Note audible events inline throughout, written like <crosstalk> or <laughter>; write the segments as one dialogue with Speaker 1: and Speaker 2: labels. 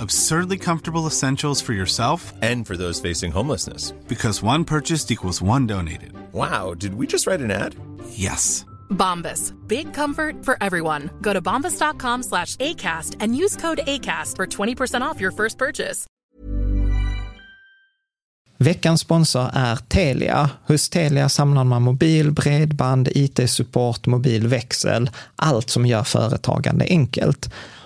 Speaker 1: Absurdly comfortable essentials for yourself
Speaker 2: And for those facing homelessness.
Speaker 1: because one purchased equals one donated.
Speaker 2: Wow, did we just write an ad?
Speaker 1: Yes.
Speaker 3: Bombas. Big comfort for everyone. Go to bombas.com slash ACAST and use code ACAST for 20% off your first purchase.
Speaker 4: Veckans sponsor är Telia. Hos Telia samlar man mobil, bredband, IT-support, mobilväxel, allt som gör företagande enkelt.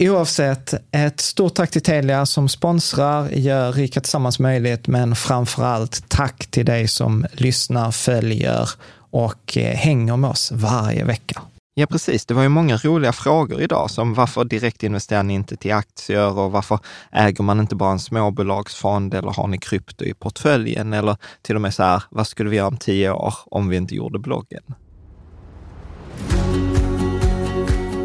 Speaker 4: Oavsett, ett stort tack till Telia som sponsrar, gör Rika Tillsammans möjligt, men framför allt tack till dig som lyssnar, följer och eh, hänger med oss varje vecka.
Speaker 5: Ja, precis. Det var ju många roliga frågor idag, som varför direktinvesterar ni inte till aktier och varför äger man inte bara en småbolagsfond eller har ni krypto i portföljen? Eller till och med så här, vad skulle vi göra om tio år om vi inte gjorde bloggen?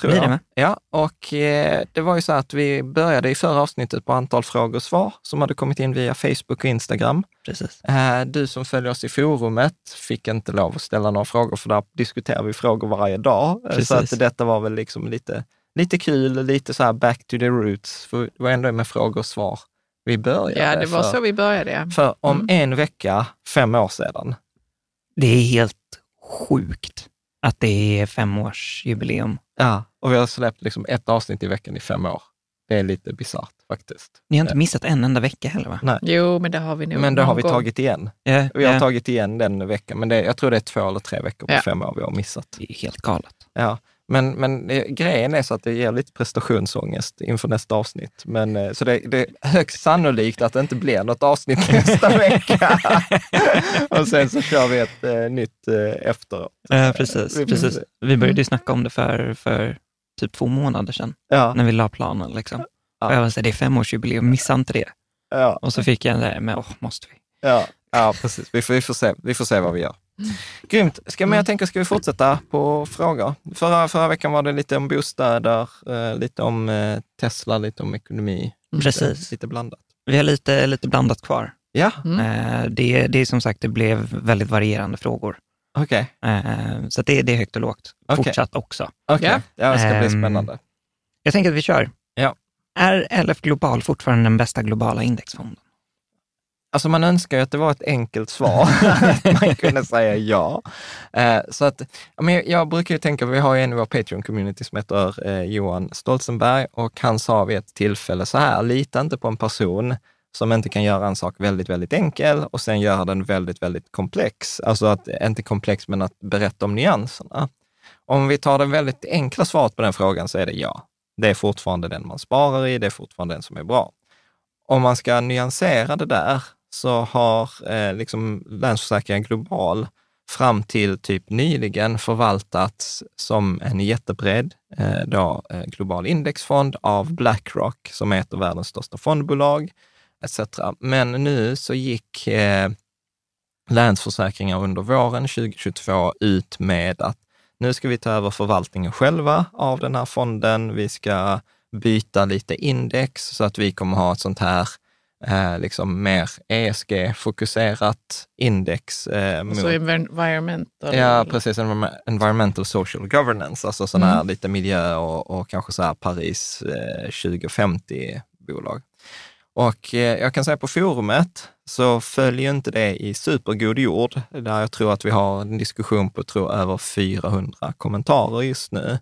Speaker 5: tror
Speaker 6: Blir det
Speaker 5: jag.
Speaker 6: med?
Speaker 5: Ja, och eh, det var ju så att vi började i förra avsnittet på antal frågor och svar som hade kommit in via Facebook och Instagram.
Speaker 6: Precis.
Speaker 5: Eh, Du som följer oss i forumet fick inte lov att ställa några frågor, för där diskuterar vi frågor varje dag. Eh, Så
Speaker 6: Precis.
Speaker 5: att detta var väl liksom lite, lite kul, lite så här back to the roots. För det var ändå med frågor och svar vi började.
Speaker 7: Ja, det var
Speaker 5: för,
Speaker 7: så vi började. ja.
Speaker 5: För om
Speaker 7: Mm.
Speaker 5: en vecka, fem år sedan,
Speaker 6: Det är helt sjukt att det är femårsjubileum.
Speaker 5: ja, och vi har släppt liksom ett avsnitt i veckan i fem år. Det är lite bisarrt faktiskt.
Speaker 6: Ni har inte missat en enda vecka heller va?
Speaker 5: Nej.
Speaker 7: Jo, men det har vi nog
Speaker 5: Men det har vi
Speaker 7: gång.
Speaker 5: tagit igen.
Speaker 6: Ja,
Speaker 5: Vi har
Speaker 6: ja.
Speaker 5: tagit igen den veckan, men det, jag tror det är två eller tre veckor på
Speaker 7: Ja.
Speaker 5: fem år vi har missat.
Speaker 6: Det är helt galet.
Speaker 5: Ja, men, men eh, grejen är så att det ger lite prestationsångest inför nästa avsnitt. Men, eh, så det, det är högst sannolikt att det inte blir något avsnitt <laughs> nästa vecka. <laughs> och sen så kör vi ett eh, nytt eh, efteråt.
Speaker 6: Ja, precis.
Speaker 5: vi
Speaker 6: precis. Vi började ju snacka om det för, för typ två månader sedan,
Speaker 5: Ja,
Speaker 6: när vi la planen. Liksom.
Speaker 5: Ja.
Speaker 6: Och jag var så här, det är femårsjubileum, missa inte det.
Speaker 5: ja,
Speaker 6: Och så fick jag en där, men åh, måste vi?
Speaker 5: ja, ja, precis. Vi får, vi, får se, vi får se vad vi gör. <laughs> Grymt. Ska, men jag tänker, ska vi fortsätta på frågor? Förra, förra veckan var det lite om bostäder, eh, lite om eh, Tesla, lite om ekonomi.
Speaker 6: Precis.
Speaker 5: Lite, lite blandat.
Speaker 6: Vi har lite, lite blandat kvar.
Speaker 4: Ja,
Speaker 7: Mm.
Speaker 6: Det, det är som sagt, det blev väldigt varierande frågor.
Speaker 4: Okej.
Speaker 6: Eh, så det, det är högt och lågt
Speaker 4: Okej.
Speaker 6: fortsatt också.
Speaker 4: Okej,
Speaker 7: Ja.
Speaker 4: ja. det ska bli
Speaker 6: Ehm,
Speaker 4: spännande.
Speaker 6: Jag tänker att vi kör.
Speaker 4: Ja.
Speaker 6: Är LF Global fortfarande den bästa globala indexfonden?
Speaker 4: Alltså man önskar ju att det var ett enkelt svar, <laughs> <laughs> att man kunde säga ja. Eh, så att, ja, men jag, jag brukar ju tänka, vi har ju en i vår Patreon-community som heter eh, Johan Stolzenberg och han sa vid ett tillfälle så här, lita inte på en person som inte kan göra en sak väldigt, väldigt enkel och sen göra den väldigt, väldigt komplex. Alltså att, inte komplex, men att berätta om nyanserna. Om vi tar det väldigt enkla svaret på den frågan så är det ja. Det är fortfarande den man sparar i, det är fortfarande den som är bra. Om man ska nyansera det där så har eh, liksom Länsförsäkringar Global fram till typ nyligen förvaltats som en jättebred eh, då, eh, global indexfond av Blackrock, som är ett av världens största fondbolag, etc. Men nu så gick eh, Länsförsäkringar under våren 2022 ut med att nu ska vi ta över förvaltningen själva av den här fonden. Vi ska byta lite index så att vi kommer ha ett sånt här eh, liksom mer ESG-fokuserat index. Eh, mot-
Speaker 7: Så environmental.
Speaker 4: Ja, precis. Environme- Environmental social governance, alltså sådana här lite miljö och, och kanske så här Paris eh, 2050-bolag. Och eh, jag kan säga på forumet så följer inte det i supergod jord, där jag tror att vi har en diskussion på tror, över 400 kommentarer just nu,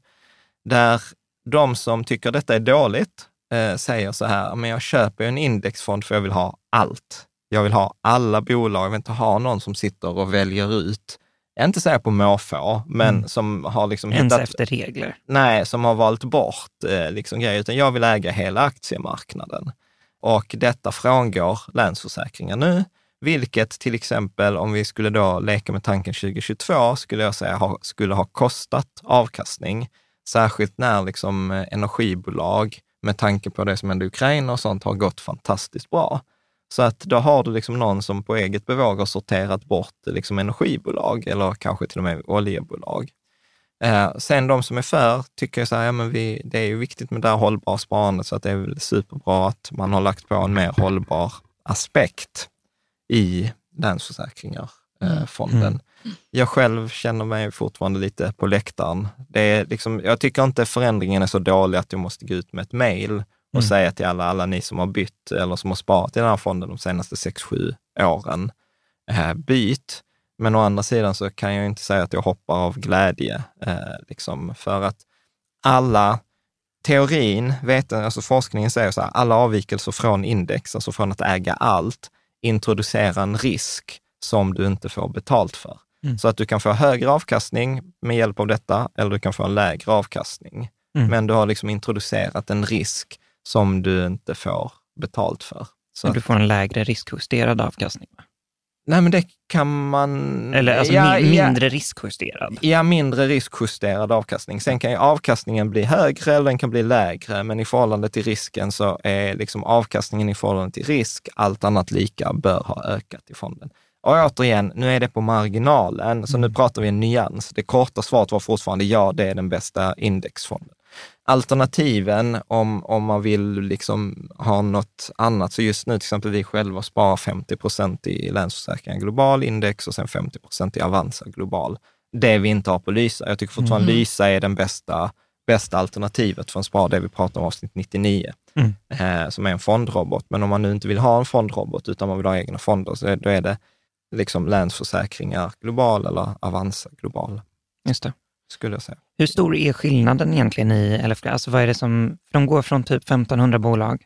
Speaker 4: där de som tycker detta är dåligt eh, säger så här, men jag köper en indexfond för jag vill ha allt. Jag vill ha alla bolag, jag vill inte ha någon som sitter och väljer ut, inte säga på måfå, men som har liksom
Speaker 6: Ens
Speaker 4: hittat,
Speaker 6: efter regler.
Speaker 4: nej, som har valt bort eh, liksom grejer, utan jag vill äga hela aktiemarknaden. Och detta frångår Länsförsäkringar nu, vilket till exempel om vi skulle då leka med tanken 2022, skulle jag säga ha, skulle ha kostat avkastning. Särskilt när liksom eh, energibolag, med tanke på det som hände i Ukraina och sånt, har gått fantastiskt bra. Så att då har du liksom någon som på eget bevåg har sorterat bort eh, liksom energibolag eller kanske till och med oljebolag. Eh, sen de som är för tycker jag så här, ja, men vi, det är ju viktigt med det här hållbara sparandet, så att det är väl superbra att man har lagt på en mer hållbar aspekt i Länsförsäkringar, eh, fonden. Jag själv känner mig fortfarande lite på läktaren. Det är liksom, jag tycker inte förändringen är så dålig att jag måste gå ut med ett mejl och säga till alla, alla ni som har bytt eller som har sparat i den här fonden de senaste sex sju åren, eh, byt. Men å andra sidan så kan jag inte säga att jag hoppar av glädje, eh, liksom för att alla teorin, veten, alltså forskningen säger så här, alla avvikelser från index, alltså från att äga allt, introducerar en risk som du inte får betalt för.
Speaker 6: Mm.
Speaker 4: Så att du kan få högre avkastning med hjälp av detta, eller du kan få en lägre avkastning.
Speaker 6: Mm.
Speaker 4: Men du har liksom introducerat en risk som du inte får betalt för. Så
Speaker 6: Så du får en lägre riskjusterad avkastning. va?
Speaker 4: Nej, men det kan man...
Speaker 6: Eller alltså
Speaker 4: ja,
Speaker 6: mi-
Speaker 4: ja.
Speaker 6: mindre riskjusterad.
Speaker 4: Ja, mindre riskjusterad avkastning. Sen kan ju avkastningen bli högre eller den kan bli lägre, men i förhållande till risken så är liksom avkastningen i förhållande till risk, allt annat lika, bör ha ökat i fonden. Och återigen, nu är det på marginalen, så nu pratar vi en nyans. Det korta svaret var fortfarande ja, det är den bästa indexfonden. Alternativen om, om man vill liksom ha något annat, så just nu till exempel vi själva sparar 50 procent i Länsförsäkringar Global Index och sen 50 procent i Avanza Global. Det vi inte har på Lysa. Jag tycker fortfarande Lysa är den bästa, bästa alternativet för en spar, det vi pratar om avsnitt 99,
Speaker 6: Mm.
Speaker 4: eh, som är en fondrobot. Men om man nu inte vill ha en fondrobot, utan man vill ha egna fonder, så är- då är det liksom Länsförsäkringar Global eller Avanza Global,
Speaker 6: Just det.
Speaker 4: Skulle jag säga.
Speaker 6: Hur stor är skillnaden egentligen i LFG? Alltså vad är det som, för de går från typ 1500 bolag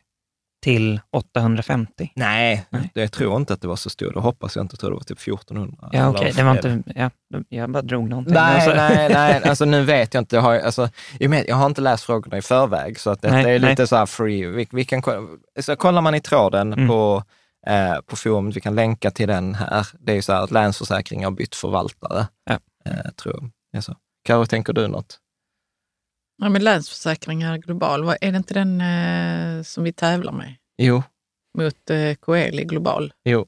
Speaker 6: till 850.
Speaker 4: Nej,
Speaker 6: Nej.
Speaker 4: jag tror inte att det var så stort. Det hoppas jag inte. Jag tror det var typ 1400.
Speaker 6: Ja, okej, det var inte, ja, jag bara drog någonting.
Speaker 4: Nej,
Speaker 6: Alltså-
Speaker 4: nej, <laughs> nej, alltså nu vet jag inte. Jag har, alltså, jag, har inte läst frågorna i förväg, så att detta
Speaker 6: Nej,
Speaker 4: är lite
Speaker 6: nej.
Speaker 4: så här free. Vi, vi kan, så kollar man i tråden
Speaker 6: Mm.
Speaker 4: på, eh, på forumet, vi kan länka till den här. Det är ju så här att Länsförsäkringar har bytt förvaltare,
Speaker 6: Ja.
Speaker 4: eh, tror jag. Det är så. Karo, tänker du något?
Speaker 7: Ja, men Länsförsäkringar Global, är det inte den eh, som vi tävlar med?
Speaker 4: Jo,
Speaker 7: Mot eh, Coeli Global,
Speaker 4: jo,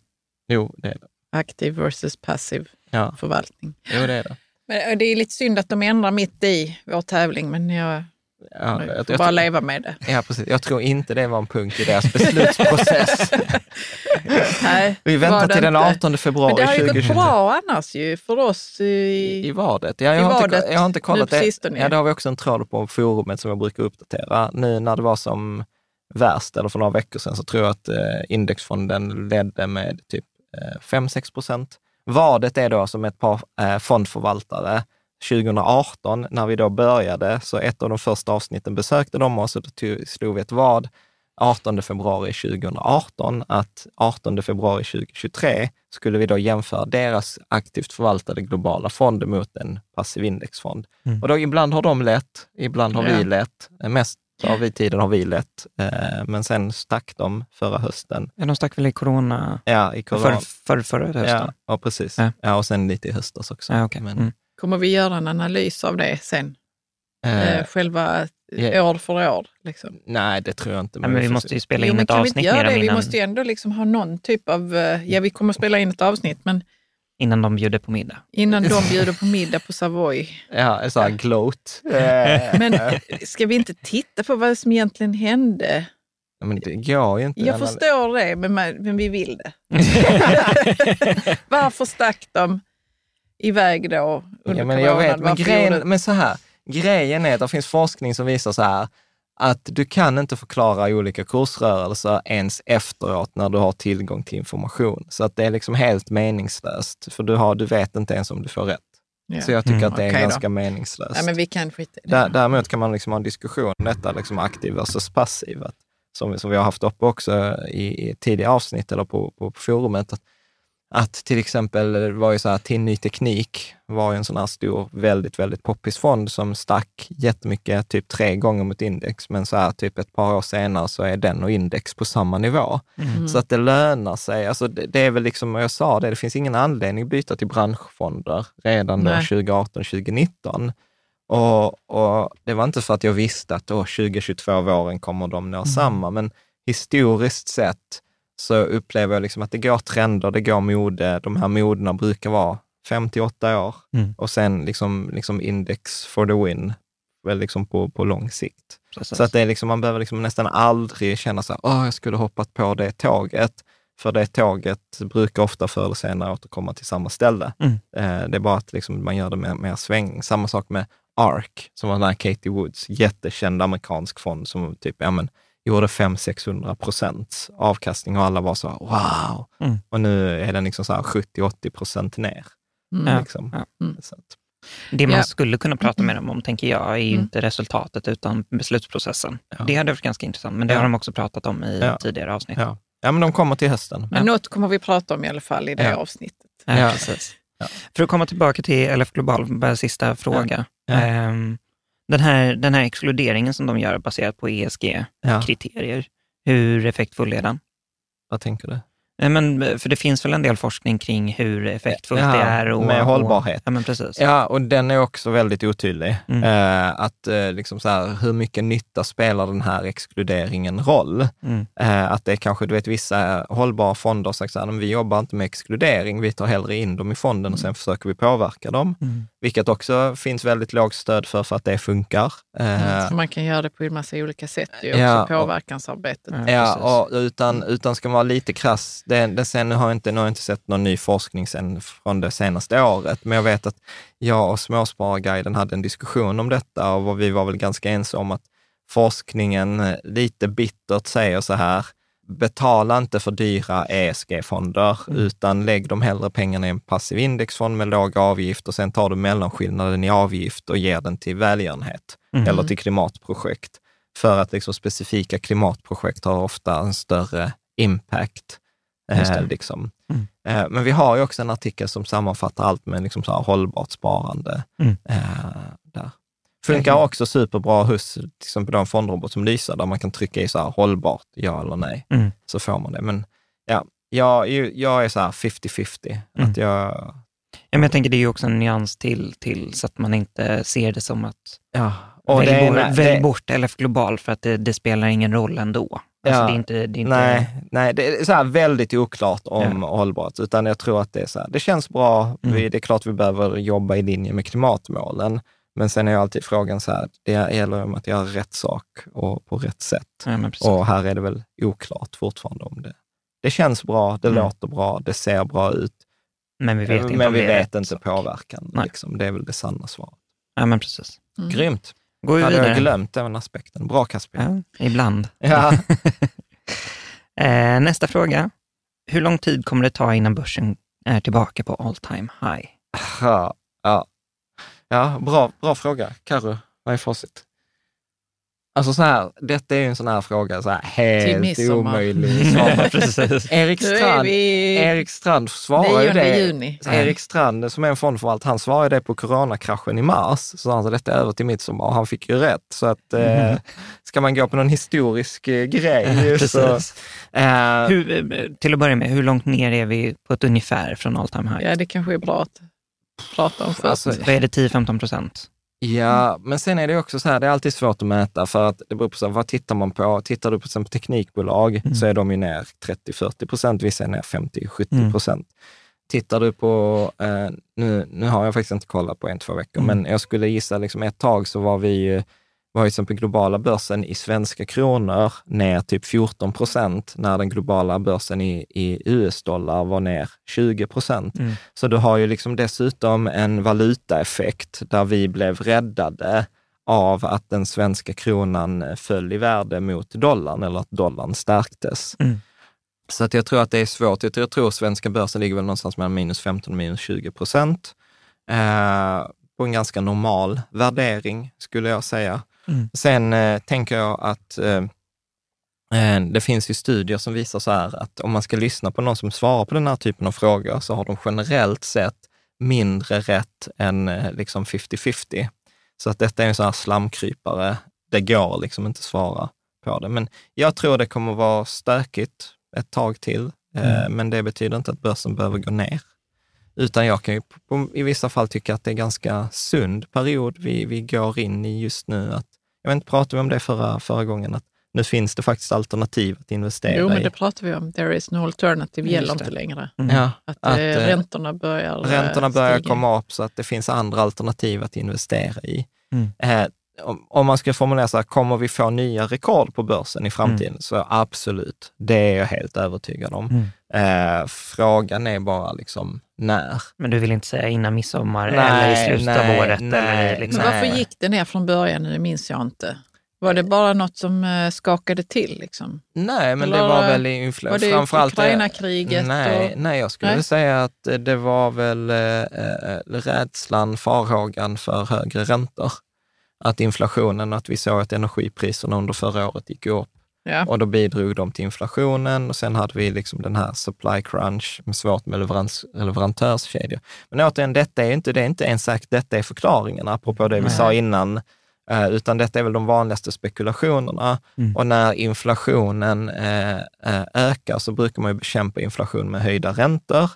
Speaker 4: jo, det är det.
Speaker 7: aktiv versus passiv
Speaker 4: Ja,
Speaker 7: förvaltning.
Speaker 4: jo, det är det.
Speaker 7: Men eh, det är lite synd att de ändrar mitt i vår tävling, men jag,
Speaker 4: Ja,
Speaker 7: Vi
Speaker 4: jag, jag,
Speaker 7: bara leva med det.
Speaker 4: ja, precis. jag tror inte det var en punkt i deras beslutsprocess. <laughs>
Speaker 7: Nej,
Speaker 4: Vi väntar till den
Speaker 7: inte.
Speaker 4: 18 februari
Speaker 7: Men det har ju gått
Speaker 4: 2020.
Speaker 7: bra annars ju för oss. I,
Speaker 4: I vadet? Ja, jag,
Speaker 7: I
Speaker 4: har inte,
Speaker 7: vadet
Speaker 4: jag har inte kollat
Speaker 7: nu
Speaker 4: det.
Speaker 7: sistone.
Speaker 4: Ja, det har vi också en tråd på forumet som jag brukar uppdatera. Nu när det var som värst, eller för några veckor sedan, så tror jag att eh, indexfonden ledde med typ eh, 5-6 procent. Vadet är då som ett par eh, fondförvaltare 2018, när vi då började, så ett av de första avsnitten besökte de oss och då tog- slog vi ett vad 18 februari 2018 att 18 februari 2023 skulle vi då jämföra deras aktivt förvaltade globala fond mot en passiv indexfond.
Speaker 6: Mm.
Speaker 4: Och då ibland har de lätt, ibland har vi
Speaker 7: Ja.
Speaker 4: lätt. Mest av vi tiden har vi lätt, eh, men sen stack de förra hösten.
Speaker 6: Ja, de stack väl i corona,
Speaker 4: Ja, i corona.
Speaker 6: för, för, förra hösten?
Speaker 4: Ja, ja, precis.
Speaker 6: Ja.
Speaker 4: Ja. och sen lite i höstas också.
Speaker 6: Ja, okej.
Speaker 4: Men,
Speaker 6: Mm.
Speaker 7: Kommer vi göra en analys av det sen?
Speaker 4: eh,
Speaker 7: Eh, själva
Speaker 4: ja.
Speaker 7: år för år? Liksom.
Speaker 4: nej, det tror jag inte.
Speaker 6: Ja, men vi måste ju spela
Speaker 7: Jo,
Speaker 6: in
Speaker 7: men
Speaker 6: ett
Speaker 7: kan vi inte
Speaker 6: avsnitt
Speaker 7: göra
Speaker 6: med
Speaker 7: det? Vi
Speaker 6: innan,
Speaker 7: måste ju ändå liksom ha någon typ av... eh, Ja, vi kommer att spela in ett avsnitt, men
Speaker 6: innan de bjuder på middag.
Speaker 7: innan de <laughs> bjuder på middag på Savoy.
Speaker 4: Ja, en sån här gloat. Eh, <laughs>
Speaker 7: Men ska vi inte titta på vad som egentligen hände?
Speaker 4: ja, men det går ju inte.
Speaker 7: Jag förstår det, men, men vi vill det. <laughs> Varför stack de iväg då under
Speaker 4: Ja, men jag vet, men, grejen, men så här, grejen är att det finns forskning som visar så här, att du kan inte förklara olika kursrörelser ens efteråt när du har tillgång till information. Så att det är liksom helt meningslöst, för du, har, du vet inte ens om du får rätt.
Speaker 7: Ja.
Speaker 4: Så jag tycker
Speaker 6: Mm.
Speaker 4: att det är
Speaker 7: då.
Speaker 4: ganska meningslöst.
Speaker 7: Nej, men vi kan skita.
Speaker 4: Där, däremot kan man liksom ha en diskussion om detta, liksom aktiv versus passiv. Som, som vi har haft uppe också i, i tidigare avsnitt eller på, på, på forumet. Att, att till exempel, var ju så här, till ny teknik var ju en sån här stor, väldigt, väldigt poppis fond som stack jättemycket, typ tre gånger mot index. Men så här, typ ett par år senare så är den och index på samma nivå.
Speaker 7: Mm.
Speaker 4: Så att det lönar sig. Alltså det, det är väl liksom, jag sa det, det finns ingen anledning att byta till branschfonder redan då
Speaker 7: Nej.
Speaker 4: 2018, 2019. Och, och det var inte för att jag visste att då 2022 våren kommer de nå samma, men historiskt sett så upplever jag liksom att det går trender, det går mode. De här modena brukar vara 58 år
Speaker 6: Mm.
Speaker 4: och sen liksom, liksom index for the win, väl liksom på, på lång sikt.
Speaker 6: Precis.
Speaker 4: Så att det är liksom, man behöver liksom nästan aldrig känna så här, åh, jag skulle hoppat på det tåget. För det tåget brukar ofta förr eller senare återkomma till samma ställe.
Speaker 6: Mm.
Speaker 4: Eh, det är bara att liksom man gör det med mer svängning. Samma sak med ARK, som var den här Katie Woods, jättekänd amerikansk fond som typ, ja men, gjorde 500-600 procents avkastning och alla var så wow.
Speaker 6: Mm.
Speaker 4: Och nu är den liksom så här 70-80 procent ner.
Speaker 7: Mm.
Speaker 4: Liksom.
Speaker 6: ja.
Speaker 7: Mm.
Speaker 4: Så att,
Speaker 6: Det man
Speaker 7: Ja.
Speaker 6: skulle kunna prata med dem om, tänker jag, är ju
Speaker 7: Mm.
Speaker 6: inte resultatet utan beslutsprocessen.
Speaker 4: Ja.
Speaker 6: Det hade varit ganska intressant, men det
Speaker 4: Ja.
Speaker 6: har de också pratat om i
Speaker 4: Ja.
Speaker 6: tidigare avsnitt.
Speaker 4: ja. ja, men de kommer till hösten.
Speaker 7: Men något kommer vi prata om i alla fall i det
Speaker 4: Ja.
Speaker 7: avsnittet.
Speaker 6: Ja, precis.
Speaker 4: Ja.
Speaker 6: För att komma tillbaka till LF Global, bara sista fråga.
Speaker 4: Ja.
Speaker 6: Den, här, den här exkluderingen som de gör baserat på
Speaker 4: Ja.
Speaker 6: ESG-kriterier, hur effektfull är den?
Speaker 4: Vad tänker du?
Speaker 6: Nej, Men, för det finns väl en del forskning kring hur effektfullt
Speaker 4: Ja,
Speaker 6: det är. Och,
Speaker 4: med hållbarhet.
Speaker 6: Och, ja, men precis.
Speaker 4: Ja, och den är också väldigt otydlig.
Speaker 6: Mm.
Speaker 4: Eh, att eh, liksom så här, hur mycket nytta spelar den här exkluderingen roll?
Speaker 6: Mm.
Speaker 4: Eh, att det är kanske, du vet, vissa hållbara fonder har sagt så här, "Men vi jobbar inte med exkludering, vi tar hellre in dem i fonden och sen försöker vi påverka dem.
Speaker 6: Mm.
Speaker 4: Vilket också finns väldigt lågt stöd för, för att det funkar. Eh,
Speaker 7: För man kan göra det på en massa olika sätt, ju,
Speaker 4: Ja,
Speaker 7: också
Speaker 4: och-
Speaker 7: påverkansarbetet.
Speaker 6: Ja,
Speaker 4: Ja, och utan, utan ska man vara lite krass, det, det, sen har jag, inte, nu har jag inte sett någon ny forskning sen från det senaste året, men jag vet att jag och Småspararguiden hade en diskussion om detta och vi var väl ganska ense om att forskningen eh, lite bittert säger så här, betala inte för dyra ESG-fonder, utan lägg de hellre pengarna i en passiv indexfond med låg avgift och sen tar du mellanskillnaden i avgift och ger den till välgörenhet
Speaker 6: Mm.
Speaker 4: eller till klimatprojekt. För att liksom specifika klimatprojekt har ofta en större impact. Eh, liksom.
Speaker 6: Mm.
Speaker 4: eh, men vi har ju också en artikel som sammanfattar allt med liksom så här hållbart sparande.
Speaker 6: Mm.
Speaker 4: Eh, Funkar också superbra hos till exempel en fondrobot som Lysa, där man kan trycka i så här hållbart, ja eller nej,
Speaker 6: Mm.
Speaker 4: så får man det. Men ja, jag, jag är så här 50-50.
Speaker 6: Mm.
Speaker 4: Att jag,
Speaker 6: Ja, jag tänker det är ju också en nyans till, till så att man inte ser det som att
Speaker 4: ja. Och
Speaker 6: välj,
Speaker 4: det
Speaker 6: bort, välj
Speaker 4: det-
Speaker 6: bort LF Global för att det, det spelar ingen roll ändå. Alltså,
Speaker 4: Ja.
Speaker 6: det är inte, det är inte,
Speaker 4: Nej, nej, det är så väldigt oklart om
Speaker 6: Ja.
Speaker 4: hållbart, utan jag tror att det är så här, det känns bra,
Speaker 6: Mm.
Speaker 4: vi, det är klart vi behöver jobba i linje med klimatmålen, Men sen är ju alltid frågan så här, det gäller om att göra rätt sak och på rätt sätt.
Speaker 6: Ja,
Speaker 4: och här är det väl oklart fortfarande om det. Det känns bra, det
Speaker 6: Mm.
Speaker 4: låter bra, det ser bra ut.
Speaker 6: Men vi vet inte
Speaker 4: men vi vet inte påverkan. Liksom. Det är väl det sanna svaret.
Speaker 6: Ja, men precis.
Speaker 7: Mm.
Speaker 4: Grymt.
Speaker 6: Går vi
Speaker 4: Hade jag
Speaker 6: vidare?
Speaker 4: glömt den aspekten. Bra Caspian.
Speaker 6: Ja, ibland.
Speaker 4: Ja. <laughs>
Speaker 6: eh, nästa fråga. Hur lång tid kommer det ta innan börsen är tillbaka på all time high?
Speaker 4: Ja, ja. Ja bra, bra fråga. Karo, vad är facit? Alltså så här, detta är ju en sån här fråga, så här, helt omöjlig <laughs> på.
Speaker 6: Precis.
Speaker 4: Erik Strand,
Speaker 7: vi
Speaker 4: Erik Strand svarar ju
Speaker 7: 9
Speaker 4: det.
Speaker 7: juni.
Speaker 4: Erik Strand, som är en fondförvaltare, han svarade det på coronakraschen i mars. Så han sa detta är över till midsommar och han fick ju rätt. Så att eh, <laughs> ska man gå på någon historisk eh, grej så...
Speaker 6: Precis.
Speaker 4: Eh,
Speaker 6: Hur, eh, till att börja med, hur långt ner är vi på ett ungefär från all time high?
Speaker 7: Ja, det kanske är bra att prata om först.
Speaker 4: Alltså,
Speaker 6: Vad är det, 10-15 procent?
Speaker 4: Ja, men sen är det också så här, det är alltid svårt att mäta för att det beror på så här, vad tittar man på. Tittar du på till exempel teknikbolag
Speaker 6: Mm.
Speaker 4: så är de ju ner 30-40 procent, vissa är ner 50-70 procent. Tittar du på, eh, nu, nu har jag faktiskt inte kollat på en, två veckor,
Speaker 6: Mm.
Speaker 4: men jag skulle gissa liksom ett tag så var vi ju, var ju som på globala börsen i svenska kronor ner typ 14 procent när den globala börsen i, i US-dollar var ner 20 procent.
Speaker 6: Mm.
Speaker 4: Så du har ju liksom dessutom en valutaeffekt där vi blev räddade av att den svenska kronan föll i värde mot dollarn eller att dollarn stärktes.
Speaker 6: Mm.
Speaker 4: Så att jag tror att det är svårt. Jag tror, jag tror svenska börsen ligger väl någonstans mellan minus 15 och minus 20 procent. Eh, på en ganska normal värdering skulle jag säga.
Speaker 6: Mm.
Speaker 4: Sen eh, tänker jag att eh, eh, det finns ju studier som visar så här att om man ska lyssna på någon som svarar på den här typen av frågor så har de generellt sett mindre rätt än eh, liksom 50-50. Så att detta är en sån här slamkrypare. Det går liksom inte att svara på det. Men jag tror det kommer vara stökigt ett tag till. Eh, Men det betyder inte att börsen behöver gå ner. Utan jag kan ju på, på, i vissa fall tycka att det är ganska sund period vi, vi går in i just nu. Att, jag vet inte, pratade vi om det förra, förra gången? Att nu finns det faktiskt alternativ att investera
Speaker 7: Jo, men
Speaker 4: i.
Speaker 7: det pratar vi om. There is no alternative
Speaker 6: Just
Speaker 7: gäller
Speaker 6: det.
Speaker 7: inte längre.
Speaker 4: Ja,
Speaker 7: Att,
Speaker 4: att,
Speaker 7: eh,
Speaker 4: eh,
Speaker 7: räntorna börjar eh,
Speaker 4: Räntorna börjar
Speaker 7: stiga.
Speaker 4: komma upp så att det finns andra alternativ att investera i.
Speaker 6: Mm.
Speaker 4: Eh, om, om man ska formulera så här, kommer vi få nya rekord på börsen i framtiden? Så absolut, det är jag helt övertygad om.
Speaker 6: Mm.
Speaker 4: Eh, frågan är bara liksom när.
Speaker 6: Men du vill inte säga innan midsommar
Speaker 4: Nej,
Speaker 6: eller i slutet
Speaker 4: nej,
Speaker 6: av året?
Speaker 4: nej,
Speaker 6: eller liksom.
Speaker 7: Men varför gick det ner från början nu? minns jag inte. Var det bara något som eh, skakade till? Liksom?
Speaker 4: Nej, men det
Speaker 7: Eller
Speaker 4: var väl infl-
Speaker 7: Var det
Speaker 4: framförallt det-
Speaker 7: Ukraina-kriget?
Speaker 4: Nej,
Speaker 7: och-
Speaker 4: nej, jag skulle
Speaker 7: Nej.
Speaker 4: säga att det var väl eh, eh, rädslan, farhågan för högre räntor. Att inflationen, att vi såg att energipriserna under förra året gick upp
Speaker 7: Ja.
Speaker 4: och då bidrog de till inflationen och sen hade vi liksom den här supply crunch, med svårt med leverans, leverantörskedjor. Men återigen, detta är inte, det är inte ens sagt detta är förklaringen, apropå det vi
Speaker 6: Nej.
Speaker 4: sa innan, eh, utan detta är väl de vanligaste spekulationerna.
Speaker 6: Mm.
Speaker 4: Och när inflationen eh, eh, ökar så brukar man ju bekämpa inflation med höjda räntor.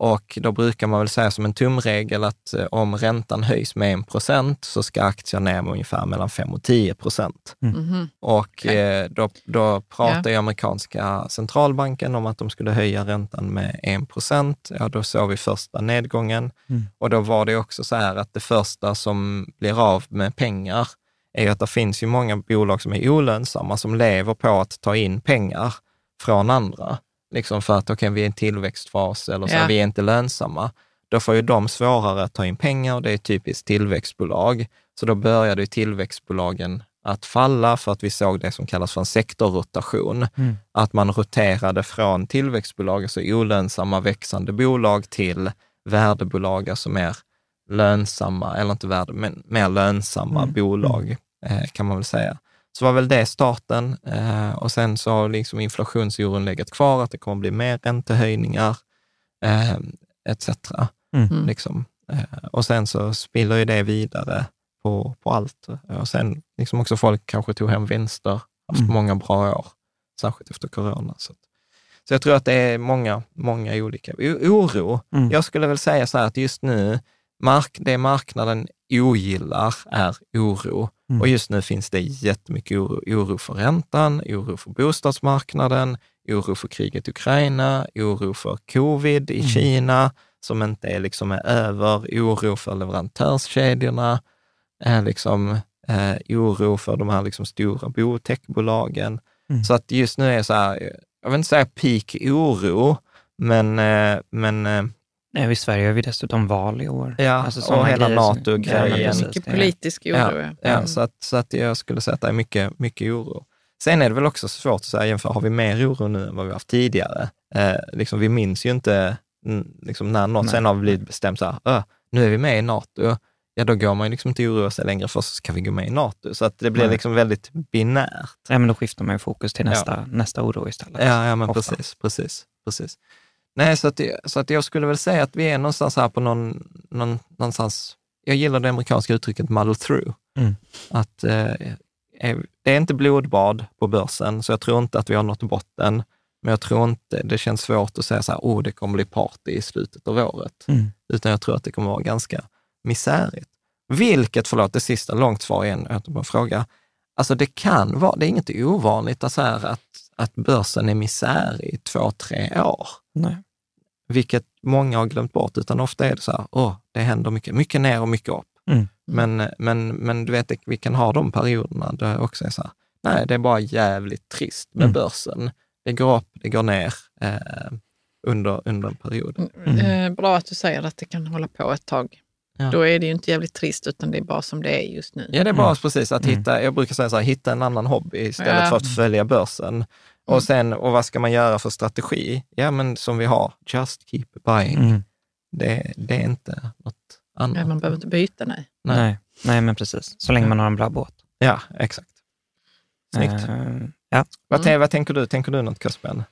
Speaker 4: Och då brukar man väl säga som en tumregel att eh, om räntan höjs med 1 procent så ska aktier ner med ungefär mellan 5 och 10 procent.
Speaker 7: Mhm.
Speaker 4: Och
Speaker 7: Okej.
Speaker 4: eh, då, då pratar ju amerikanska centralbanken om att de skulle höja räntan med 1 procent. Ja, då såg vi första nedgången.
Speaker 6: Mm.
Speaker 4: Och då var det också så här att det första som blir av med pengar är att det finns ju många bolag som är olönsamma, som lever på att ta in pengar från andra. Liksom för att okej, vi är i en tillväxtfas eller så,
Speaker 7: Ja.
Speaker 4: vi är inte lönsamma. Då får ju de svårare att ta in pengar och det är typiskt tillväxtbolag. Så då började tillväxtbolagen att falla för att vi såg det som kallas för en sektorrotation.
Speaker 6: Mm.
Speaker 4: Att man roterade från tillväxtbolag, alltså olönsamma växande bolag, till värdebolag, alltså mer lönsamma, eller inte värde, men mer lönsamma
Speaker 6: Mm.
Speaker 4: bolag eh, kan man väl säga. Så var väl det starten eh, och sen så har liksom inflationsoron legat kvar, att det kommer bli mer räntehöjningar eh, etc.
Speaker 6: Mm.
Speaker 4: Liksom. Eh, och sen så spiller ju det vidare på, på allt. Och sen liksom också folk kanske tog hem vinster, haft
Speaker 6: Mm.
Speaker 4: många bra år, särskilt efter corona. Så, så jag tror att det är många, många olika. O- Oro,
Speaker 6: Mm.
Speaker 4: jag skulle väl säga så här att just nu, mark, det marknaden ogillar är oro.
Speaker 6: Mm.
Speaker 4: Och just nu finns det jättemycket oro. Oro för räntan, oro för bostadsmarknaden, oro för kriget i Ukraina, oro för covid i
Speaker 6: Mm.
Speaker 4: Kina som inte är, liksom är över, oro för leverantörskedjorna. eh, liksom, eh, oro för de här liksom, stora biotechbolagen.
Speaker 6: Mm.
Speaker 4: Så att just nu är så här, jag vill inte säga peak oro, men, eh, men eh,
Speaker 6: Nej, I Sverige har vi dessutom val i år.
Speaker 4: Ja,
Speaker 6: Alltså
Speaker 4: och hela NATO-grejen.
Speaker 6: Ja,
Speaker 7: Mycket politisk oro.
Speaker 4: Ja,
Speaker 7: ja.
Speaker 4: ja,
Speaker 7: Mm.
Speaker 4: så, att, så att jag skulle säga att det är mycket, mycket oro. Sen är det väl också svårt att säga, jämför, har vi mer oro nu än vad vi haft tidigare? Eh, liksom, vi minns ju inte liksom, när något
Speaker 6: Nej.
Speaker 4: sen har blivit bestämt så här, "Ö, nu är vi med i NATO. Ja, då går man ju liksom inte oroa sig längre för så ska vi gå med i NATO. Så att det blir
Speaker 6: Nej.
Speaker 4: liksom väldigt binärt.
Speaker 6: Ja, men då skiftar man ju fokus till nästa, nästa oro istället.
Speaker 4: Ja, ja men
Speaker 6: Ofta.
Speaker 4: precis, precis, precis. Nej, så att, så att jag skulle väl säga att vi är någonstans här på någon, någon, någonstans, jag gillar det amerikanska uttrycket muddle through.
Speaker 6: Mm.
Speaker 4: Att eh, det är inte blodbad på börsen, så jag tror inte att vi har nått botten. Men jag tror inte, det känns svårt att säga så här, oh, det kommer bli party i slutet av året.
Speaker 6: Mm.
Speaker 4: Utan jag tror att det kommer vara ganska misärigt. Vilket, förlåt, det sista långt svar igen, jag på en fråga. Alltså det kan vara, det är inget ovanligt att, så här, att, att börsen är misär i två, tre år.
Speaker 6: Nej.
Speaker 4: Vilket många har glömt bort, utan ofta är det så här, åh, det händer mycket, mycket ner och mycket upp.
Speaker 6: Mm.
Speaker 4: Men, men, men du vet, vi kan ha de perioderna där det också är så här, nej, det är bara jävligt trist med
Speaker 6: Mm.
Speaker 4: börsen. Det går upp, det går ner eh, under, under en period.
Speaker 6: Mm.
Speaker 7: Eh, Bra att du säger att det kan hålla på ett tag.
Speaker 4: Ja.
Speaker 7: Då är det ju inte jävligt trist, utan det är bara som det är just nu.
Speaker 4: Ja, det är bara
Speaker 6: Mm.
Speaker 4: precis att
Speaker 6: Mm.
Speaker 4: hitta, jag brukar säga så här, hitta en annan hobby istället
Speaker 7: Ja.
Speaker 4: för att följa börsen.
Speaker 7: Mm.
Speaker 4: Och sen, och vad ska man göra för strategi? Ja, men som vi har, just keep buying.
Speaker 6: Mm.
Speaker 4: Det, det är inte något annat.
Speaker 7: Ja, man behöver inte byta, nej.
Speaker 4: Nej.
Speaker 6: Nej. Nej, men precis. Så länge man har en bra båt.
Speaker 4: Ja, exakt. Snyggt.
Speaker 6: Eh, ja.
Speaker 4: Vad, vad tänker du? Tänker du något, Kasper?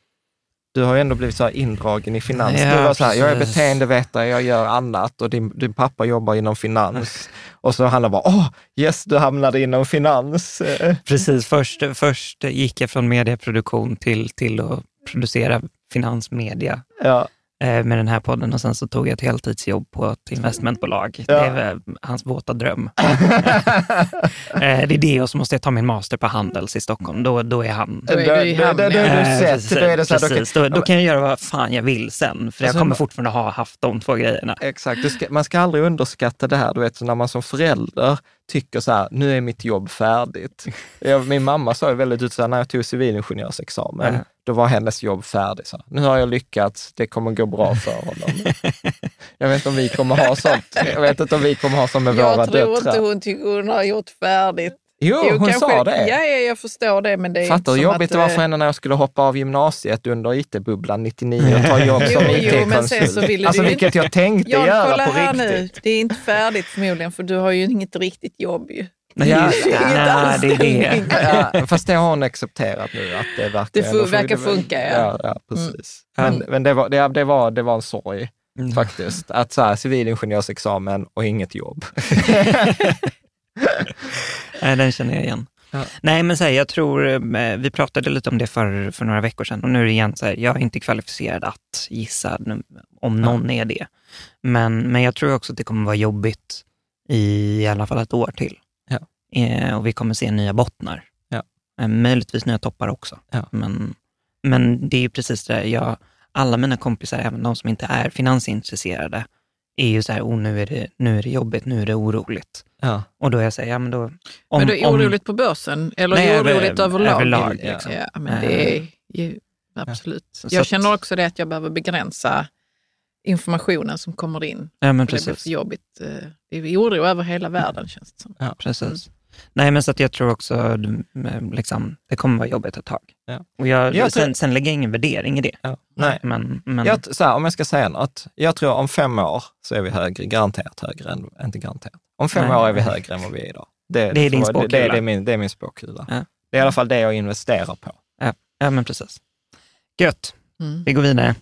Speaker 4: Du har ju ändå blivit så indragen i finans.
Speaker 6: Ja,
Speaker 4: du var så här, jag är beteendevetare, jag gör annat och din, din pappa jobbar inom finans. och så handlar bara, åh, yes, du hamnade inom finans.
Speaker 6: Precis, först, först gick jag från medieproduktion till, till att producera finansmedia
Speaker 4: Ja,
Speaker 6: med den här podden och sen så tog jag ett heltidsjobb på ett investmentbolag.
Speaker 4: Ja.
Speaker 6: Det är väl hans våta dröm. <laughs> eh, det är det och så måste jag ta min master på Handels i Stockholm. Då, då är han...
Speaker 7: Då är du i hamn,
Speaker 4: då, då, då,
Speaker 7: ja.
Speaker 4: är du
Speaker 6: Eh,
Speaker 4: sett.
Speaker 6: precis,
Speaker 4: Då är det så här, då kan-
Speaker 6: precis. Då, då kan jag göra vad fan jag vill sen, för jag
Speaker 4: Alltså,
Speaker 6: kommer fortfarande ha haft de två grejerna.
Speaker 4: Exakt, ska, man ska aldrig underskatta det här, du vet, så när man som förälder tycker så här, nu är mitt jobb färdigt. Jag, min mamma sa ju väldigt ut så här, när jag tog civilingenjörsexamen,
Speaker 6: Ja.
Speaker 4: då var hennes jobb färdigt. Så här, nu har jag lyckats, det kommer gå bra för honom. jag vet inte om vi kommer ha sånt, jag vet inte om vi kommer ha som med våra
Speaker 7: Jag tror
Speaker 4: döttrar.
Speaker 7: inte hon tycker hon har gjort färdigt.
Speaker 4: Jo, hon
Speaker 7: kanske-
Speaker 4: sa det.
Speaker 7: Ja, ja, jag förstår det. Men det är
Speaker 4: Fattar hur jobbigt det var för
Speaker 7: eh,
Speaker 4: henne när jag skulle hoppa av gymnasiet under IT-bubblan 99 och ta jobb
Speaker 7: Jo,
Speaker 4: som
Speaker 7: jo,
Speaker 4: IT-konsult. Alltså vilket jag tänkte
Speaker 7: Jan,
Speaker 4: göra
Speaker 7: kolla
Speaker 4: på
Speaker 7: här
Speaker 4: riktigt.
Speaker 7: nu. Det är inte färdigt förmodligen, för du har ju inget riktigt jobb ju.
Speaker 6: Nej,
Speaker 4: Ja,
Speaker 6: nej, det är det.
Speaker 4: Ja, fast det har hon accepterat nu, att det verkar...
Speaker 7: Det får- verkar funka, ja.
Speaker 4: Ja, ja precis.
Speaker 6: Mm.
Speaker 4: Men, men det, var, det, det, var, det var en sorg
Speaker 6: Mm.
Speaker 4: faktiskt. Att så här, civilingenjörsexamen och inget jobb. <laughs> <laughs>
Speaker 6: Nej, den känner jag igen.
Speaker 4: Ja.
Speaker 6: Nej, men så här, jag tror, eh, vi pratade lite om det för, för några veckor sedan och nu är det igen så här, jag är inte kvalificerad att gissa om någon är det. Men, men jag tror också att det kommer vara jobbigt i, i alla fall ett år till.
Speaker 4: Ja.
Speaker 6: Eh, och vi kommer se nya bottnar.
Speaker 4: Ja.
Speaker 6: Eh, möjligtvis nya toppar också.
Speaker 4: Ja.
Speaker 6: Men, men det är ju precis det, jag, alla mina kompisar, även de som inte är finansintresserade, är ju så här, oh, nu, är det, nu är det jobbigt, nu är det oroligt.
Speaker 4: Ja.
Speaker 6: Och då är jag så här, ja men då... Om,
Speaker 7: men du är
Speaker 6: om-
Speaker 7: oroligt på börsen? Eller
Speaker 6: Nej, över-
Speaker 7: oroligt överlag?
Speaker 6: överlag,
Speaker 7: ja.
Speaker 6: liksom.
Speaker 7: ja, men det är ju absolut.
Speaker 6: Så
Speaker 7: Jag känner också det att jag behöver begränsa informationen som kommer in.
Speaker 6: Ja, men
Speaker 7: För det blir
Speaker 6: precis.
Speaker 7: för jobbigt. Eh, Det är oro över hela världen känns det som.
Speaker 4: Ja.
Speaker 6: precis. Nej, men så att jag tror också eh, liksom, det kommer vara jobbigt ett tag.
Speaker 4: Ja.
Speaker 6: Och jag,
Speaker 4: Jag tror-
Speaker 6: sen, sen lägger jag ingen värdering i det.
Speaker 4: Ja. Nej.
Speaker 6: Men, men
Speaker 4: Jag, så här, om jag ska säga något, jag tror om fem år så är vi högre, garanterat högre än, inte garanterat. Om fem
Speaker 6: Nej.
Speaker 4: år är vi högre än vad vi är idag. Det,
Speaker 6: Det är din
Speaker 4: får- det, det,
Speaker 6: spåkula.
Speaker 4: det, är min, det är min spåkula.
Speaker 6: Ja.
Speaker 4: Det är i alla fall det jag investerar på.
Speaker 6: ja, men precis. Gött,
Speaker 7: Mm.
Speaker 6: vi går vidare.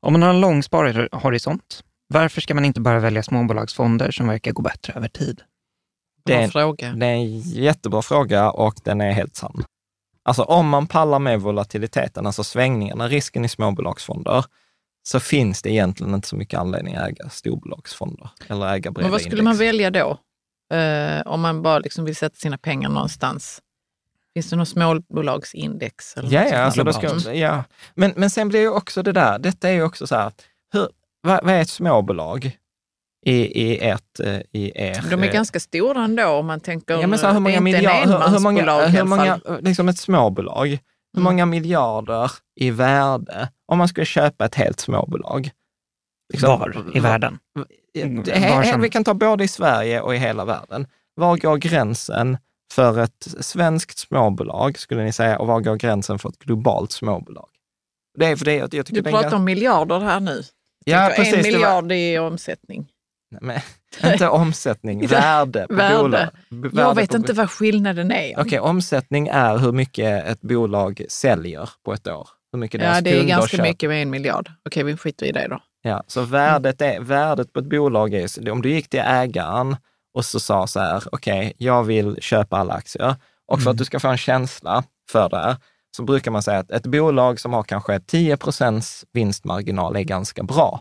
Speaker 6: Om man har en lång sparhorisont, varför ska man inte bara välja småbolagsfonder som verkar gå bättre över tid?
Speaker 4: Det är
Speaker 7: Bra
Speaker 4: en-
Speaker 7: fråga.
Speaker 4: Det är en jättebra fråga och den är helt sann. Alltså om man pallar med volatiliteten, alltså svängningarna, risken i småbolagsfonder, så finns det egentligen inte så mycket anledning att äga storbolagsfonder eller äga breda
Speaker 7: Men vad skulle
Speaker 4: index.
Speaker 7: man välja då? Eh, om man bara liksom vill sätta sina pengar någonstans. Finns det något småbolagsindex? Eller
Speaker 4: Ja,
Speaker 7: något
Speaker 4: ja, alltså, ska, ja. Men, men sen blir ju också det där, detta är ju också så här, hur, vad, vad är ett småbolag? I, i, ert, eh, i er...
Speaker 7: De är
Speaker 4: eh,
Speaker 7: ganska stora ändå om man tänker,
Speaker 4: Ja, men så här, hur många miljarder, hur, många, många, liksom ett småbolag, hur
Speaker 7: Mm.
Speaker 4: många miljarder i värde om man skulle köpa ett helt småbolag? Liksom,
Speaker 6: Var i världen?
Speaker 4: Det-
Speaker 6: Var som-
Speaker 4: Vi kan ta både i Sverige och i hela världen. Var går gränsen för ett svenskt småbolag, skulle ni säga, och var går gränsen för ett globalt småbolag? Det är för det jag, jag tycker
Speaker 7: Du pratar
Speaker 4: en-
Speaker 7: om miljarder här nu.
Speaker 4: Ja, precis,
Speaker 7: en
Speaker 4: det var-
Speaker 7: miljard i omsättning.
Speaker 4: Nej, men, <laughs> inte omsättning, <laughs> värde på
Speaker 7: Värde.
Speaker 4: bolag. B-
Speaker 7: Jag
Speaker 4: värde
Speaker 7: vet inte vad skillnaden är.
Speaker 4: Okej, omsättning är hur mycket ett bolag säljer på ett år. Hur mycket
Speaker 7: ja, det är ganska
Speaker 4: köper.
Speaker 7: mycket med en miljard. Okej, vi skiter i det då.
Speaker 4: Ja, så värdet, är, värdet på ett bolag är, om du gick till ägaren och så sa så här, okej, jag vill köpa alla aktier. Och för att du ska få en känsla för det här, så brukar man säga att ett bolag som har kanske 10 procents vinstmarginal är ganska bra.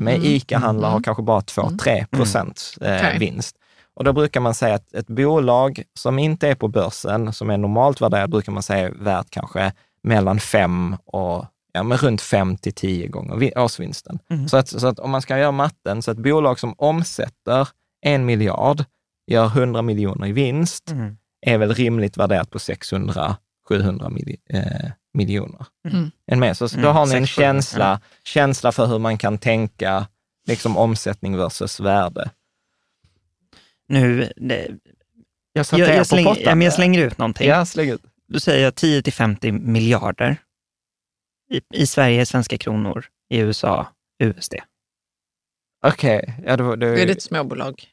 Speaker 4: Men
Speaker 7: Mm.
Speaker 4: ICA-handlar har
Speaker 7: Mm.
Speaker 4: kanske bara 2-3 procent eh, vinst. Och då brukar man säga att ett bolag som inte är på börsen, som är normalt värderat, brukar man säga är värt kanske mellan 5 och ja, men runt 5 till 10 gånger vi- årsvinsten.
Speaker 6: Mm.
Speaker 4: Så, att, så att om man ska göra matten, så ett bolag som omsätter en miljard, gör 100 miljoner i vinst,
Speaker 6: Mm.
Speaker 4: är väl rimligt värderat på 600-700 mil, eh, miljoner.
Speaker 7: Mm.
Speaker 4: En med. Så, så då
Speaker 6: Mm,
Speaker 4: har ni en
Speaker 6: 600,
Speaker 4: känsla, känsla för hur man kan tänka liksom omsättning versus värde.
Speaker 6: Nu, det,
Speaker 4: Jag
Speaker 6: jag, jag, slänger,
Speaker 4: pottan.
Speaker 6: ja, men jag slänger ut någonting.
Speaker 4: Ja, släng ut.
Speaker 6: Då säger jag 10 till 50 miljarder i, i Sverige, svenska kronor, i USA, USD.
Speaker 4: Okej, ja, det, var- det,
Speaker 7: Då är det ett småbolag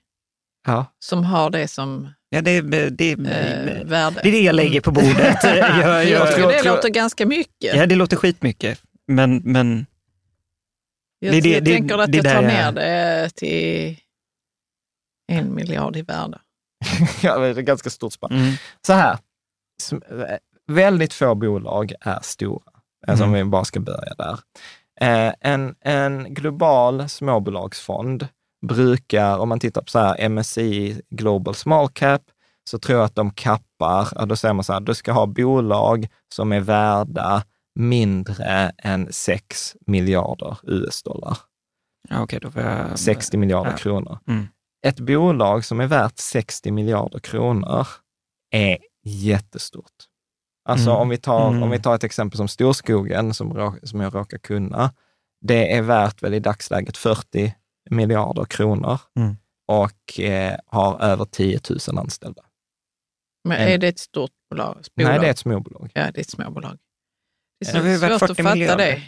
Speaker 4: ja.
Speaker 7: som har det som
Speaker 6: Ja, det, det, det,
Speaker 7: värde.
Speaker 6: det är det jag lägger på bordet. <laughs> jag,
Speaker 7: Jag
Speaker 6: jag,
Speaker 7: tycker
Speaker 4: tror-
Speaker 7: det låter ganska mycket.
Speaker 6: ja, det låter skitmycket, men, men
Speaker 7: jag
Speaker 6: det det-
Speaker 7: jag
Speaker 6: det-
Speaker 7: tänker att
Speaker 6: det
Speaker 7: jag tar ner
Speaker 6: jag-
Speaker 7: det till en miljard i värde. <laughs>
Speaker 4: ja, det är ett ganska stort spann.
Speaker 6: mm,
Speaker 4: Så här, väldigt få bolag är stora, alltså om
Speaker 6: Mm.
Speaker 4: vi bara ska börja där. Eh, en, en global småbolagsfond brukar, om man tittar på så här MSCI Global Small Cap, så tror jag att de kappar, ja, då säger man så här, du ska ha bolag som är värda mindre än 6 miljarder US-dollar.
Speaker 6: ja, får jag...
Speaker 4: 60 miljarder
Speaker 6: ja.
Speaker 4: kronor.
Speaker 6: Mm.
Speaker 4: Ett bolag som är värt 60 miljarder kronor är jättestort. Alltså
Speaker 6: Mm.
Speaker 4: om, vi tar,
Speaker 6: Mm.
Speaker 4: om vi tar ett exempel som Storskogen, som, som jag råkar kunna. Det är värt väl i dagsläget 40 miljarder kronor
Speaker 6: Mm.
Speaker 4: och eh, har över 10 000 anställda.
Speaker 7: Men
Speaker 4: En-
Speaker 7: är det ett stort bolag?
Speaker 4: Nej,
Speaker 7: bolag?
Speaker 4: det är ett småbolag.
Speaker 7: Ja, det är ett småbolag. Det är så
Speaker 6: värt
Speaker 7: svårt att
Speaker 6: 40
Speaker 7: fatta
Speaker 6: miljarder.
Speaker 7: det.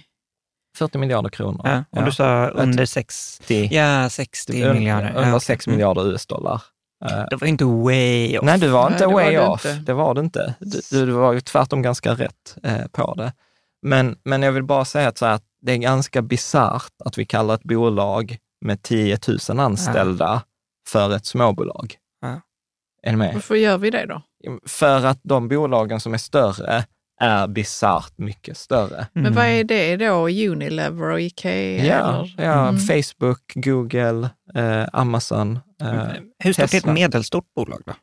Speaker 4: 40 miljarder kronor.
Speaker 6: Ja, och du sa under 60, ja 60
Speaker 4: Un-
Speaker 6: miljarder.
Speaker 4: Under
Speaker 6: Ja,
Speaker 4: 6
Speaker 6: mm.
Speaker 4: miljarder US-dollar. Eh,
Speaker 6: Det var inte way off.
Speaker 4: Nej, du var
Speaker 7: Nej,
Speaker 4: inte
Speaker 7: det var
Speaker 4: way
Speaker 7: det
Speaker 4: off.
Speaker 7: inte.
Speaker 4: Det var det inte. Du, du var ju tvärtom ganska rätt eh, på det. Men, men jag vill bara säga att, så här, att det är ganska bisarrt att vi kallar ett bolag med 10 000 anställda för ett småbolag.
Speaker 6: Ja.
Speaker 4: Är ni med?
Speaker 7: Varför gör vi det då?
Speaker 4: För att de bolagen som är större är bisarrt mycket större.
Speaker 7: Men vad är det då? Unilever och Ikea?
Speaker 4: Ja, ja
Speaker 7: Mm.
Speaker 4: Facebook, Google, eh, Amazon. Eh,
Speaker 6: Hur stort är ett medelstort bolag då?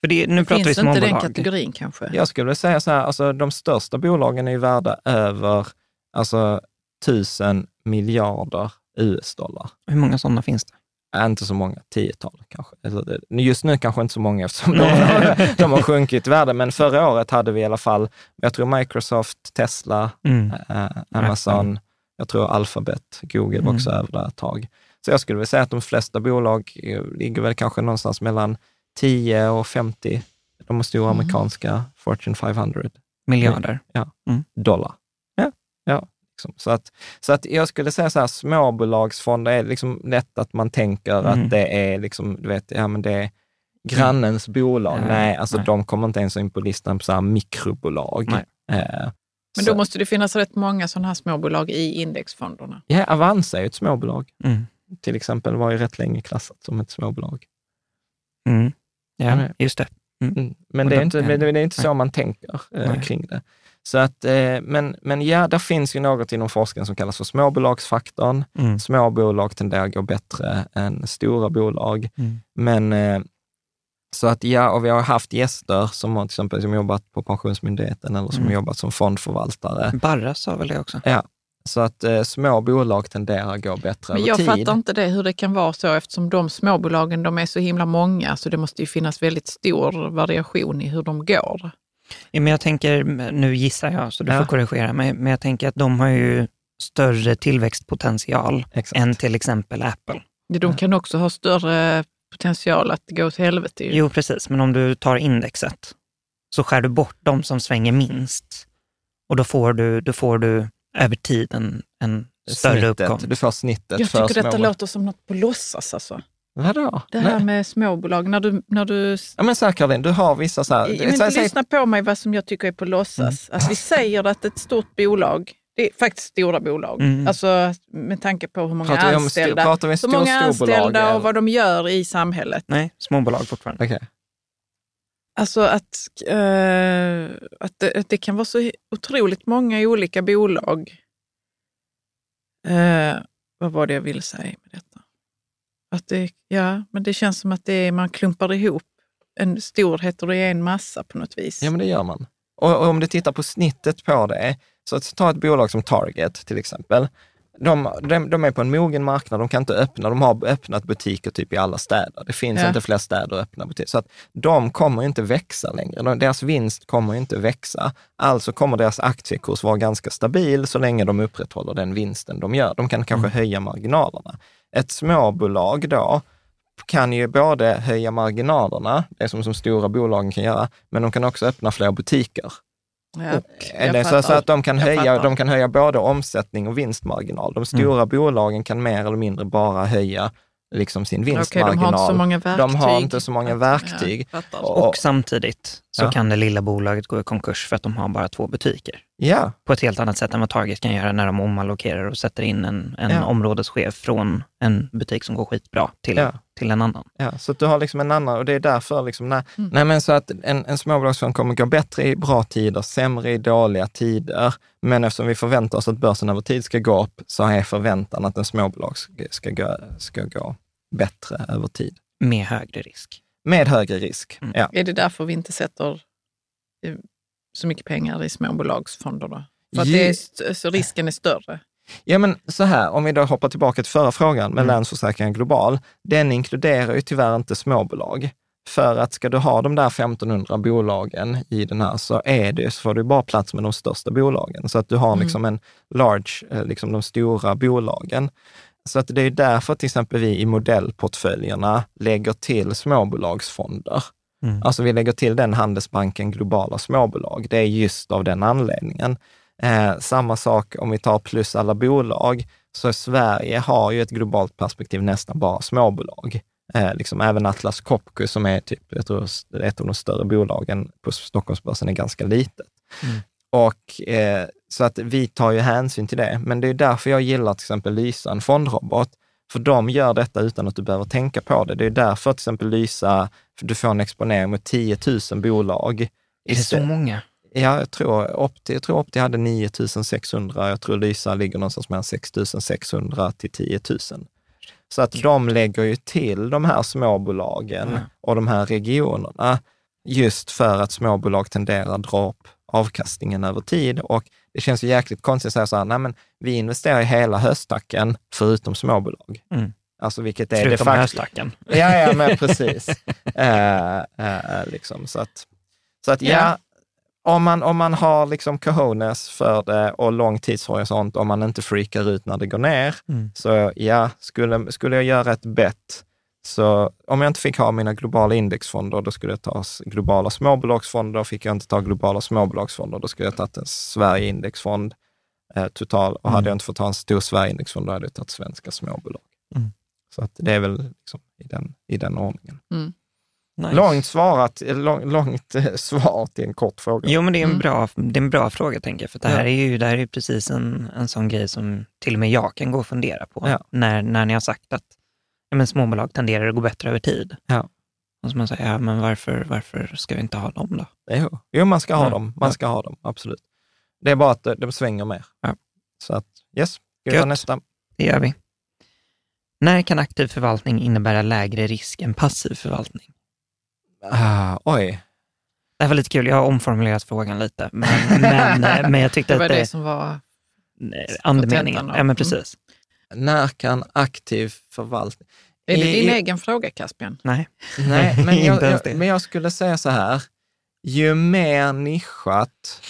Speaker 6: För det, nu pratar vi
Speaker 7: Finns inte
Speaker 6: småbolag.
Speaker 7: den kategorin kanske?
Speaker 4: Jag skulle vilja säga så här, alltså de största bolagen är ju värda över alltså, tusen miljarder US-dollar.
Speaker 6: Hur många sådana finns det?
Speaker 4: Äh, inte så många, tiotal kanske. Alltså, Just nu kanske inte så många eftersom de, har- de har sjunkit i värde, men förra året hade vi i alla fall, jag tror Microsoft, Tesla,
Speaker 6: Mm.
Speaker 4: eh, Amazon, jag tror Alphabet, Google var också över ett tag. Så jag skulle vilja säga att de flesta bolag eh, ligger väl kanske någonstans mellan 10 och 50, de stora amerikanska Fortune 500
Speaker 6: Miljarder.
Speaker 4: dollar. Ja, ja. Liksom. Så, att, så att jag skulle säga så här, småbolagsfonder är liksom lätt att man tänker
Speaker 6: Mm.
Speaker 4: att det är liksom, du vet, ja men det är grannens bolag.
Speaker 6: Ja,
Speaker 4: nej, alltså
Speaker 6: nej.
Speaker 4: de kommer inte ens in på listan på så här mikrobolag.
Speaker 6: Nej.
Speaker 4: Eh,
Speaker 7: Men
Speaker 4: så-
Speaker 7: då måste det finnas rätt många sådana här småbolag i indexfonderna.
Speaker 4: Ja, Avanza är ju ett småbolag.
Speaker 6: Mm.
Speaker 4: Till exempel var ju rätt länge klassat som ett småbolag.
Speaker 6: Mm. Ja,
Speaker 4: Mm.
Speaker 6: just det.
Speaker 4: Mm. Men
Speaker 6: Och
Speaker 4: det är
Speaker 6: de-
Speaker 4: inte,
Speaker 6: nej.
Speaker 4: det är inte så
Speaker 6: Nej.
Speaker 4: man tänker eh,
Speaker 6: Nej.
Speaker 4: kring det. Så att, eh, men, men ja, där finns ju något inom forskningen som kallas för småbolagsfaktorn.
Speaker 6: Mm.
Speaker 4: Små bolag tenderar att gå bättre än stora bolag.
Speaker 6: Mm.
Speaker 4: Men eh, så att ja, och vi har haft gäster som har till exempel som jobbat på Pensionsmyndigheten eller som
Speaker 6: Mm.
Speaker 4: jobbat som fondförvaltare.
Speaker 6: Barra sa väl det också?
Speaker 4: Ja, Så att eh, små bolag tenderar att gå bättre
Speaker 7: Men
Speaker 4: över
Speaker 7: jag
Speaker 4: tid.
Speaker 7: fattar inte det, hur det kan vara så eftersom de småbolagen de är så himla många så det måste ju finnas väldigt stor variation i hur de går.
Speaker 6: Ja, men jag tänker, nu gissar jag så du
Speaker 4: Ja.
Speaker 6: får korrigera mig, men jag tänker att de har ju större tillväxtpotential
Speaker 4: Exakt.
Speaker 6: än till exempel Apple.
Speaker 7: De kan också ha större potential att gå till helvete. ju.
Speaker 6: Jo, precis, men om du tar indexet så skär du bort de som svänger minst och då får du, då får du över tid en, en större
Speaker 4: snittet,
Speaker 6: uppgång.
Speaker 4: Du får snittet
Speaker 7: Jag
Speaker 4: för
Speaker 7: tycker detta
Speaker 4: små.
Speaker 7: låter som något på låtsas alltså.
Speaker 4: Vadå?
Speaker 7: Det här
Speaker 4: Nej.
Speaker 7: med småbolag, när du, när du
Speaker 4: Ja, men så här Caroline, du har vissa så här...
Speaker 7: Men
Speaker 4: så här
Speaker 7: lyssna på mig vad som jag tycker är på låtsas. Att vi säger att ett stort bolag, det är faktiskt stora bolag,
Speaker 6: Mm.
Speaker 7: alltså med tanke på hur många
Speaker 4: Pratar vi om
Speaker 7: anställda,
Speaker 4: pratar vi
Speaker 7: hur
Speaker 4: stor-
Speaker 7: många anställda
Speaker 4: eller?
Speaker 7: och vad de gör i samhället.
Speaker 6: Nej, småbolag fortfarande.
Speaker 4: Okej.
Speaker 7: Alltså att, eh, att, det, att det kan vara så otroligt många olika bolag. Eh, vad var det jag ville säga med detta? Att det, ja, men det känns som att det är, man klumpar ihop en stor heterogen massa på något vis.
Speaker 4: Ja, men det gör man. Och, och om du tittar på snittet på det, så att ta ett bolag som Target till exempel. De, de, de är på en mogen marknad, de kan inte öppna, de har öppnat butiker typ i alla städer. Det finns
Speaker 7: Ja.
Speaker 4: inte fler städer att öppna butiker. Så att de kommer inte växa längre. De, deras vinst kommer inte växa. Alltså kommer deras aktiekurs vara ganska stabil så länge de upprätthåller den vinsten de gör. De kan kanske höja marginalerna. Ett småbolag då, kan ju både höja marginalerna, det som, som stora bolagen kan göra, men de kan också öppna fler butiker.
Speaker 7: Ja,
Speaker 4: Eller så, så att de kan,
Speaker 7: Jag
Speaker 4: höja,
Speaker 7: fattar.
Speaker 4: de kan höja både omsättning och vinstmarginal. De stora bolagen kan mer eller mindre bara höja liksom sin vinstmarginal.
Speaker 7: de har inte så många verktyg.
Speaker 4: De har inte så många verktyg.
Speaker 7: Ja.
Speaker 4: Och-
Speaker 6: Och samtidigt så
Speaker 4: Ja.
Speaker 6: kan det lilla bolaget gå i konkurs för att de har bara två butiker.
Speaker 4: Ja,
Speaker 6: På ett helt annat sätt än vad Target kan göra när de omallokerar och sätter in en, en
Speaker 4: Ja.
Speaker 6: områdeschef från en butik som går skitbra till,
Speaker 4: Ja.
Speaker 6: till en annan.
Speaker 4: ja, så att du har liksom en annan, och det är därför liksom, när,
Speaker 7: Mm.
Speaker 4: nej men så att en, en småbolagsfond kommer gå bättre i bra tider, sämre i dåliga tider. Men eftersom vi förväntar oss att börsen över tid ska gå upp, så är förväntan att en småbolag ska, ska, gå, ska gå bättre över tid.
Speaker 6: Med högre risk.
Speaker 4: Med högre risk.
Speaker 6: Mm.
Speaker 4: Ja.
Speaker 7: Är det därför vi inte sätter så mycket pengar i småbolagsfonder då? För att det är, så risken är större?
Speaker 4: Ja, men så här, om vi då hoppar tillbaka till förra frågan med
Speaker 6: Mm.
Speaker 4: Länsförsäkringar Global. Den inkluderar ju tyvärr inte småbolag. För att ska du ha de där 1500 bolagen i den här så är det, så får du bara plats med de största bolagen. Så att du har
Speaker 7: Mm.
Speaker 4: liksom en large, eh, liksom de stora bolagen. Så att det är därför till exempel vi i modellportföljerna lägger till småbolagsfonder.
Speaker 6: Mm.
Speaker 4: Alltså vi lägger till den Handelsbanken globala småbolag. Det är just av den anledningen. Eh, samma sak om vi tar plus alla bolag, så Sverige har ju ett globalt perspektiv nästan bara småbolag. Eh, liksom även Atlas Copco som är typ, jag tror, ett av de större bolagen på Stockholmsbörsen är ganska litet.
Speaker 6: Mm.
Speaker 4: Och eh, så att vi tar ju hänsyn till det. Men det är därför jag gillar till exempel Lysa, en fondrobot. För de gör detta utan att du behöver tänka på det. Det är därför till exempel Lysa, du får en exponering mot 10 000 bolag.
Speaker 6: Är det så många?
Speaker 4: Ja, jag tror Opti, jag tror Opti hade 9600. Jag tror Lysa ligger någonstans mellan 6600 till 10 000. Så att de lägger ju till de här småbolagen
Speaker 6: Ja.
Speaker 4: och de här regionerna just för att småbolag tenderar att dra upp avkastningen över tid. Och det känns ju jäkligt konstigt att säga så här, nej men vi investerar i hela höstacken förutom småbolag.
Speaker 6: Mm.
Speaker 4: Alltså vilket är
Speaker 6: Förutom
Speaker 4: de facto...
Speaker 6: höstacken. <laughs>
Speaker 4: Ja, ja, men precis. <laughs> eh, eh, liksom, så att, så att ja,
Speaker 7: Ja.
Speaker 4: Om, man, om man har liksom cojones för det och lång tidshorisont, om man inte freakar ut när det går ner,
Speaker 6: Mm.
Speaker 4: så ja, skulle, skulle jag göra ett bett, så om jag inte fick ha mina globala indexfonder, då skulle jag ta globala småbolagsfonder. Fick jag inte ta globala småbolagsfonder, då skulle jag tagit en Sverige-indexfond eh, total. Och hade
Speaker 6: Mm.
Speaker 4: jag inte fått ta en stor Sverige-indexfond, då hade jag tagit svenska småbolag.
Speaker 6: Mm.
Speaker 4: Så att det är väl liksom i, den, i den ordningen.
Speaker 6: Nice.
Speaker 4: Långt, svarat, eh, lång, långt eh, svar till en kort fråga.
Speaker 6: Jo, men det är en,
Speaker 7: Mm.
Speaker 6: bra, det är en bra fråga, tänker jag. För det här
Speaker 4: Ja.
Speaker 6: är ju det här är precis en, en sån grej som till och med jag kan gå och fundera på.
Speaker 4: Ja.
Speaker 6: När, när ni har sagt att men småbolag tenderar att gå bättre över tid.
Speaker 4: Ja.
Speaker 6: Och så man säger, ja, men varför, varför ska vi inte ha dem då?
Speaker 4: Jo, jo man ska ha
Speaker 6: Ja.
Speaker 4: dem. Man ska ha dem, absolut. Det är bara att de, de svänger mer.
Speaker 6: Ja.
Speaker 4: Så att, yes, ska vi ta
Speaker 6: Gött.
Speaker 4: nästa?
Speaker 6: Det gör vi. När kan aktiv förvaltning innebära lägre risk än passiv förvaltning?
Speaker 4: Ah, oj.
Speaker 6: Det här var lite kul, jag har omformulerat frågan lite, men, men, <laughs> men jag tyckte
Speaker 7: Det var
Speaker 6: att det,
Speaker 7: det som var
Speaker 6: andemeningen. Ja, men
Speaker 7: Mm.
Speaker 6: precis.
Speaker 4: När kan aktiv förvaltning...
Speaker 7: Är det din
Speaker 4: i-
Speaker 7: egen fråga, Caspian?
Speaker 6: Nej.
Speaker 4: Nej, <laughs> men jag, jag, men jag skulle säga så här. Ju mer nischat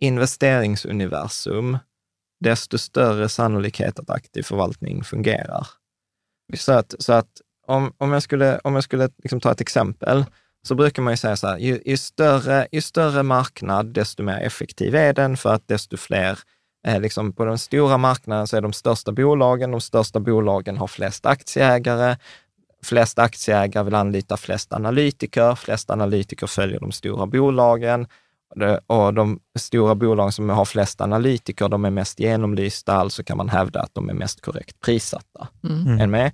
Speaker 4: investeringsuniversum, desto större sannolikhet att aktiv förvaltning fungerar. Så att, så att om, om jag skulle, om jag skulle liksom ta ett exempel, så brukar man ju säga så här, ju, ju, större, ju större marknad, desto mer effektiv är den, för att desto fler eh, liksom på den stora marknaden så är de största bolagen, de största bolagen har flest aktieägare, flest aktieägare vill anlita flest analytiker, flest analytiker följer de stora bolagen och de stora bolagen som har flest analytiker, de är mest genomlysta, alltså kan man hävda att de är mest korrekt prissatta.
Speaker 7: Mm.
Speaker 4: Är ni med?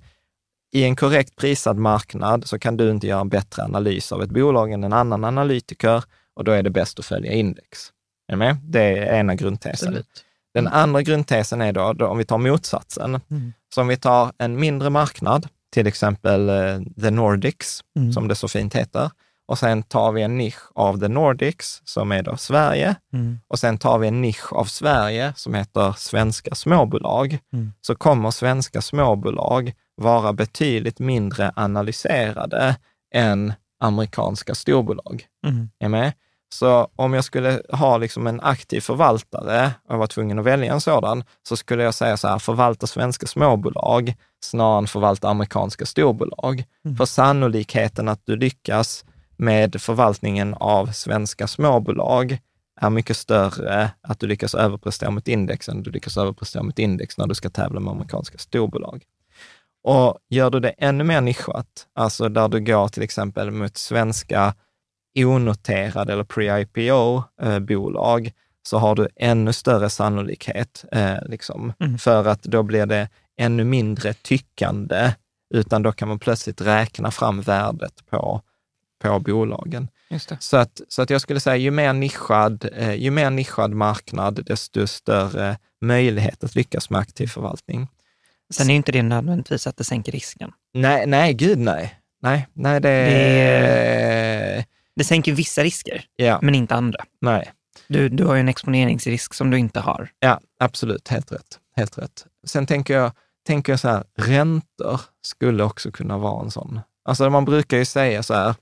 Speaker 4: I en korrekt prisad marknad så kan du inte göra en bättre analys av ett bolag än en annan analytiker och då är det bäst att följa index. Är med? Det är ena grundtesen.
Speaker 7: Absolut.
Speaker 4: Den andra grundtesen är då, då om vi tar motsatsen.
Speaker 6: Mm.
Speaker 4: Så om vi tar en mindre marknad, till exempel eh, the Nordics,
Speaker 6: Mm.
Speaker 4: som det så fint heter, och sen tar vi en nisch av the Nordics, som är då Sverige,
Speaker 6: Mm.
Speaker 4: och sen tar vi en nisch av Sverige som heter svenska småbolag,
Speaker 6: Mm.
Speaker 4: så kommer svenska småbolag vara betydligt mindre analyserade än amerikanska storbolag.
Speaker 6: Mm.
Speaker 4: Är med? Så om jag skulle ha liksom en aktiv förvaltare och var tvungen att välja en sådan, så skulle jag säga så här, förvalta svenska småbolag snarare än förvalta amerikanska storbolag.
Speaker 6: Mm.
Speaker 4: För sannolikheten att du lyckas med förvaltningen av svenska småbolag är mycket större att du lyckas överprestera mot index än du lyckas överprestera mot index när du ska tävla med amerikanska storbolag. Och gör du det ännu mer nischat, alltså där du går till exempel mot svenska onoterade eller pre-IPO-bolag, så har du ännu större sannolikhet, eh, liksom,
Speaker 6: Mm.
Speaker 4: för att då blir det ännu mindre tyckande, utan då kan man plötsligt räkna fram värdet på, på bolagen. Så att, så att jag skulle säga, ju mer, nischad, eh, ju mer nischad marknad, desto större möjlighet att lyckas med aktiv förvaltning.
Speaker 6: Sen är inte det nödvändigtvis att det sänker risken.
Speaker 4: Nej, nej, gud nej. Nej, nej det...
Speaker 6: Det- Det sänker vissa risker,
Speaker 4: Ja,
Speaker 6: men inte andra.
Speaker 4: nej.
Speaker 6: Du, du har ju en exponeringsrisk som du inte har.
Speaker 4: Ja, absolut. Helt rätt. Helt rätt. Sen tänker jag, tänker jag så här, räntor skulle också kunna vara en sån. Alltså man brukar ju säga så här,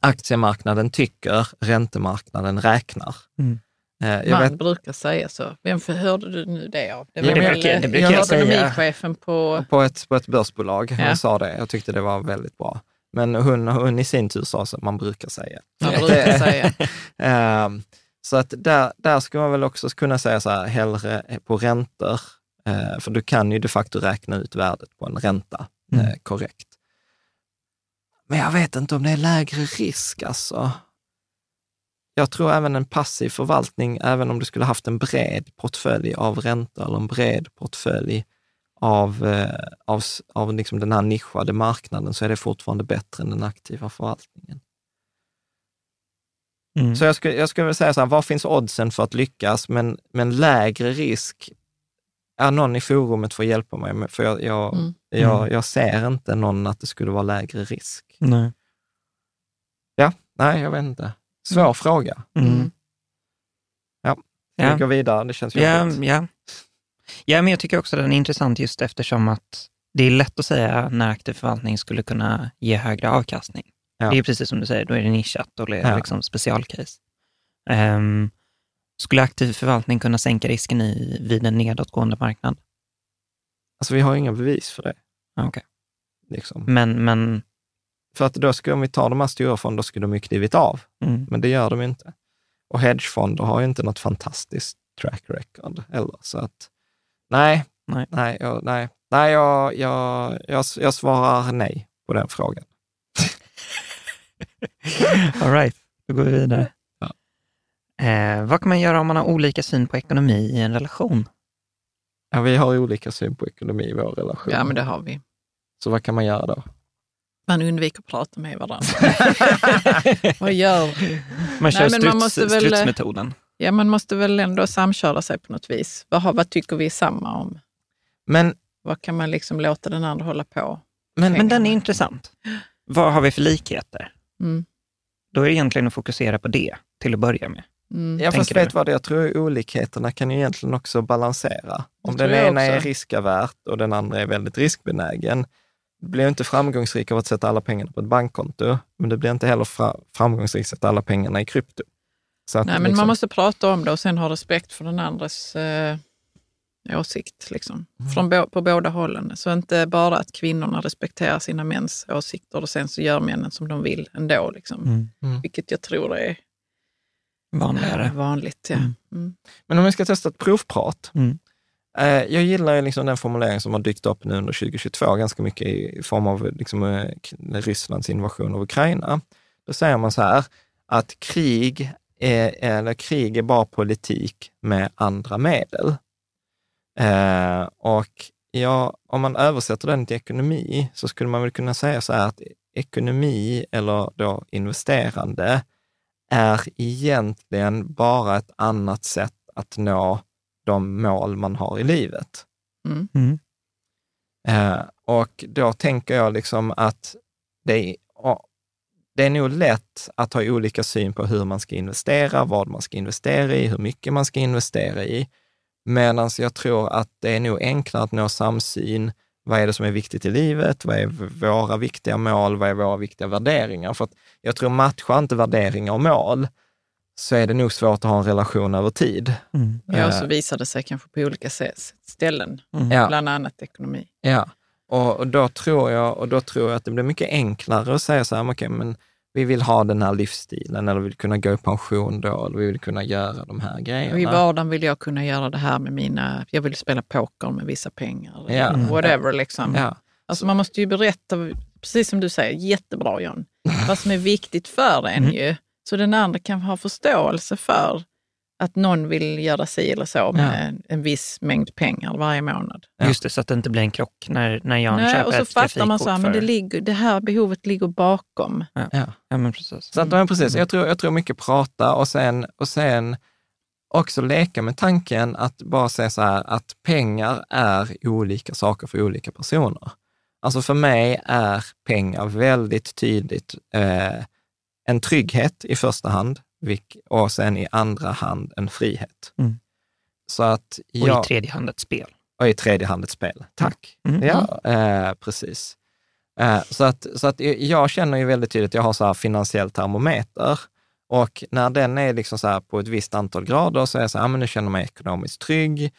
Speaker 4: aktiemarknaden tycker, räntemarknaden räknar.
Speaker 6: Mm.
Speaker 4: Eh, Jag
Speaker 7: Man
Speaker 4: vet,
Speaker 7: brukar säga så. Vem hörde du nu det av? Det
Speaker 4: Ja,
Speaker 7: var
Speaker 4: men
Speaker 7: väl
Speaker 6: det
Speaker 7: eh,
Speaker 6: brukar jag
Speaker 4: säga.
Speaker 7: ekonomichefen på...
Speaker 4: på ett, på ett börsbolag,
Speaker 7: Ja.
Speaker 4: hon sa det. Jag tyckte det var väldigt bra. Men hon, hon i sin tur sa så, man brukar säga.
Speaker 7: Man brukar säga. <laughs>
Speaker 4: Ehm, så att där, där ska man väl också kunna säga så här, hellre på räntor, eh, för du kan ju de facto räkna ut värdet på en ränta
Speaker 6: Mm.
Speaker 4: eh, korrekt. Men jag vet inte om det är lägre risk alltså. Jag tror även en passiv förvaltning, även om du skulle haft en bred portfölj av räntor eller en bred portfölj av, eh, av, av liksom den här nischade marknaden, så är det fortfarande bättre än den aktiva förvaltningen.
Speaker 6: Mm.
Speaker 4: Så jag skulle, jag skulle säga så här, vad finns oddsen för att lyckas? Men, men lägre risk, är någon i forumet får hjälpa mig, med, för jag, jag,
Speaker 7: Mm.
Speaker 4: jag, jag ser inte någon att det skulle vara lägre risk.
Speaker 6: Nej.
Speaker 4: Ja, nej, jag vet inte. Svår fråga.
Speaker 6: Mm.
Speaker 7: Mm.
Speaker 4: Vi
Speaker 6: Ja.
Speaker 4: går vidare, det känns
Speaker 6: Ja,
Speaker 4: jobbigt.
Speaker 6: ja. ja, men jag tycker också den är intressant just eftersom att det är lätt att säga när aktiv förvaltning skulle kunna ge högre avkastning.
Speaker 4: Ja.
Speaker 6: Det är precis som du säger, då är det nischat och det är
Speaker 4: Ja.
Speaker 6: liksom specialcase. Ehm, skulle aktiv förvaltning kunna sänka risken i, vid en nedåtgående marknad?
Speaker 4: Alltså vi har inga bevis för det.
Speaker 6: Ja, okej.
Speaker 4: Liksom.
Speaker 6: Men, men
Speaker 4: För att då ska, om vi tar de här stora fonderna, skulle de ju klivit av.
Speaker 6: mm,
Speaker 4: Men det gör de inte. Och hedgefonder har ju inte något fantastiskt track record heller. Så att, nej,
Speaker 6: Nej.
Speaker 4: nej, jag, nej, nej jag, jag, jag, jag svarar nej på den frågan. <laughs>
Speaker 6: all right, då går vi vidare.
Speaker 4: Ja.
Speaker 6: Eh, vad kan man göra om man har olika syn på ekonomi i en relation?
Speaker 4: Ja, vi har olika syn på ekonomi i vår relation.
Speaker 7: Ja, men det har vi.
Speaker 4: Så vad kan man göra då?
Speaker 7: Man undviker att prata med varandra. <laughs> Vad gör
Speaker 6: Man kör
Speaker 7: Nej, men man
Speaker 6: struts,
Speaker 7: måste väl-
Speaker 6: strutsmetoden.
Speaker 7: Ja, man måste väl ändå samköra sig på något vis. Vad, har, vad tycker vi är samma om?
Speaker 4: Men,
Speaker 7: Vad kan man liksom låta den andra hålla på?
Speaker 4: men,
Speaker 6: Men den är intressant. Vad har vi för likheter?
Speaker 7: Mm.
Speaker 6: Då är det egentligen att fokusera på det till att börja med.
Speaker 7: Mm.
Speaker 4: Ja, fast vet vad, jag tror olikheterna kan ju egentligen också balansera. Om den ena är riskavärt och den andra är väldigt riskbenägen, du blir inte framgångsrik av att sätta alla pengarna på ett bankkonto, men du blir inte heller fra- framgångsrik att sätta alla pengarna i krypto. Så att
Speaker 7: Nej, men
Speaker 4: liksom-
Speaker 7: man måste prata om det och sen ha respekt för den andres eh, åsikt. Liksom.
Speaker 4: Mm.
Speaker 7: Från bo, på båda hållen. Så inte bara att kvinnorna respekterar sina mäns åsikter och sen så gör männen som de vill ändå. Liksom.
Speaker 6: Mm.
Speaker 4: Mm.
Speaker 7: Vilket jag tror är
Speaker 6: Vanligare.
Speaker 7: vanligt. Ja.
Speaker 6: Mm.
Speaker 7: Mm.
Speaker 4: Men om vi ska testa ett provprat.
Speaker 6: Mm.
Speaker 4: Eh, jag gillar ju liksom den formulering som har dykt upp nu under 2022 ganska mycket i form av liksom, eh, Rysslands invasion av Ukraina. Då säger man så här att krig är, eller krig är bara politik med andra medel. Eh, och ja, om man översätter den till ekonomi så skulle man väl kunna säga så här att ekonomi eller då investerande är egentligen bara ett annat sätt att nå de mål man har i livet.
Speaker 7: Mm.
Speaker 6: Mm.
Speaker 4: Eh, och då tänker jag liksom att det det är nog lätt att ha olika syn på hur man ska investera, vad man ska investera i, hur mycket man ska investera i. Medan jag tror att det är nog enklare att nå samsyn. Vad är det som är viktigt i livet? Vad är våra viktiga mål? Vad är våra viktiga värderingar? För att jag tror matchar inte värderingar och mål, så är det nog svårt att ha en relation över tid.
Speaker 6: Mm.
Speaker 7: Ja, och så
Speaker 4: Eh,
Speaker 7: visar det sig kanske på olika ställen,
Speaker 6: Mm.
Speaker 7: Bland annat ekonomi.
Speaker 4: Ja, och, och, då tror jag, och då tror jag att det blir mycket enklare att säga så här, okej, men vi vill ha den här livsstilen, eller vi vill kunna gå i pension då, eller vi vill kunna göra de här grejerna.
Speaker 7: Och I vardagen vill jag kunna göra det här med mina, jag vill spela poker med vissa pengar.
Speaker 4: Ja. Mm.
Speaker 7: Whatever liksom.
Speaker 4: Ja,
Speaker 7: Alltså man måste ju berätta, precis som du säger, jättebra John, vad som är viktigt för en
Speaker 4: Mm.
Speaker 7: ju. Så den andra kan ha förståelse för att någon vill göra sig eller så med en, en viss mängd pengar varje månad.
Speaker 4: Ja.
Speaker 6: Just det, så att det inte blir en krock när, när Jan
Speaker 7: Nej,
Speaker 6: köper
Speaker 7: och så
Speaker 6: ett
Speaker 7: fattar man så här, men det, ligger, det här behovet ligger bakom.
Speaker 4: ja.
Speaker 6: Ja, men precis.
Speaker 4: Så att, men precis, jag tror, jag tror mycket prata och sen, och sen också leka med tanken att bara säga så här att pengar är olika saker för olika personer. Alltså för mig är pengar väldigt tydligt eh, en trygghet i första hand och sen i andra hand en frihet.
Speaker 6: Mm.
Speaker 4: Så att
Speaker 6: Och
Speaker 4: jag,
Speaker 6: i tredje hand ett spel.
Speaker 4: och i tredje hand ett spel. Tack.
Speaker 6: Mm.
Speaker 4: Ja, eh, precis. Eh, så att, så att jag känner ju väldigt tydligt, jag har så här finansiell termometer och när den är liksom så här på ett visst antal grader så är jag så här, ah, men nu känner jag mig ekonomiskt trygg.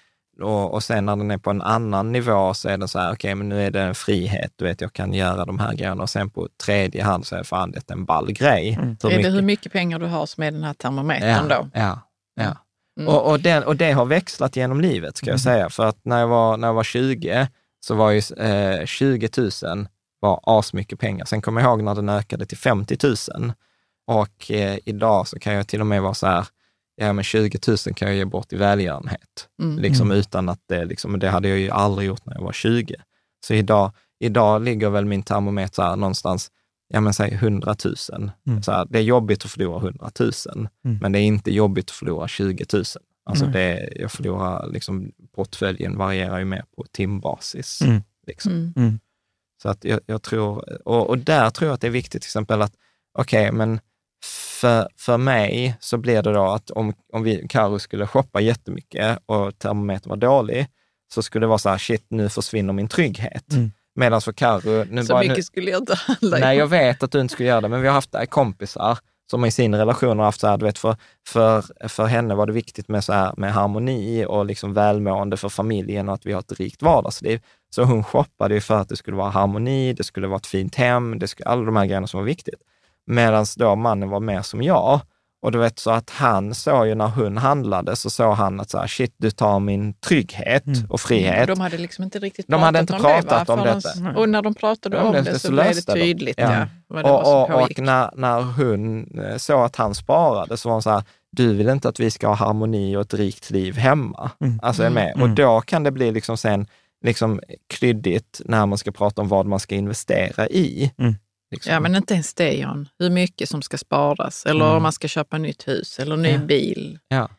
Speaker 4: Och, och sen när den är på en annan nivå så är den så här, okej, men nu är det en frihet, du vet, jag kan göra de här grejerna. Och sen på tredje hand så är det fan, det är en ball grej.
Speaker 6: Mm.
Speaker 4: Hur
Speaker 7: är det
Speaker 4: mycket-
Speaker 7: hur mycket pengar du har som är den här termometern då?
Speaker 4: Ja, ja.
Speaker 7: Mm.
Speaker 4: Och, och, den, och det har växlat genom livet, ska jag säga. För att när jag var, när jag var 20 så var ju eh, 20 000 var asmycket pengar. Sen kommer jag ihåg när den ökade till 50 000. Och eh, idag så kan jag till och med vara så här, ja men 20 000 kan jag ge bort i välgörenhet.
Speaker 7: Mm.
Speaker 4: Liksom utan att det, liksom, det hade jag ju aldrig gjort när jag var 20. Så idag, idag ligger väl min termometer här någonstans, ja men säg 100 000.
Speaker 6: Mm.
Speaker 4: Så här, det är jobbigt att förlora 100 000,
Speaker 6: Mm.
Speaker 4: men det är inte jobbigt att förlora 20 000. Alltså det, jag förlorar, liksom, portföljen varierar ju mer på timbasis.
Speaker 6: Mm.
Speaker 4: Liksom.
Speaker 7: Mm.
Speaker 6: Mm.
Speaker 4: Så att jag, jag tror, och, och där tror jag att det är viktigt till exempel att, okej, men för, för mig så blir det då att om, om vi, Karo skulle shoppa jättemycket och termometern var dålig, så skulle det vara så här, shit, nu försvinner min trygghet.
Speaker 6: Mm.
Speaker 4: Medan för Karo, nu
Speaker 7: Så
Speaker 4: bara,
Speaker 7: mycket
Speaker 4: nu,
Speaker 7: skulle jag inte handla.
Speaker 4: Nej, jag vet att du inte skulle göra det, men vi har haft kompisar som i sin relation har haft så här, du vet, för, för, för henne var det viktigt med, så här, med harmoni och liksom välmående för familjen och att vi har ett rikt vardagsliv. Så hon shoppade ju för att det skulle vara harmoni, det skulle vara ett fint hem, det skulle, alla de här grejerna som var viktigt. Medan då mannen var mer som jag. Och du vet så att han såg ju när hon handlade så såg han att så här, shit, du tar min trygghet
Speaker 6: Mm.
Speaker 4: och frihet.
Speaker 7: De hade liksom inte riktigt
Speaker 4: De hade inte
Speaker 7: om
Speaker 4: pratat
Speaker 7: det, va?
Speaker 4: om detta.
Speaker 7: Och när de pratade
Speaker 4: Ja,
Speaker 7: om
Speaker 4: det-
Speaker 7: det,
Speaker 4: det
Speaker 7: så
Speaker 4: så
Speaker 7: blev det tydligt
Speaker 4: Ja.
Speaker 7: ja. vad det var
Speaker 4: Och,
Speaker 7: som
Speaker 4: och, och när, när hon eh, såg att han sparade så var hon så här, du vill inte att vi ska ha harmoni och ett rikt liv hemma.
Speaker 6: Mm.
Speaker 4: Alltså är med.
Speaker 6: Mm.
Speaker 4: Och då kan det bli liksom sen liksom kryddigt när man ska prata om vad man ska investera i.
Speaker 6: Mm.
Speaker 4: Liksom.
Speaker 7: Ja, men inte ens det Jan. Hur mycket som ska sparas eller
Speaker 4: Mm.
Speaker 7: om man ska köpa nytt hus eller ny
Speaker 4: Ja.
Speaker 7: bil.
Speaker 4: Ja.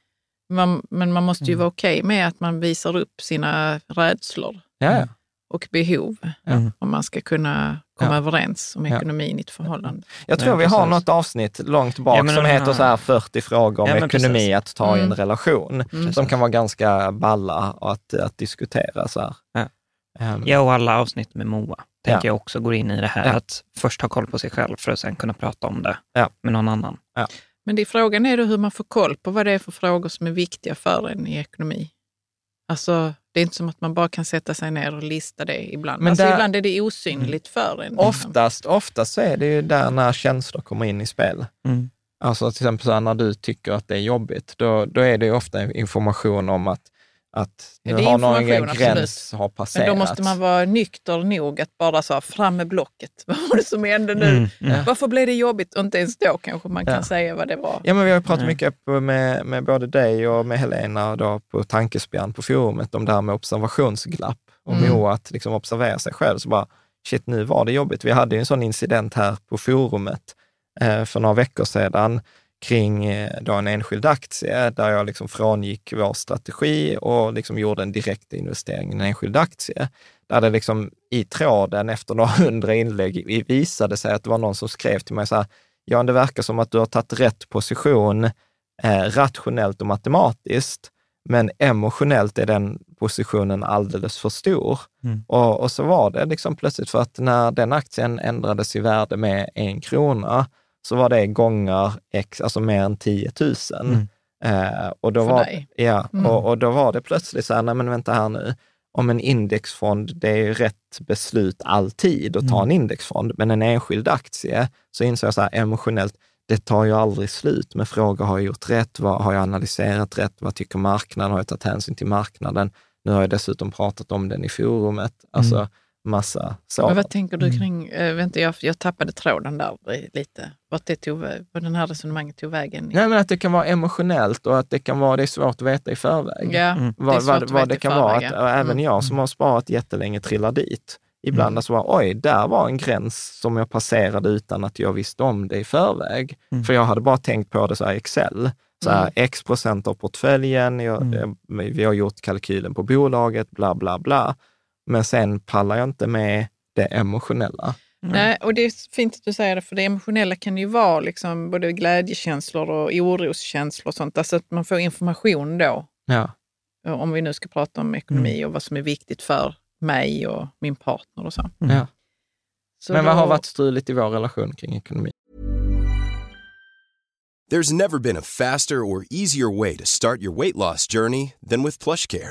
Speaker 7: Man, men man måste ju
Speaker 6: Mm.
Speaker 7: vara okej med att man visar upp sina rädslor.
Speaker 4: ja,
Speaker 7: och behov
Speaker 6: Mm.
Speaker 7: om man ska kunna komma
Speaker 4: Ja.
Speaker 7: överens om
Speaker 4: Ja.
Speaker 7: ekonomin i ett förhållande.
Speaker 4: Jag tror
Speaker 6: Ja,
Speaker 4: vi har något avsnitt långt bak
Speaker 6: Ja, men
Speaker 4: som
Speaker 6: den
Speaker 4: heter
Speaker 6: här-
Speaker 4: så här 40 frågor om ekonomi
Speaker 6: precis.
Speaker 4: att ta i en
Speaker 7: Mm.
Speaker 4: relation,
Speaker 7: Mm.
Speaker 4: som kan vara ganska balla att, att diskutera. Så här.
Speaker 6: Ja. Ja, och alla avsnitt med Moa tänker
Speaker 4: Ja.
Speaker 6: jag också går in i det här
Speaker 4: Ja.
Speaker 6: att först ha koll på sig själv för att sen kunna prata om det
Speaker 4: Ja.
Speaker 6: med någon annan.
Speaker 7: Men det är frågan är då hur man får koll på vad det är för frågor som är viktiga för en i ekonomi. Alltså, det är inte som att man bara kan sätta sig ner och lista det ibland.
Speaker 4: Men
Speaker 7: alltså,
Speaker 4: där-
Speaker 7: ibland är det osynligt för en. liksom.
Speaker 4: Oftast, oftast så är det ju där när känslor kommer in i spel.
Speaker 6: Mm.
Speaker 4: Alltså till exempel så här, när du tycker att det är jobbigt, då, då är det ju ofta information om att, att
Speaker 7: Ja,
Speaker 4: nu har någon gräns har
Speaker 7: Men
Speaker 4: passerat.
Speaker 7: då måste man vara nykter nog att bara så här, fram med blocket. <laughs> Vad var det som hände nu?
Speaker 6: Mm, mm.
Speaker 7: Varför blev det jobbigt? Och inte ens då kanske man kan
Speaker 4: Ja.
Speaker 7: säga vad det var.
Speaker 4: Ja, men vi har pratat mycket med, med både dig och med Helena då, på Tankespjärn på forumet om det här med observationsglapp och
Speaker 7: Mm.
Speaker 4: Moa att liksom observera sig själv. Så bara, shit, nu var det jobbigt. Vi hade ju en sån incident här på forumet eh, för några veckor sedan kring eh, då en enskild aktie där jag liksom frångick vår strategi och liksom gjorde en direkt investering i en enskild aktie. Där det liksom i tråden efter <laughs> några hundra inlägg visade sig att det var någon som skrev till mig så här, Jan, det verkar som att du har tagit rätt position eh, rationellt och matematiskt, men emotionellt är den positionen alldeles för stor.
Speaker 6: Mm.
Speaker 4: Och, och så var det liksom plötsligt för att när den aktien ändrades i värde med en krona, så var det gånger x, alltså mer än 10 000.
Speaker 6: Mm.
Speaker 4: Eh, och, då
Speaker 7: För
Speaker 4: var,
Speaker 7: dig.
Speaker 4: ja,
Speaker 7: Mm.
Speaker 4: och, och då var det plötsligt så här, nej men vänta här nu, om en indexfond, det är ju rätt beslut alltid att ta en indexfond, men en enskild aktie, så insåg jag så här emotionellt, det tar ju aldrig slut med frågor, har jag gjort rätt? Vad, har jag analyserat rätt? Vad tycker marknaden? Har jag tagit hänsyn till marknaden? Nu har jag dessutom pratat om den i forumet. Alltså massa så.
Speaker 7: Men vad tänker du kring, äh, vänta jag, jag tappade tråden där lite, vart det tog, vad den här resonemanget tog vägen.
Speaker 4: Nej, men att det kan vara emotionellt och att det kan vara, det är svårt att veta i förväg.
Speaker 7: Ja,
Speaker 6: Mm.
Speaker 4: vad, vad, vad det kan vara. Att,
Speaker 7: ja.
Speaker 4: Även
Speaker 7: Mm.
Speaker 4: jag som har sparat jättelänge trillar dit. Ibland
Speaker 6: Mm.
Speaker 4: så var oj, där var en gräns som jag passerade utan att jag visste om det i förväg.
Speaker 6: Mm.
Speaker 4: För jag hade bara tänkt på det så här i Excel. Så här,
Speaker 7: Mm.
Speaker 4: x procent av portföljen, jag,
Speaker 6: Mm.
Speaker 4: jag, vi har gjort kalkylen på bolaget, bla bla bla. Men sen pallar jag inte med det emotionella.
Speaker 7: Nej, och det är fint att du säger det, för det emotionella kan ju vara liksom både glädjekänslor och oroskänslor och sånt. Alltså att man får information då,
Speaker 4: Ja.
Speaker 7: om vi nu ska prata om ekonomi och vad som är viktigt för mig och min partner och så.
Speaker 6: Mm.
Speaker 4: Ja.
Speaker 7: så
Speaker 4: Men vad
Speaker 7: då-
Speaker 4: har varit struligt i vår relation kring ekonomi?
Speaker 8: There's never been a faster or easier way to start your weight loss journey than with PlushCare.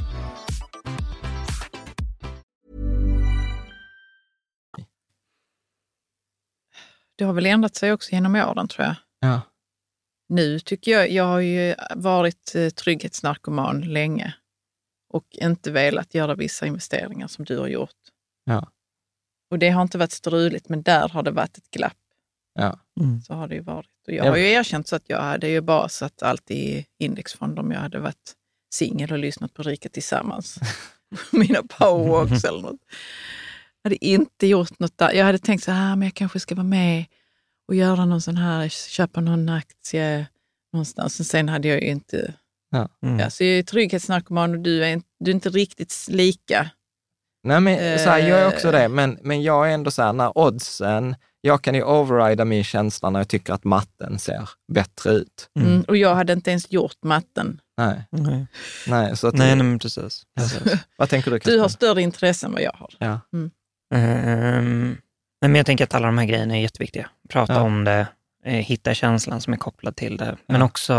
Speaker 7: Det har väl ändrat sig också genom åren tror jag.
Speaker 4: Ja.
Speaker 7: Nu tycker jag, jag har ju varit eh, trygghetsnarkoman länge och inte velat göra vissa investeringar som du har gjort.
Speaker 4: Ja.
Speaker 7: Och det har inte varit struligt, men där har det varit ett glapp.
Speaker 4: Ja.
Speaker 7: Så har det ju varit. Och jag
Speaker 4: Ja.
Speaker 7: har ju erkänt så att jag hade ju bara satt allt i indexfond om jag hade varit singel och lyssnat på Rika Tillsammans. <laughs> <laughs> Mina powerwalks eller något. Jag hade inte gjort något där. Jag hade tänkt så här, men jag kanske ska vara med och göra någon sån här, köpa någon aktie någonstans. Och sen hade jag ju inte...
Speaker 4: Ja.
Speaker 6: Mm.
Speaker 7: Ja, så jag är trygghetsnarkoman och du är, inte- du är inte riktigt lika.
Speaker 4: Nej, men så här, jag är också
Speaker 7: Eh.
Speaker 4: det, men, men jag är ändå så här, när oddsen, jag kan ju overrida min känsla när jag tycker att matten ser bättre ut.
Speaker 7: Mm. Och jag hade inte ens gjort matten.
Speaker 4: Nej,
Speaker 6: Nej,
Speaker 4: nej. Så att,
Speaker 6: nej, nej men precis.
Speaker 4: precis. Vad tänker du,
Speaker 7: Du har större intresse än vad jag har.
Speaker 4: Ja.
Speaker 6: Nej, men jag tänker att alla de här grejerna är jätteviktiga. Prata
Speaker 4: Ja.
Speaker 6: om det, eh, hitta känslan som är kopplad till det. Men
Speaker 4: Ja.
Speaker 6: också,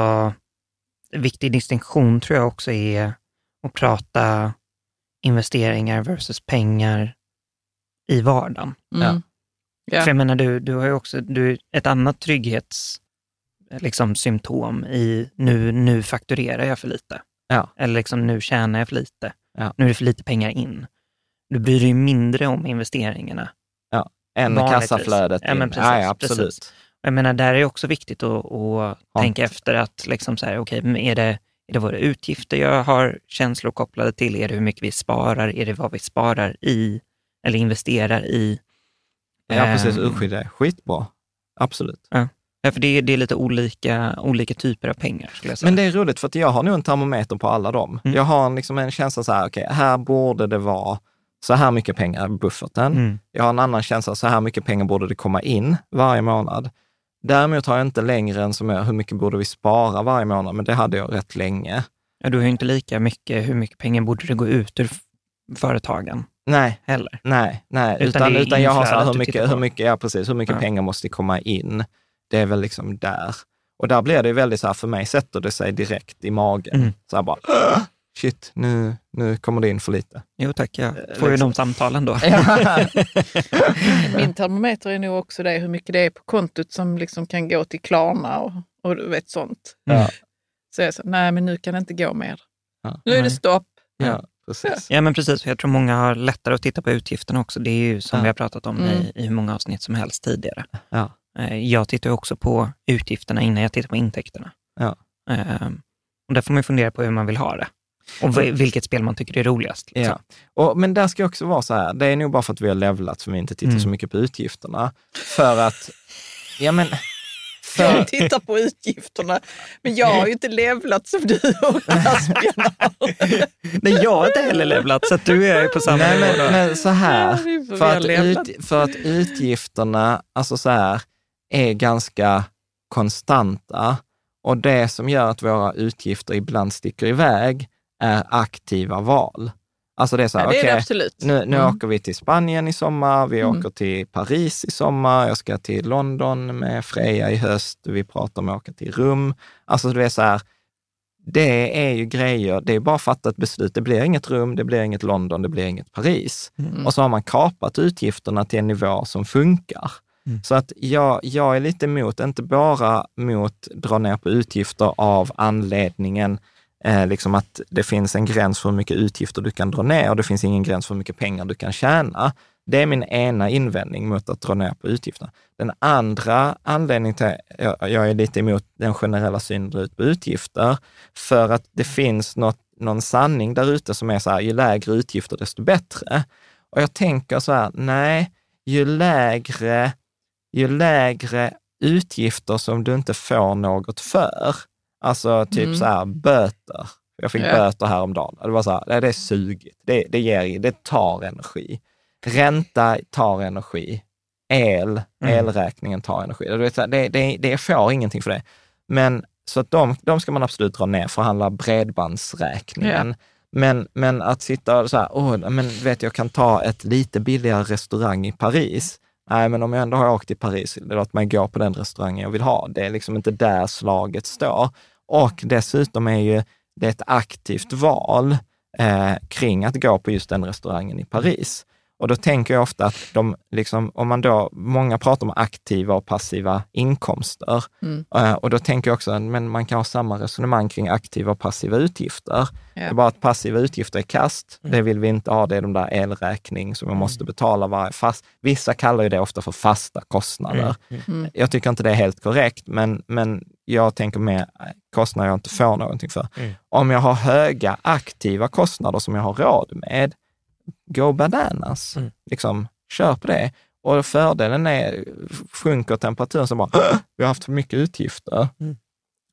Speaker 6: en viktig distinktion tror jag också är att prata investeringar versus pengar i vardagen.
Speaker 7: Mm. Ja.
Speaker 6: För jag menar, du, du har ju också du, ett annat trygghets liksom, symptom i nu, nu fakturerar jag för lite.
Speaker 4: Ja.
Speaker 6: Eller liksom, nu tjänar jag för lite.
Speaker 4: Ja.
Speaker 6: Nu är det för lite pengar in. Du bryr dig mindre om investeringarna.
Speaker 4: Än
Speaker 6: vanligtvis.
Speaker 4: kassaflödet.
Speaker 6: Ja, men precis,
Speaker 4: ja, ja, absolut.
Speaker 6: precis. Jag menar, där är det också viktigt att, att tänka efter att liksom så här, okej, men är, det, är det våra utgifter jag har känslor kopplade till? Är det hur mycket vi sparar? Är det vad vi sparar i eller investerar i?
Speaker 4: Ja, precis.
Speaker 6: Ehm,
Speaker 4: Urskilja det. Skitbra. Absolut.
Speaker 6: Ja, för det är, det är lite olika, olika typer av pengar skulle jag säga.
Speaker 4: Men det är roligt för att jag har nog en termometer på alla dem.
Speaker 6: Mm.
Speaker 4: Jag har en, liksom en känsla så här, okej, här borde det vara så här mycket pengar i bufferten.
Speaker 6: Mm.
Speaker 4: Jag har en annan känsla, så här mycket pengar borde det komma in varje månad. Däremot har jag inte längre än som jag, hur mycket borde vi spara varje månad, men det hade jag rätt länge.
Speaker 6: Ja, du har ju inte lika mycket, hur mycket pengar borde det gå ut ur företagen
Speaker 4: Nej,
Speaker 6: heller.
Speaker 4: nej, nej.
Speaker 6: Utan
Speaker 4: Utan,
Speaker 6: är
Speaker 4: utan, jag har så här, hur mycket, hur mycket, ja precis, hur mycket
Speaker 6: Ja.
Speaker 4: pengar måste komma in? Det är väl liksom där. Och där blir det ju väldigt så här, för mig sätter det sig direkt i magen.
Speaker 6: Mm.
Speaker 4: Så här bara, "Åh, shit, nu, nu kommer det in för lite.
Speaker 6: Jo tack, jag får ju
Speaker 4: liksom.
Speaker 6: de samtalen då. <laughs> <laughs>
Speaker 7: Min termometer är nog också det, hur mycket det är på kontot som liksom kan gå till Klarna och, och du vet sånt.
Speaker 4: Ja.
Speaker 7: Så jag så, nej men nu kan det inte gå mer.
Speaker 4: Ja.
Speaker 7: Nu är det stopp.
Speaker 4: Ja, precis.
Speaker 6: Ja, men precis. Jag tror många har lättare att titta på utgifterna också. Det är ju som
Speaker 4: Ja.
Speaker 6: vi har pratat om
Speaker 7: Mm.
Speaker 6: i, i hur många avsnitt som helst tidigare.
Speaker 4: Ja.
Speaker 6: Eh, Jag tittar också på utgifterna innan jag tittar på intäkterna.
Speaker 4: Ja.
Speaker 6: Eh, Och där får man ju fundera på hur man vill ha det. Och vi- vilket spel man tycker är roligast. Liksom.
Speaker 4: Ja. Och, men där ska jag också vara så här, det är nog bara för att vi har levlat som vi inte tittar
Speaker 6: Mm.
Speaker 4: så mycket på utgifterna. För att, ja men, för,
Speaker 7: Jag tittar på utgifterna. Men jag har ju inte levlat som du och har.
Speaker 6: Nej, jag har inte heller levlat, så att du är ju på samma
Speaker 4: nej,
Speaker 6: nivå.
Speaker 4: men,
Speaker 6: då.
Speaker 4: men så här,
Speaker 7: Ja,
Speaker 4: för att,
Speaker 7: levlat.
Speaker 4: ut, för att utgifterna, alltså så här, är ganska konstanta. Och det som gör att våra utgifter ibland sticker iväg är aktiva val. Alltså det är så här,
Speaker 7: Ja, är absolut.
Speaker 4: Nu, nu
Speaker 7: Mm.
Speaker 4: åker vi till Spanien i sommar, vi
Speaker 7: Mm.
Speaker 4: åker till Paris i sommar, jag ska till London med Freja i höst, vi pratar om att åka till Rum. Alltså det är så här, det är ju grejer, det är bara att fatta ett beslut. Det blir inget Rum, det blir inget London, det blir inget Paris.
Speaker 7: Mm.
Speaker 4: Och så har man kapat utgifterna till en nivå som funkar.
Speaker 6: Mm.
Speaker 4: Så att jag, jag är lite emot, inte bara mot dra ner på utgifter av anledningen eh, liksom att det finns en gräns för hur mycket utgifter du kan dra ner och det finns ingen gräns för hur mycket pengar du kan tjäna. Det är min ena invändning mot att dra ner på utgifterna. Den andra anledningen till att jag, jag är lite emot den generella synen ut på utgifter, för att det finns något, någon sanning där ute som är så här, ju lägre utgifter desto bättre. Och jag tänker så här, nej, ju lägre, ju lägre utgifter som du inte får något för, alltså typ
Speaker 7: Mm.
Speaker 4: så här böter. Jag fick
Speaker 7: Ja.
Speaker 4: böter häromdagen. Det var så här, det är sugigt. Det, det, ger, det tar energi. Ränta tar energi. El,
Speaker 6: Mm.
Speaker 4: elräkningen tar energi. Här, det, det, det får ingenting för det. Men så att de, de ska man absolut dra ner, förhandla bredbandsräkningen. Men, men att sitta och så här, åh, men vet jag kan ta ett lite billigare restaurang i Paris. Nej, men om jag ändå har åkt till Paris, låt mig gå på den restaurangen jag vill ha. Det är liksom inte där slaget står. Och dessutom är ju det ett aktivt val eh, kring att gå på just den restaurangen i Paris. Och då tänker jag ofta att de, liksom, om man då, många pratar om aktiva och passiva inkomster.
Speaker 7: Mm.
Speaker 4: Eh, och då tänker jag också, men man kan ha samma resonemang kring aktiva och passiva utgifter. Det är bara att passiva utgifter är kast. Det vill vi inte ha. Det är de där elräkning som jag måste betala varje fast. Vissa kallar ju det ofta för fasta kostnader.
Speaker 7: Mm.
Speaker 4: Jag tycker inte det är helt korrekt, men, men jag tänker mer eh, kostnader jag inte får någonting för.
Speaker 6: Mm.
Speaker 4: Om jag har höga aktiva kostnader som jag har råd med, go bananas.
Speaker 6: Mm.
Speaker 4: Liksom, kör på det. Och fördelen är, sjunker temperaturen så bara, "Åh, vi har haft för mycket utgifter.
Speaker 6: Mm.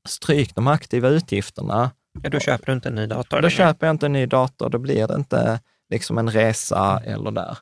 Speaker 4: Stryk de aktiva utgifterna.
Speaker 6: Ja, då köper du inte en ny dator.
Speaker 4: Då
Speaker 6: längre.
Speaker 4: köper jag inte en ny dator, då blir det inte liksom en resa eller där.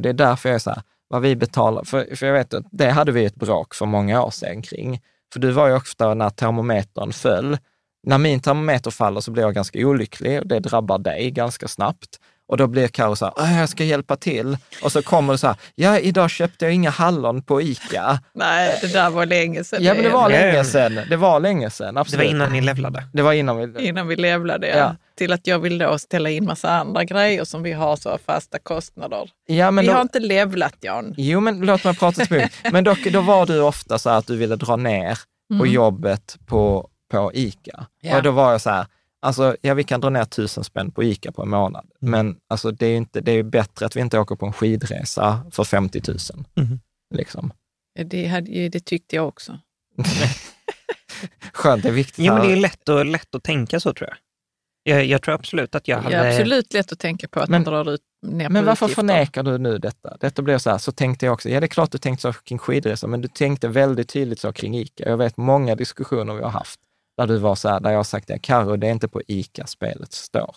Speaker 4: Det är därför jag är så här, vad vi betalar, för, för jag vet att det hade vi ett bråk för många år sedan kring. För du var ju ofta när termometern föll, när min termometer faller så blir jag ganska olycklig och det drabbar dig ganska snabbt. Och då blir Karo så här, "Åh, jag ska hjälpa till. Och så kommer det så här, ja, idag köpte jag inga hallon på ICA.
Speaker 7: Nej, det där var länge sedan.
Speaker 4: Ja, men det var länge sedan. Det var länge sedan,
Speaker 6: Det var
Speaker 4: absolut.
Speaker 6: innan ni levlade.
Speaker 4: Det var innan vi...
Speaker 7: Innan vi levlade, ja.
Speaker 4: Ja.
Speaker 7: Till att jag vill då ställa in massa andra grejer som vi har så fasta kostnader.
Speaker 4: Ja, men
Speaker 7: vi
Speaker 4: då-
Speaker 7: har inte levlat, Jan.
Speaker 4: Jo, men låt mig prata språk. Men dock, då var du ofta så här att du ville dra ner på
Speaker 7: Mm.
Speaker 4: jobbet på, på ICA.
Speaker 7: Ja.
Speaker 4: Och då var jag så här, alltså, ja, vi kan dra ner tusen spänn på ICA på en månad,
Speaker 6: Mm.
Speaker 4: men alltså, det är inte, det är bättre att vi inte åker på en skidresa för 50 000.
Speaker 6: Mhm.
Speaker 4: Liksom.
Speaker 7: Det, hade, det tyckte jag också. <laughs>
Speaker 4: Skönt, det är viktigt.
Speaker 6: Ja, men det är lätt, och, lätt att tänka så tror jag. Jag, jag tror absolut att jag
Speaker 7: Det
Speaker 6: hade...
Speaker 7: är absolut lätt att tänka på att
Speaker 4: Men-
Speaker 7: man drar ut ner
Speaker 4: Men
Speaker 7: på
Speaker 4: varför
Speaker 7: utgifter.
Speaker 4: förnekar du nu detta? Detta blir så här, så tänkte jag också. Ja, det är klart du tänkte så kring skidresa, men du tänkte väldigt tydligt så kring ICA. Jag vet många diskussioner vi har haft där du var så här, där jag har sagt det, Karo, det är inte på ICA spelet står.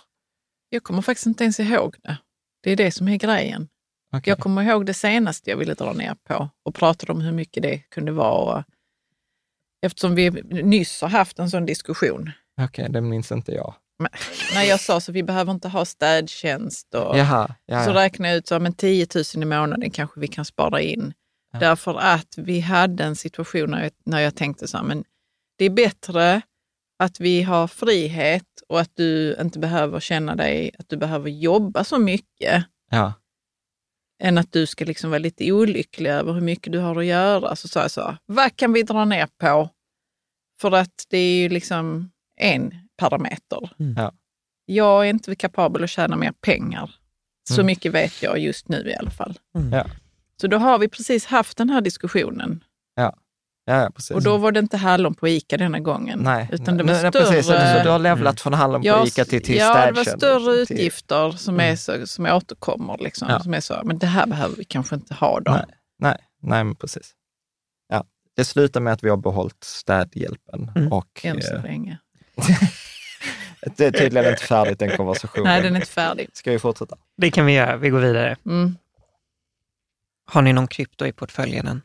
Speaker 7: Jag kommer faktiskt inte ens ihåg det. Det är det som är grejen.
Speaker 4: Okej.
Speaker 7: Jag kommer ihåg det senaste jag ville dra ner på och pratade om hur mycket det kunde vara. Och eftersom vi nyss har haft en sån diskussion.
Speaker 4: Okej, det minns inte jag.
Speaker 7: Men, när jag sa så vi behöver inte ha städtjänst och
Speaker 4: Jaha, ja,
Speaker 7: så räknade jag ut så men 10 000 i månaden kanske vi kan spara in.
Speaker 4: Ja.
Speaker 7: Därför att vi hade en situation när jag, när jag tänkte så här, men det är bättre att vi har frihet och att du inte behöver känna dig att du behöver jobba så mycket
Speaker 4: ja.
Speaker 7: än att du ska liksom vara lite olycklig över hur mycket du har att göra. Så sa jag så, vad kan vi dra ner på? För att det är ju liksom en parameter.
Speaker 4: Ja.
Speaker 7: Jag är inte kapabel att tjäna mer pengar. Så
Speaker 4: Mm.
Speaker 7: mycket vet jag just nu i alla fall.
Speaker 4: Ja.
Speaker 7: Så då har vi precis haft den här diskussionen.
Speaker 4: Ja, ja, precis.
Speaker 7: Och då var det inte hallon på ICA denna gången.
Speaker 4: Nej,
Speaker 7: utan det var
Speaker 4: nej,
Speaker 7: större...
Speaker 4: precis. Så du har levlat från Hallen på
Speaker 7: Ja,
Speaker 4: ICA till, till
Speaker 7: Ja, det var
Speaker 4: städtjänst.
Speaker 7: större
Speaker 4: till-
Speaker 7: utgifter som, är så, som återkommer. Liksom,
Speaker 4: Ja.
Speaker 7: som är så, men det här behöver vi kanske inte ha då.
Speaker 4: Nej, nej, nej, men precis. Ja. Det slutar med att vi har behållit städhjälpen.
Speaker 6: Mm.
Speaker 4: Och,
Speaker 7: Än så
Speaker 4: eh,
Speaker 7: länge. <laughs>
Speaker 4: det är tydligen inte färdigt den konversationen.
Speaker 7: Nej, den är inte färdig.
Speaker 4: Ska vi fortsätta?
Speaker 6: Det kan vi göra. Vi går vidare.
Speaker 7: Mm.
Speaker 6: Har ni någon krypto i portföljen än?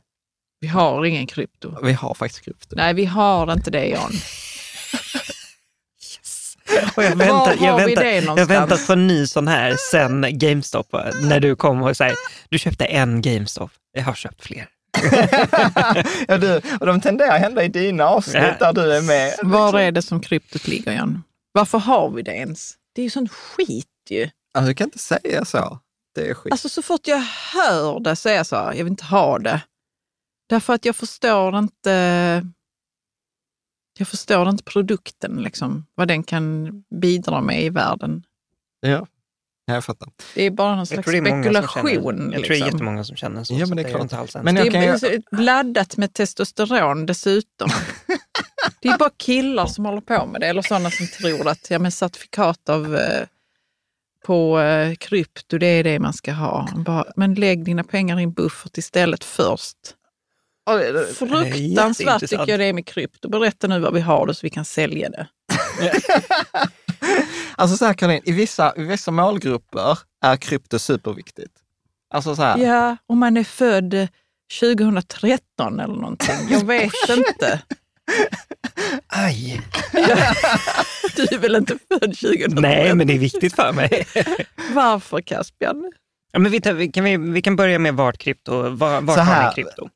Speaker 7: Vi har ingen krypto.
Speaker 4: Vi har faktiskt krypto.
Speaker 7: Nej, vi har inte det, Jan.
Speaker 6: Och jag väntar, jag, väntar, jag väntar på en ny sån här sen GameStop, när du kom och säger du köpte en GameStop. Jag har köpt fler. <laughs>
Speaker 4: ja, du, och de tenderar att hända i dina avsnitt
Speaker 6: Ja.
Speaker 4: där du är med.
Speaker 7: Var är det som kryptot ligger, Jan? Varför har vi det ens? Det är ju sån skit ju.
Speaker 4: Alltså, du kan inte säga så. Det är skit.
Speaker 7: Alltså så fort jag hör det så är jag så jag vill inte ha det. Därför att jag förstår inte jag förstår inte produkten, liksom, vad den kan bidra med i världen.
Speaker 4: ja. ja, jag fattar.
Speaker 7: Det är bara någon
Speaker 6: Jag
Speaker 7: slags
Speaker 6: tror det är många som
Speaker 7: spekulation.
Speaker 6: känner, jag tror det är
Speaker 7: liksom.
Speaker 6: jättemånga som känner så.
Speaker 4: Ja, men det är klart.
Speaker 6: inte alls.
Speaker 4: Men
Speaker 7: det är
Speaker 4: ju-
Speaker 7: laddat med testosteron dessutom. <laughs> det är bara killar som håller på med det, eller sådana som tror att ja, men certifikat av, eh, på eh, krypto, det är det man ska ha. Bara, men lägg dina pengar i en buffert istället först. Fruktansvärt tycker jag det är med krypto. Berätta nu vad vi har det så vi kan sälja det. <laughs>
Speaker 4: Alltså så här Caroline, i vissa, i vissa målgrupper är krypto superviktigt. Alltså så här.
Speaker 7: Ja, om man är född eh, 2013 eller någonting. Jag vet <laughs> inte.
Speaker 6: Aj! <laughs>
Speaker 7: Du är väl inte född 2013?
Speaker 6: Nej, men det är viktigt för mig.
Speaker 7: Varför Caspian?
Speaker 6: Ja, men vi, tar, vi, kan, vi, vi kan börja med vart krypto, var, vart
Speaker 4: Så
Speaker 6: har
Speaker 4: här,
Speaker 6: ni krypto?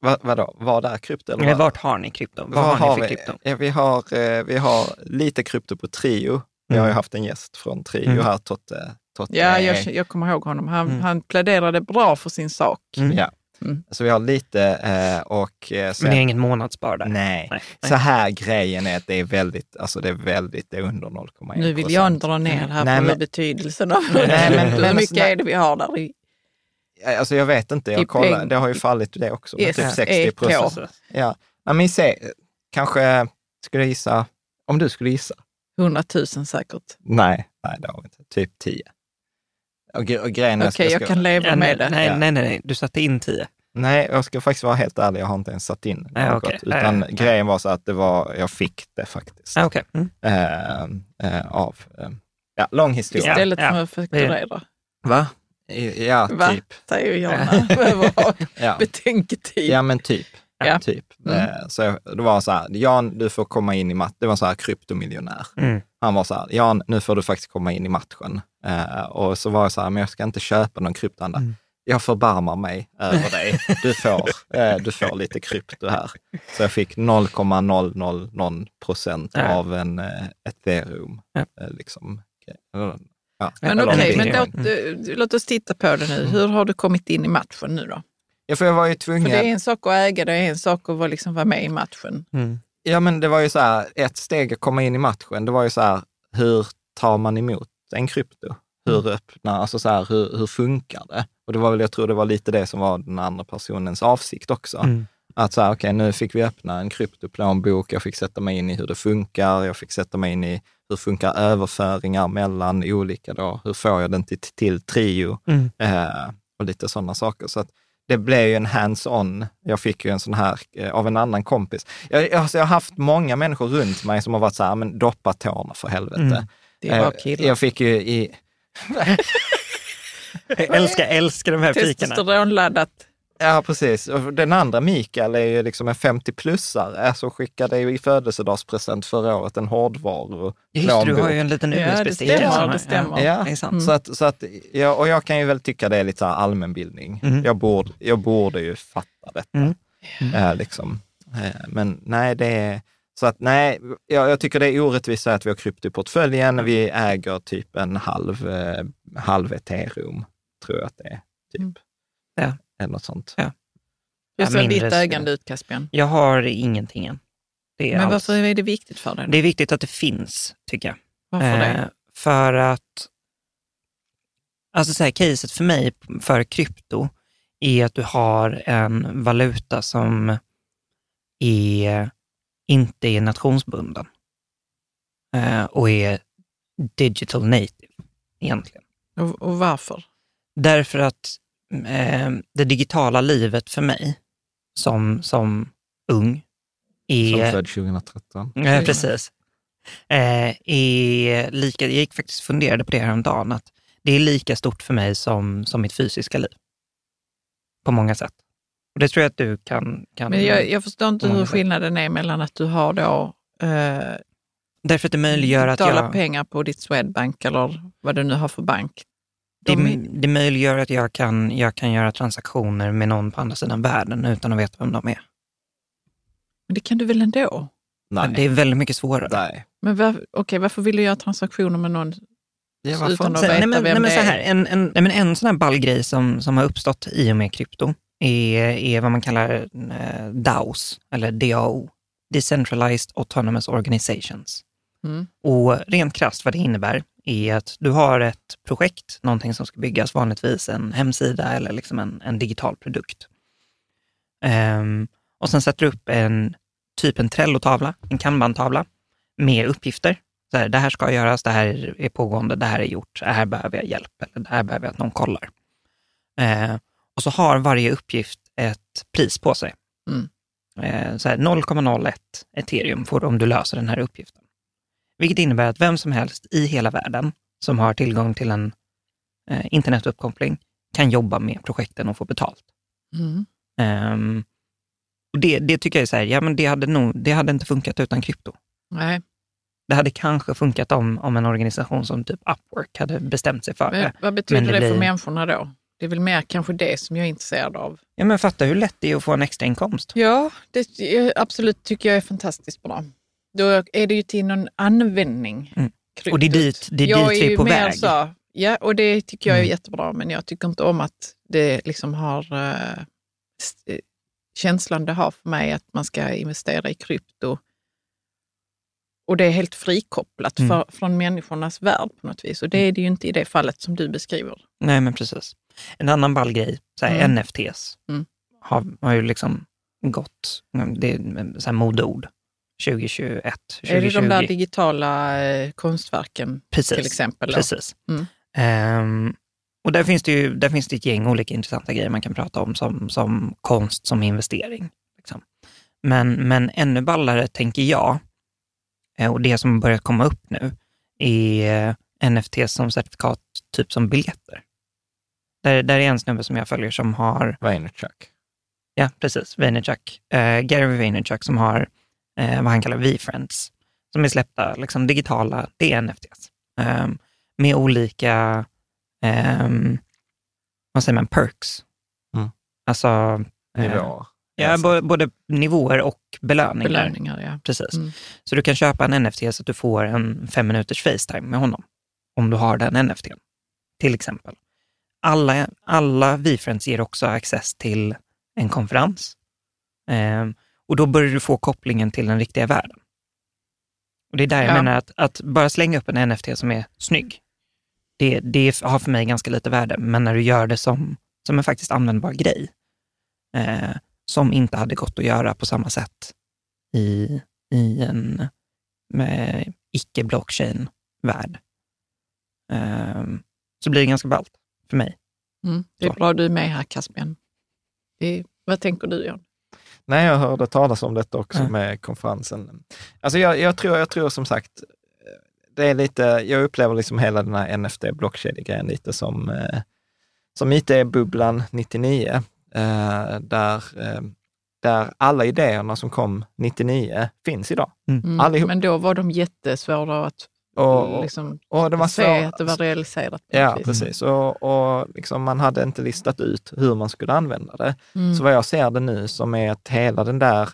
Speaker 4: Vad, vadå, vad är krypto? Eller vad?
Speaker 6: vart har ni krypto? Vad,
Speaker 4: Vad
Speaker 6: har ni för
Speaker 4: vi?
Speaker 6: krypto?
Speaker 4: Ja, vi, har, eh, vi har lite krypto på Trio. Vi har ju
Speaker 6: Mm.
Speaker 4: haft en gäst från Trio
Speaker 6: Mm.
Speaker 4: här, Totte. Totte
Speaker 7: Ja, jag, jag kommer ihåg honom. Han,
Speaker 6: Mm.
Speaker 7: han pläderade bra för sin sak.
Speaker 6: Mm.
Speaker 4: Ja.
Speaker 7: Mm.
Speaker 4: Så vi har lite eh, och eh, sen...
Speaker 6: Men det är inget månadsspar där?
Speaker 4: Nej.
Speaker 6: Nej.
Speaker 4: Så här grejen är att det är väldigt, alltså det är väldigt, det är under 0,1
Speaker 7: Nu vill jag dra ner här
Speaker 4: Nej,
Speaker 7: på
Speaker 4: men-
Speaker 7: betydelsen av
Speaker 4: Nej, men- <laughs>
Speaker 7: hur
Speaker 4: men-
Speaker 7: mycket är det vi har där i.
Speaker 4: Alltså jag vet inte, jag kollar,
Speaker 7: peng-
Speaker 4: det har ju fallit det också.
Speaker 7: Yes,
Speaker 4: Typ 60
Speaker 7: EK.
Speaker 4: procent. Ja, ja men se, kanske, skulle jag gissa, om du skulle gissa?
Speaker 7: 100 000 säkert.
Speaker 4: Nej, nej det har vi inte. Typ 10. Och, och grejen är...
Speaker 7: Okej, jag kan leva
Speaker 6: Ja, nej,
Speaker 7: med det.
Speaker 6: nej, nej, nej, nej, du satte in tio.
Speaker 4: Nej, jag ska faktiskt vara helt ärlig, jag har inte ens satt in något.
Speaker 6: Nej, okej.
Speaker 4: Utan
Speaker 6: Eh,
Speaker 4: grejen var så att det var, jag fick det faktiskt.
Speaker 6: Ah, Okej. Mm.
Speaker 4: Eh, eh, av, eh, ja, lång historia.
Speaker 7: Istället
Speaker 6: Ja,
Speaker 7: för att fakturera.
Speaker 4: Va? Ja,
Speaker 7: Va?
Speaker 4: typ.
Speaker 7: Säger Jonna. <laughs>
Speaker 4: Ja.
Speaker 7: betänketid.
Speaker 4: ja, men typ.
Speaker 7: Ja.
Speaker 4: typ.
Speaker 7: Mm.
Speaker 4: Eh, Så det var så här, Jan, du får komma in i matchen. Det var så här kryptomiljonär.
Speaker 6: Mm.
Speaker 4: Han var så här, Jan, nu får du faktiskt komma in i matchen. Eh, och så var jag så här, men jag ska inte köpa någon kryptohandel.
Speaker 6: Mm.
Speaker 4: Jag förbarmar mig över dig. Du får, eh, du får lite krypto här. Så jag fick 0,000 procent av en ethereum.
Speaker 6: Ja.
Speaker 4: Liksom. Ja,
Speaker 7: Men okej, men låt, eh, låt oss titta på det nu. Hur har du kommit in i matchen nu då?
Speaker 4: Ja, för jag var ju
Speaker 7: För
Speaker 4: tvungen.
Speaker 7: det är en sak att äga, det är en sak att vara, liksom, vara med i matchen.
Speaker 6: Mm.
Speaker 4: Ja, men det var ju så här, ett steg att komma in i matchen, det var ju så här, hur tar man emot en krypto? Hur
Speaker 7: Mm.
Speaker 4: öppnar, alltså så här, hur, hur funkar det? Och det var väl, jag tror det var lite det som var den andra personens avsikt också.
Speaker 6: Mm.
Speaker 4: Att så här, okej, nu fick vi öppna en kryptoplånbok, jag fick sätta mig in i hur det funkar, jag fick sätta mig in i hur funkar överföringar mellan olika då, hur får jag den till, till Trio
Speaker 6: Mm.
Speaker 4: eh, och lite sådana saker. Så att det blev ju en hands-on. Jag fick ju en sån här eh, av en annan kompis. Jag, alltså jag har haft många människor runt mig som har varit så här, men doppa tårna för helvete.
Speaker 6: Mm.
Speaker 7: Det är bara
Speaker 4: Eh,
Speaker 7: killar.
Speaker 4: Jag fick ju i, <laughs>
Speaker 6: Jag älskar, älskar de här fikarna.
Speaker 7: Testosteronladdat.
Speaker 4: Ja, precis. Den andra Mikael är ju liksom en 50-plussare som skickade ju i födelsedagspresent förra året en hårdvaru.
Speaker 6: Just du har ju en liten
Speaker 7: Ja, det stämmer, det stämmer.
Speaker 4: Ja.
Speaker 7: Mm.
Speaker 4: så att, så att ja, och jag kan ju väl tycka det är lite så här allmänbildning.
Speaker 6: Mm.
Speaker 4: Jag, borde, jag borde ju fatta detta.
Speaker 6: Mm.
Speaker 4: Eh, liksom. eh, men nej, det är... Så att nej, jag, jag tycker det är orättvist att vi har krypto i portföljen. Vi äger typ en halv, eh, halv ethereum, tror jag att det är. Typ.
Speaker 7: Mm.
Speaker 6: Ja.
Speaker 4: Eller något sånt.
Speaker 6: Ja.
Speaker 7: Hur
Speaker 6: Ja,
Speaker 7: ditt ägande ut, Caspian?
Speaker 6: Jag har ingenting än. Det är
Speaker 7: Men
Speaker 6: allt.
Speaker 7: varför är det viktigt för dig?
Speaker 6: Det är viktigt att det finns, tycker jag.
Speaker 7: Varför
Speaker 6: Eh,
Speaker 7: det?
Speaker 6: För att, alltså så här, caset för mig för krypto är att du har en valuta som är, inte är nationsbunden eh, och är digital native egentligen.
Speaker 7: Och, och varför?
Speaker 6: Därför att det digitala livet för mig som, som ung
Speaker 4: Som
Speaker 6: är...
Speaker 4: född 2013.
Speaker 6: Ja, precis. Eh, är lika, jag gick faktiskt funderade på det häromdagen, att det är lika stort för mig som, som mitt fysiska liv. På många sätt. Och det tror jag att du kan... kan
Speaker 7: Men jag, jag förstår inte hur
Speaker 6: sätt.
Speaker 7: skillnaden är mellan att du har då eh,
Speaker 6: Därför att det möjliggör att jag...
Speaker 7: pengar på ditt Swedbank eller vad du nu har för bank.
Speaker 6: Det, det möjliggör att jag kan, jag kan göra transaktioner med någon på andra sidan världen utan att veta vem de är.
Speaker 7: Men det kan du väl ändå?
Speaker 4: Nej.
Speaker 6: Det är väldigt mycket svårare.
Speaker 4: Nej.
Speaker 7: Men var, okej, varför vill du göra transaktioner med någon
Speaker 4: Ja,
Speaker 7: utan att veta
Speaker 6: nej, men,
Speaker 7: vem
Speaker 6: nej, men
Speaker 7: det
Speaker 6: så här,
Speaker 7: är?
Speaker 6: en, en, nej, men en sån här ball grej som, som har uppstått i och med krypto är, är vad man kallar eh, DAOs, eller DAO, Decentralized Autonomous Organizations.
Speaker 7: Mm.
Speaker 6: Och rent krasst vad det innebär är att du har ett projekt, någonting som ska byggas, vanligtvis en hemsida eller liksom en, en digital produkt. Ehm, och sen sätter du upp en typ en Trello-tavla, en Kanban-tavla med uppgifter. Så här, det här ska göras, det här är pågående, det här är gjort, det här behöver jag hjälp eller det här behöver jag att någon kollar. Eh, och så har varje uppgift ett pris på sig.
Speaker 7: Mm.
Speaker 6: Eh, så här 0,01 ethereum får du om du löser den här uppgiften. Vilket innebär att vem som helst i hela världen som har tillgång till en eh, internetuppkoppling kan jobba med projekten och få betalt.
Speaker 7: Mm.
Speaker 6: Ehm, och det, det tycker jag är så här, ja men det hade, nog, det hade inte funkat utan krypto.
Speaker 7: Nej.
Speaker 6: Det hade kanske funkat om, om en organisation som typ Upwork hade bestämt sig för
Speaker 7: Men,
Speaker 6: det.
Speaker 7: vad betyder det,
Speaker 6: det
Speaker 7: för
Speaker 6: blir-
Speaker 7: människorna då? Det är väl mer kanske det som jag är intresserad av.
Speaker 6: Ja men fatta hur lätt det är att få en extra inkomst.
Speaker 7: Ja, det absolut tycker jag är fantastiskt bra. Då är det ju till någon användning.
Speaker 6: Mm. Och det är dit, det är
Speaker 7: jag
Speaker 6: dit
Speaker 7: är
Speaker 6: vi är på väg.
Speaker 7: Så, ja, och det tycker jag är
Speaker 6: Mm.
Speaker 7: jättebra, men jag tycker inte om att det liksom har eh, eh, känslan det har för mig att man ska investera i krypto. Och det är helt frikopplat
Speaker 6: Mm.
Speaker 7: för, från människornas värld på något vis. Och det är det ju inte i det fallet som du beskriver.
Speaker 6: Nej men precis. En annan ball grej, så
Speaker 7: Mm.
Speaker 6: NFTs,
Speaker 7: Mm.
Speaker 6: har, har ju liksom gått, det är så här modeord, 2021, 2020.
Speaker 7: Är det de där digitala eh, konstverken
Speaker 6: Precis,
Speaker 7: till exempel? då?
Speaker 6: Precis.
Speaker 7: Mm.
Speaker 6: Ehm, Och där finns, det ju, där finns det ett gäng olika intressanta grejer man kan prata om som, som konst som investering. Liksom. Men, men ännu ballare, tänker jag, eh, och det som börjat komma upp nu, är eh, NFT som certifikat, typ som biljetter. Där, där är en snubbe som jag följer som har...
Speaker 4: Vaynerchuk.
Speaker 6: Ja, precis. Vaynerchuk. Uh, Gary Vaynerchuk som har uh, vad han kallar V-Friends, som är släppta liksom, digitala, det är NFTs. Um, med olika, um, vad säger man, perks.
Speaker 4: Mm.
Speaker 6: Alltså... eh,
Speaker 4: Nivåer.
Speaker 6: Ja, både, både nivåer och belöningar.
Speaker 7: Belöningar, ja.
Speaker 6: Precis.
Speaker 7: Mm.
Speaker 6: Så du kan köpa en NFT så att du får en fem minuters Facetime med honom, om du har den NFT, till exempel. Alla, alla VFriends ger också access till en konferens. Och då börjar du få kopplingen till den riktiga världen. Och det är där jag
Speaker 7: Ja.
Speaker 6: menar att, att bara slänga upp en NFT som är snygg, det, det har för mig ganska lite värde. Men när du gör det som, som en faktiskt användbar grej, eh, som inte hade gått att göra på samma sätt i, i en med icke-blockchain-värld, eh, så blir det ganska ballt för mig.
Speaker 7: Mm. Det är
Speaker 6: Så.
Speaker 7: bra du är med här, Caspian. Det vad tänker du, John?
Speaker 4: Nej, jag hörde talas om detta också
Speaker 6: Ja.
Speaker 4: med konferensen. Alltså jag, jag, tror, jag tror som sagt, det är lite, jag upplever liksom hela den här NFT blockkedjegrejen lite som, eh, som IT-bubblan 99, eh, där, eh, där alla idéerna som kom 99 finns idag.
Speaker 7: Mm.
Speaker 4: Allihop.
Speaker 7: Men då var de jättesvåra att
Speaker 4: Och,
Speaker 7: liksom,
Speaker 4: och det var
Speaker 7: se
Speaker 4: svår-
Speaker 7: att det var realiserat.
Speaker 4: Ja, precis. Och, och liksom man hade inte listat ut hur man skulle använda det.
Speaker 7: Mm.
Speaker 4: Så vad jag ser det nu som är att hela den där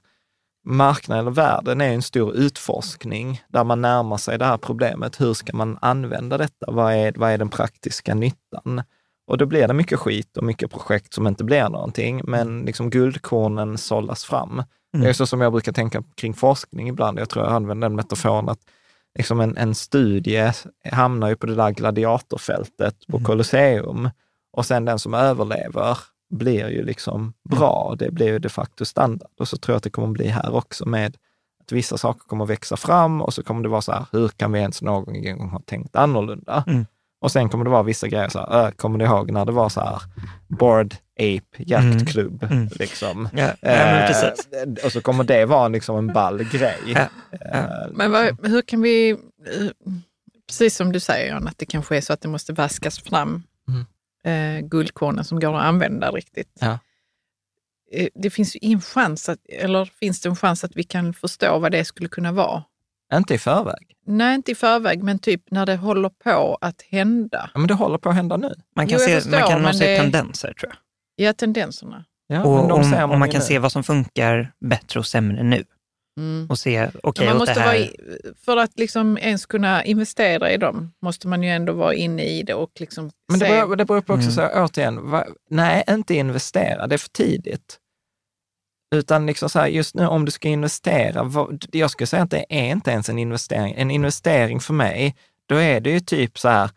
Speaker 4: marknaden eller världen är en stor utforskning där man närmar sig det här problemet. Hur ska man använda detta? Vad är, vad är den praktiska nyttan? Och då blir det mycket skit och mycket projekt som inte blir någonting, men liksom guldkornen sållas fram. Det är så som jag brukar tänka kring forskning ibland. Jag tror jag använder den metaforen att liksom en, en studie hamnar ju på det där gladiatorfältet på Colosseum och sen den som överlever blir ju liksom bra. Det blir ju de facto standard. Och så tror jag att det kommer bli här också med att vissa saker kommer växa fram och så kommer det vara så här, hur kan vi ens någon gång ha tänkt annorlunda?
Speaker 6: Mm.
Speaker 4: Och sen kommer det vara vissa grejer, så här, kommer ni ihåg när det var så här, Board Ape jaktklubb?
Speaker 6: Mm.
Speaker 4: Liksom.
Speaker 6: Ja, ja,
Speaker 4: Eh, och så kommer det vara liksom en ball grej.
Speaker 6: Ja,
Speaker 4: Eh,
Speaker 7: Men vad, hur kan vi, eh, precis som du säger Jan, att det kanske är så att det måste vaskas fram eh, guldkornen som går att använda riktigt.
Speaker 4: Ja.
Speaker 7: Eh, Det finns ju ingen chans, att, eller finns det en chans att vi kan förstå vad det skulle kunna vara?
Speaker 4: Inte i förväg.
Speaker 7: Nej, inte i förväg, men typ när det håller på att hända.
Speaker 4: Ja, men det håller på att hända nu.
Speaker 6: Man kan,
Speaker 7: Jo,
Speaker 6: se,
Speaker 7: förstår,
Speaker 6: man kan se
Speaker 7: det-
Speaker 6: tendenser, tror jag.
Speaker 7: Ja, tendenserna.
Speaker 4: Ja, men
Speaker 6: och
Speaker 4: de
Speaker 6: om,
Speaker 4: ser
Speaker 6: om man kan
Speaker 4: nu.
Speaker 6: se vad som funkar bättre och sämre nu.
Speaker 7: Mm.
Speaker 6: Och se,
Speaker 7: Ja, man måste
Speaker 6: här...
Speaker 7: vara i, för att liksom ens kunna investera i dem måste man ju ändå vara inne i det och liksom
Speaker 4: Men det
Speaker 7: se.
Speaker 4: beror, det beror på också,
Speaker 6: Mm.
Speaker 4: så här, återigen, va, nej, inte investera, det är för tidigt. Utan liksom så här, just nu om du ska investera, vad, jag skulle säga att det är inte ens en investering. En investering för mig, då är det ju typ så här,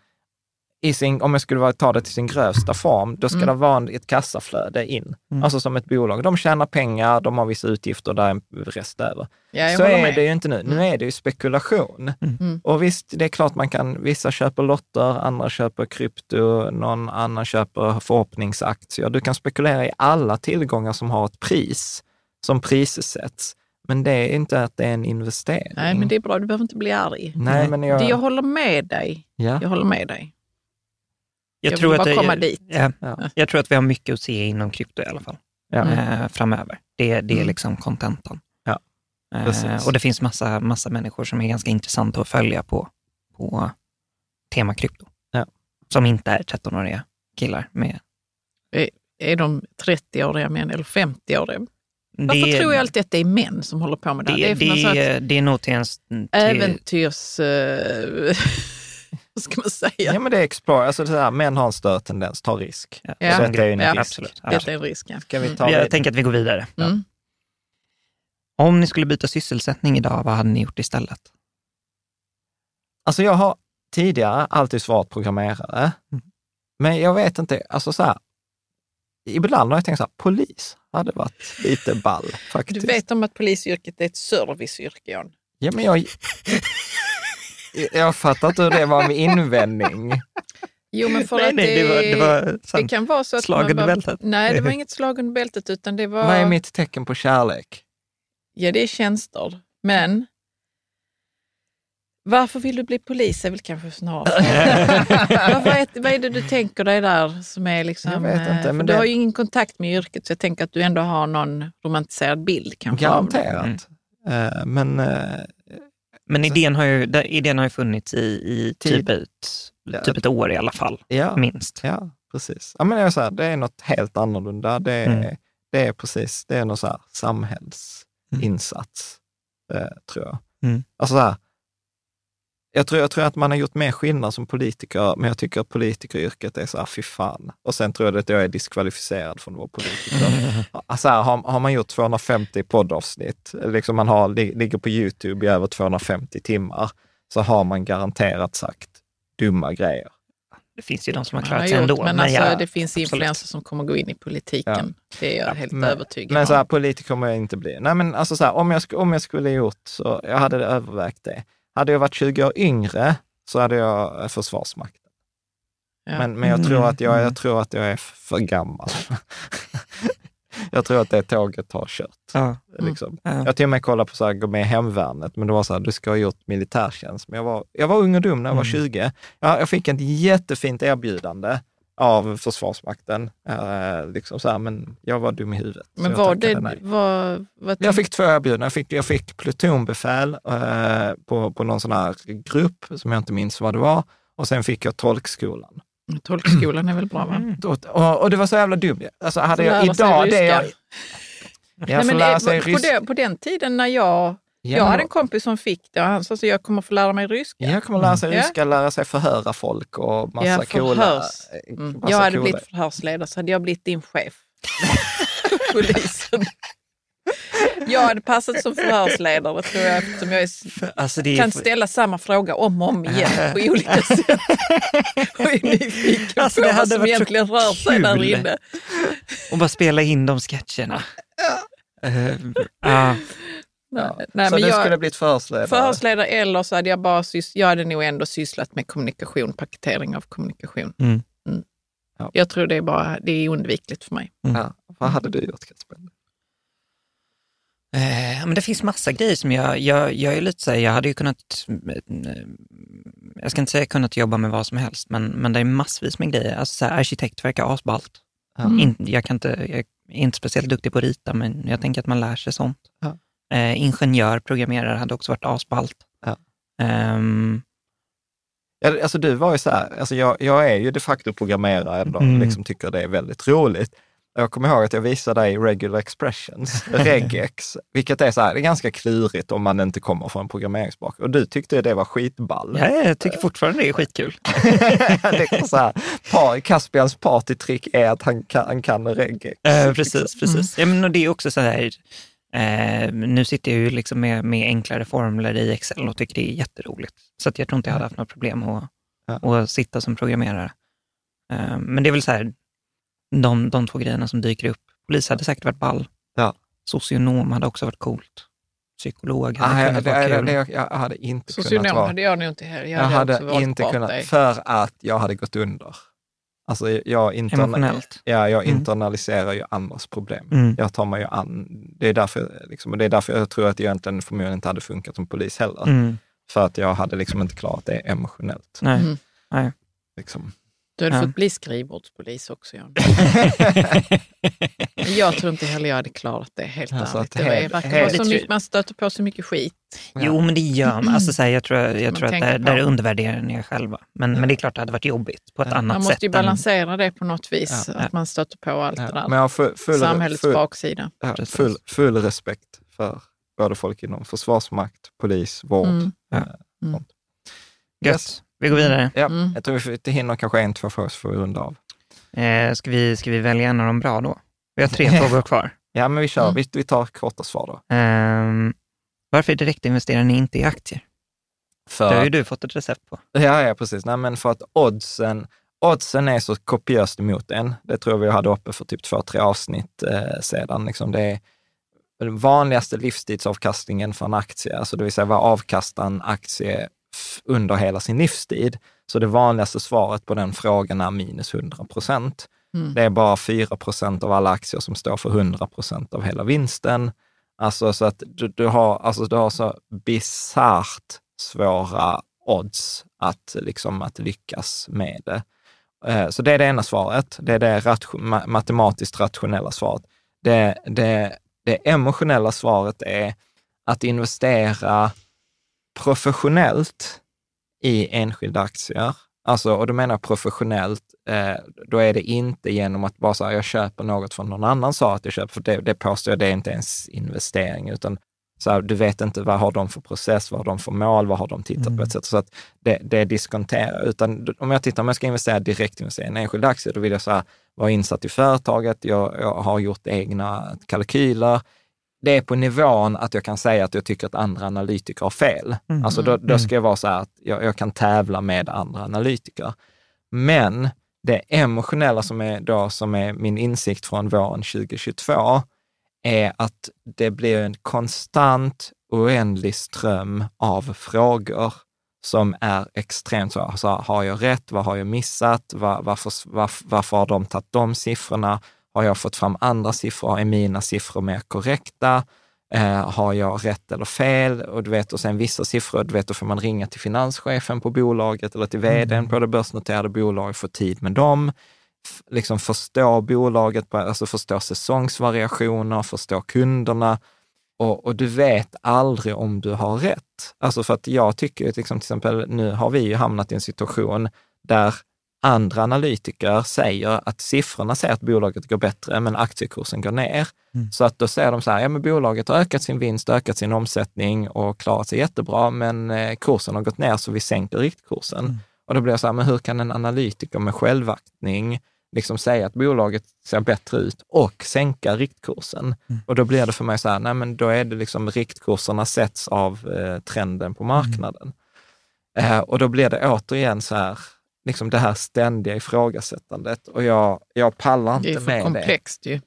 Speaker 4: i sin, om jag skulle vara- ta det till sin grövsta form, då ska
Speaker 7: Mm.
Speaker 4: det vara ett kassaflöde in.
Speaker 6: Mm.
Speaker 4: Alltså som ett bolag. De tjänar pengar, de har vissa utgifter, där är en rest över.
Speaker 7: ja, jag
Speaker 4: så är
Speaker 7: med.
Speaker 4: det ju inte nu. Nu är det ju spekulation.
Speaker 7: Mm.
Speaker 4: Och visst, det är klart man kan, vissa köper lotter, andra köper krypto, någon annan köper förhoppningsaktier. Du kan spekulera i alla tillgångar som har ett pris, som prissätts. Men det är inte att det är en investering.
Speaker 7: Nej, men det är bra. Du behöver inte bli arg.
Speaker 4: Nej, men jag...
Speaker 7: Det, jag håller med dig.
Speaker 4: ja.
Speaker 7: Jag håller med dig.
Speaker 6: Jag,
Speaker 7: Jag
Speaker 6: tror
Speaker 7: vill
Speaker 6: att
Speaker 7: bara
Speaker 6: det,
Speaker 7: komma
Speaker 6: jag,
Speaker 7: dit.
Speaker 6: Ja,
Speaker 4: Ja.
Speaker 6: jag tror att vi har mycket att se inom krypto i alla fall,
Speaker 4: Ja.
Speaker 6: Eh, framöver. Det, det är
Speaker 7: Mm.
Speaker 6: liksom kontentan.
Speaker 4: Ja,
Speaker 6: Eh, och det finns massa, massa människor som är ganska intressanta att följa på, på tema krypto.
Speaker 4: Ja.
Speaker 6: Som inte är 13-åriga killar med...
Speaker 7: Är de 30-åriga män eller 50-åriga? Varför
Speaker 6: det,
Speaker 7: tror jag alltid att det är män som håller på med det?
Speaker 6: det,
Speaker 7: här?
Speaker 6: det,
Speaker 7: är
Speaker 6: det, det är nog till en... Till,
Speaker 7: äventyrs... eh, <laughs> vad <laughs> ska man säga?
Speaker 4: ja, men det är explore. Alltså det här, män har en större tendens, ta risk.
Speaker 6: Ja,
Speaker 7: Ja.
Speaker 6: sån
Speaker 4: Detta är en
Speaker 6: grej.
Speaker 4: risk.
Speaker 6: Absolut.
Speaker 7: Detta är en risk. Ja.
Speaker 4: Ska vi
Speaker 7: Mm.
Speaker 4: ta
Speaker 6: Jag
Speaker 4: det?
Speaker 6: tänker att vi går vidare.
Speaker 7: Mm.
Speaker 6: Om ni skulle byta sysselsättning idag, vad hade ni gjort istället?
Speaker 4: Alltså jag har tidigare alltid svarat programmerare,
Speaker 6: Mm.
Speaker 4: men jag vet inte, alltså så här, ibland har jag tänkt så här, polis hade varit lite ball
Speaker 7: Du
Speaker 4: faktiskt.
Speaker 7: vet om att polisyrket är ett serviceyrke, John?
Speaker 4: Ja, men jag, <laughs> jag fattar inte hur det var med invändning.
Speaker 7: Jo, men för
Speaker 6: Nej,
Speaker 7: att
Speaker 6: nej,
Speaker 7: det,
Speaker 6: det var- det var
Speaker 7: det kan vara så att
Speaker 6: Slag under
Speaker 7: bara-
Speaker 6: bältet.
Speaker 7: Nej, det var inget slag under bältet, utan det var...
Speaker 4: Vad är mitt tecken på kärlek?
Speaker 7: Ja, det är tjänster. Men varför vill du bli polis är väl kanske snarare <laughs> vad, är, vad är det du tänker dig där som är liksom...
Speaker 4: Jag vet inte,
Speaker 7: eh,
Speaker 4: men
Speaker 7: du
Speaker 4: det-
Speaker 7: har ju ingen kontakt med yrket, så jag tänker att du ändå har någon romantiserad bild kanske av det.
Speaker 4: Garanterat. Eh, men eh,
Speaker 6: Men idén har ju, idén har ju funnits i, i typ, ett, typ ett år i alla fall,
Speaker 4: ja,
Speaker 6: minst.
Speaker 4: ja, precis. Ja, men jag här, det är något helt annorlunda. Det är,
Speaker 6: Mm.
Speaker 4: det är precis, det är någon så här samhällsinsats, eh, tror jag.
Speaker 6: Mm.
Speaker 4: Alltså så här, jag tror, jag tror att man har gjort mer skillnad som politiker, men jag tycker att politikeryrket är så här, fy fan. Och sen tror jag att jag är diskvalificerad från att vara politiker. <laughs> alltså här, har, har man gjort 250 poddavsnitt, liksom man har, li- ligger på YouTube i över 250 timmar, så har man garanterat sagt dumma grejer.
Speaker 6: Det finns ju de som har klarat sig ändå.
Speaker 7: men alltså,
Speaker 6: ja,
Speaker 7: det finns
Speaker 6: absolut.
Speaker 7: influensers som kommer gå in i politiken. Det är jag helt
Speaker 4: men,
Speaker 7: övertygad
Speaker 4: Men så här,
Speaker 7: om.
Speaker 4: politiker kommer jag inte bli. Nej, men alltså så här, om, jag, om jag skulle gjort så, jag hade övervägt det. Hade jag varit 20 år yngre så hade jag eh, Försvarsmakten.
Speaker 7: Ja.
Speaker 4: Men, men jag, tror
Speaker 6: Mm,
Speaker 4: att jag,
Speaker 6: mm.
Speaker 4: jag tror att jag är för gammal. <laughs> jag tror att det tåget har kört.
Speaker 6: Ja.
Speaker 4: Liksom.
Speaker 6: Ja.
Speaker 4: Jag till och med kollade på så här, gå med i hemvärnet, men det var så här, du ska ha gjort militärtjänst. Men jag var, jag var ung och dum när jag var
Speaker 6: Mm.
Speaker 4: 20. Jag, jag fick ett jättefint erbjudande av Försvarsmakten, eh, liksom så här, men jag var dum i huvudet.
Speaker 7: Men
Speaker 4: jag
Speaker 7: var
Speaker 4: tackade
Speaker 7: det... Var, var,
Speaker 4: Jag fick två erbjudanden. Jag fick, jag fick plutonbefäl eh, på, på någon sån här grupp som jag inte minns vad det var. Och sen fick jag tolkskolan.
Speaker 7: Tolkskolan är väl bra, va?
Speaker 4: Och, och, och det var så jävla dumt. Alltså hade jag idag det jag...
Speaker 7: ryska.
Speaker 4: Ja,
Speaker 7: Nej, men, på, på den tiden när jag...
Speaker 4: Ja,
Speaker 7: jag hade en kompis som fick det och han sa att jag kommer få lära mig ryska.
Speaker 4: Jag kommer lära sig
Speaker 7: Ja.
Speaker 4: ryska, lära sig förhöra folk och massa
Speaker 7: Ja,
Speaker 4: coola... eh,
Speaker 7: Mm.
Speaker 4: massa
Speaker 7: Jag hade
Speaker 4: coola-
Speaker 7: blivit förhörsledare så hade jag blivit din chef. <laughs> Polisen. Jag hade passat som förhörsledare tror jag eftersom jag är,
Speaker 6: Alltså, är
Speaker 7: kan
Speaker 6: för-
Speaker 7: ställa samma fråga om och om igen <laughs> på olika sätt. <laughs> Och är nyfiken
Speaker 6: Alltså,
Speaker 7: på vad som egentligen rör sig där inne.
Speaker 6: Och bara spela in de sketcherna. Eh, ja.
Speaker 7: Nej,
Speaker 4: så
Speaker 7: men
Speaker 4: du
Speaker 7: jag,
Speaker 4: skulle blivit förhörsledare?
Speaker 7: förhörsledare eller så hade jag bara sys- jag hade nog ändå sysslat med kommunikation, paketering av kommunikation.
Speaker 6: Mm.
Speaker 4: Ja.
Speaker 7: Jag tror det är bara det är undvikligt för mig.
Speaker 4: Ja. Vad hade du gjort Kasper?
Speaker 6: Eh, men det finns massa grejer som jag, jag, jag är lite så här, jag hade ju kunnat, eh, jag ska inte säga kunnat jobba med vad som helst, men, men det är massvis med grejer. Alltså så här, arkitekt verkar asballt.
Speaker 4: Mm.
Speaker 6: In, jag, kan inte, jag är inte speciellt duktig på att rita, men jag tänker att man lär sig sånt.
Speaker 4: Ja.
Speaker 6: Eh, ingenjör, programmerare hade också varit asballt.
Speaker 4: Ja.
Speaker 6: Ehm,
Speaker 4: Ja, alltså du var ju så här, alltså jag, jag är ju de facto programmerare ändå,
Speaker 6: Mm.
Speaker 4: liksom tycker det är väldigt roligt. Jag kommer ihåg att jag visade dig regular expressions, <laughs> regex, vilket är så här, det är ganska klurigt om man inte kommer från programmeringsbakgrund. Och du tyckte det var skitball.
Speaker 6: ja, jag tycker fortfarande det är skitkul. <laughs>
Speaker 4: det är så här, par, Caspians partytrick är att han kan, han kan regex.
Speaker 6: Eh, precis, precis. Ja, men och det är också så här, eh, nu sitter jag ju liksom med, med enklare formler i Excel och tycker det är jätteroligt. Så att jag tror inte jag hade haft något problem att,
Speaker 4: Ja.
Speaker 6: att sitta som programmerare. Eh, men det är väl så här, de, de två grejerna som dyker upp. Polis hade säkert varit ball.
Speaker 4: Ja.
Speaker 6: Socionom hade också varit coolt. Psykolog hade
Speaker 4: Ah, jag,
Speaker 6: kunnat
Speaker 4: det,
Speaker 6: vara
Speaker 4: det,
Speaker 6: kul.
Speaker 4: det, jag hade inte kunnat
Speaker 7: Socionom
Speaker 4: vara.
Speaker 7: hade jag nog inte heller.
Speaker 4: Jag hade
Speaker 7: också valt
Speaker 4: inte kunnat,
Speaker 7: dig.
Speaker 4: för att jag hade gått under. Alltså jag, interna- ja, jag
Speaker 6: Mm.
Speaker 4: internaliserar ju andras problem.
Speaker 6: Mm.
Speaker 4: Jag tar mig ju an, det är, därför, liksom, och det är därför jag tror att jag egentligen förmodligen inte hade funkat som polis heller.
Speaker 6: Mm.
Speaker 4: För att jag hade liksom inte klarat det emotionellt.
Speaker 6: Nej.
Speaker 7: Mm.
Speaker 6: Nej.
Speaker 4: Liksom.
Speaker 7: Du hade
Speaker 6: Ja.
Speaker 7: fått bli skrivbordspolis också. <laughs> Men jag tror inte heller jag hade klarat det, helt
Speaker 4: Alltså
Speaker 7: ärligt.
Speaker 4: att
Speaker 7: Det
Speaker 4: helt-
Speaker 7: vara så mycket, man stöter på så mycket skit.
Speaker 6: Jo, men det gör man. Alltså, så här, jag tror, jag
Speaker 7: Man
Speaker 6: tror att där, undervärderar ni er själva. Men, men det är klart det hade varit jobbigt på ett annat
Speaker 7: Man
Speaker 6: sätt.
Speaker 7: måste ju
Speaker 6: än-
Speaker 7: balansera det på något vis,
Speaker 4: Ja.
Speaker 7: att man stöter på allt det
Speaker 4: Ja,
Speaker 7: där.
Speaker 4: men full, full,
Speaker 7: Samhällets
Speaker 4: full,
Speaker 7: baksida.
Speaker 4: ja, full, full respekt för både folk inom försvarsmakt, polis, vård.
Speaker 7: Mm.
Speaker 4: eh,
Speaker 7: Mm.
Speaker 6: Gött. Vi går vidare.
Speaker 4: Ja,
Speaker 7: Mm.
Speaker 4: Jag tror vi hinner kanske en, två frågor så får vi runda av.
Speaker 6: Eh, ska, vi, ska vi välja en av dem bra då? Vi har tre <laughs> frågor kvar.
Speaker 4: Ja, men vi kör.
Speaker 7: Mm.
Speaker 4: Vi, vi tar korta svar då.
Speaker 6: Ehm, varför direktinvesterar ni inte i aktier?
Speaker 4: För
Speaker 6: Det har ju du fått ett recept på.
Speaker 4: Ja, ja precis. Nej, men för att oddsen, oddsen är så kopiöst emot en. Det tror jag vi hade uppe för typ två, tre avsnitt eh, sedan. Liksom det är den vanligaste livstidsavkastningen för en aktie, alltså det vill säga vad avkastar en aktie under hela sin livstid, Så det vanligaste svaret på den frågan är minus 100 procent.
Speaker 7: Mm.
Speaker 4: Det är bara 4 procent av alla aktier som står för 100 procent av hela vinsten. Alltså så att du, du, har, alltså du har så bisarrt svåra odds att, liksom, att lyckas med det. Eh, Så det är det ena svaret. Det är det ration, ma- matematiskt rationella svaret. Det, det, det emotionella svaret är att investera professionellt i enskilda aktier. Alltså, och då menar jag professionellt, eh, då är det inte genom att bara säga jag köper något från någon annan sa att jag köper, för det, det påstår jag, det är inte ens investering, utan så här, du vet inte vad har de för process, vad har de för mål, vad har de tittat på, etc. Så att det, det diskonterar. Utan om jag tittar, om jag ska investera direkt i en enskild aktie, då vill jag så här, vara insatt i företaget, jag, jag har gjort egna kalkyler, det är på nivån att jag kan säga att jag tycker att andra analytiker har fel.
Speaker 6: Mm.
Speaker 4: Alltså då, då ska jag vara så här att jag, jag kan tävla med andra analytiker. Men det emotionella som är, då, som är min insikt från våren 2022 är att det blir en konstant, oändlig ström av frågor som är extremt så, alltså, har jag rätt? Vad har jag missat? Var, varför, varför, varför har de tagit de siffrorna? Har jag fått fram andra siffror? Är mina siffror mer korrekta? Eh, har jag rätt eller fel? Och du vet, och sen vissa siffror, du vet, då får man ringa till finanschefen på bolaget eller till vdn på det börsnoterade bolaget, få tid med dem, F- liksom förstå bolaget, alltså förstå säsongsvariationer, förstå kunderna. Och, och du vet aldrig om du har rätt. Alltså för att jag tycker liksom, till exempel, nu har vi ju hamnat i en situation där andra analytiker säger att siffrorna säger att bolaget går bättre, men aktiekursen går ner. Så att då säger de så här, ja men bolaget har ökat sin vinst, ökat sin omsättning och klarat sig jättebra, men eh, kursen har gått ner så vi sänker riktkursen. Och då blir jag så här, men hur kan en analytiker med självaktning liksom säga att bolaget ser bättre ut och sänka riktkursen? Och då blir det för mig så här, nej men då är det liksom riktkurserna sätts av eh, trenden på marknaden. Eh, och då blir det återigen så här, liksom det här ständiga ifrågasättandet och jag, jag pallar
Speaker 7: Det
Speaker 4: inte
Speaker 7: är för
Speaker 4: med det.
Speaker 7: komplext ju.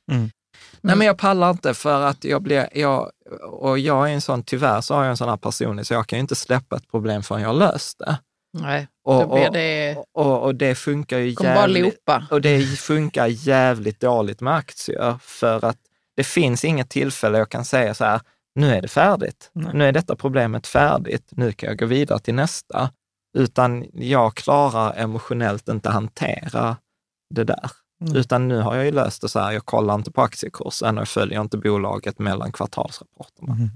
Speaker 4: Nej, men jag pallar inte för att jag blir, jag, och jag är en sån, tyvärr så har jag en sån här person, så jag kan ju inte släppa ett problem förrän jag har löst det.
Speaker 7: Nej,
Speaker 4: Och,
Speaker 7: då blir
Speaker 4: och,
Speaker 7: det...
Speaker 4: och, och det funkar ju jävligt, och det funkar jävligt dåligt med aktier för att det finns inget tillfälle jag kan säga så här, nu är det färdigt. Nu är detta problemet färdigt. Nu kan jag gå vidare till nästa. Utan jag klarar emotionellt inte hantera det där.
Speaker 6: Mm.
Speaker 4: Utan nu har jag ju löst det så här, jag kollar inte på aktiekursen och jag följer inte bolaget mellan kvartalsrapporterna.
Speaker 6: Mm.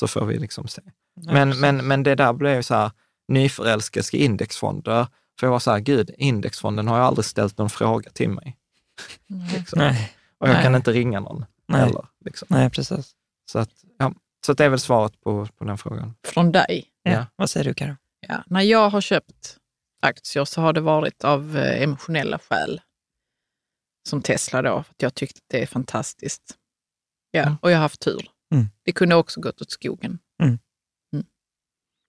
Speaker 4: Så får vi liksom se.
Speaker 6: Ja,
Speaker 4: Men,
Speaker 6: precis.
Speaker 4: men, men det där blev ju så här, nyförälskelse i indexfonder. För jag var så här, gud, indexfonden har ju aldrig ställt någon fråga till mig. <laughs> Liksom.
Speaker 6: Nej.
Speaker 4: Och jag
Speaker 6: Nej.
Speaker 4: kan inte ringa någon
Speaker 6: Nej.
Speaker 4: heller. Liksom.
Speaker 6: Nej, precis.
Speaker 4: Så, att, ja. så att det är väl svaret på, på den frågan.
Speaker 7: Från dig?
Speaker 6: Ja.
Speaker 4: Ja.
Speaker 6: Vad säger du, Karo?
Speaker 7: Ja. När jag har köpt aktier så har det varit av eh, emotionella skäl. Som Tesla då, för att jag tyckte att det är fantastiskt. Ja,
Speaker 6: Mm.
Speaker 7: och jag har haft tur.
Speaker 6: Mm.
Speaker 7: Det kunde också gått åt skogen.
Speaker 6: Mm.
Speaker 7: Mm.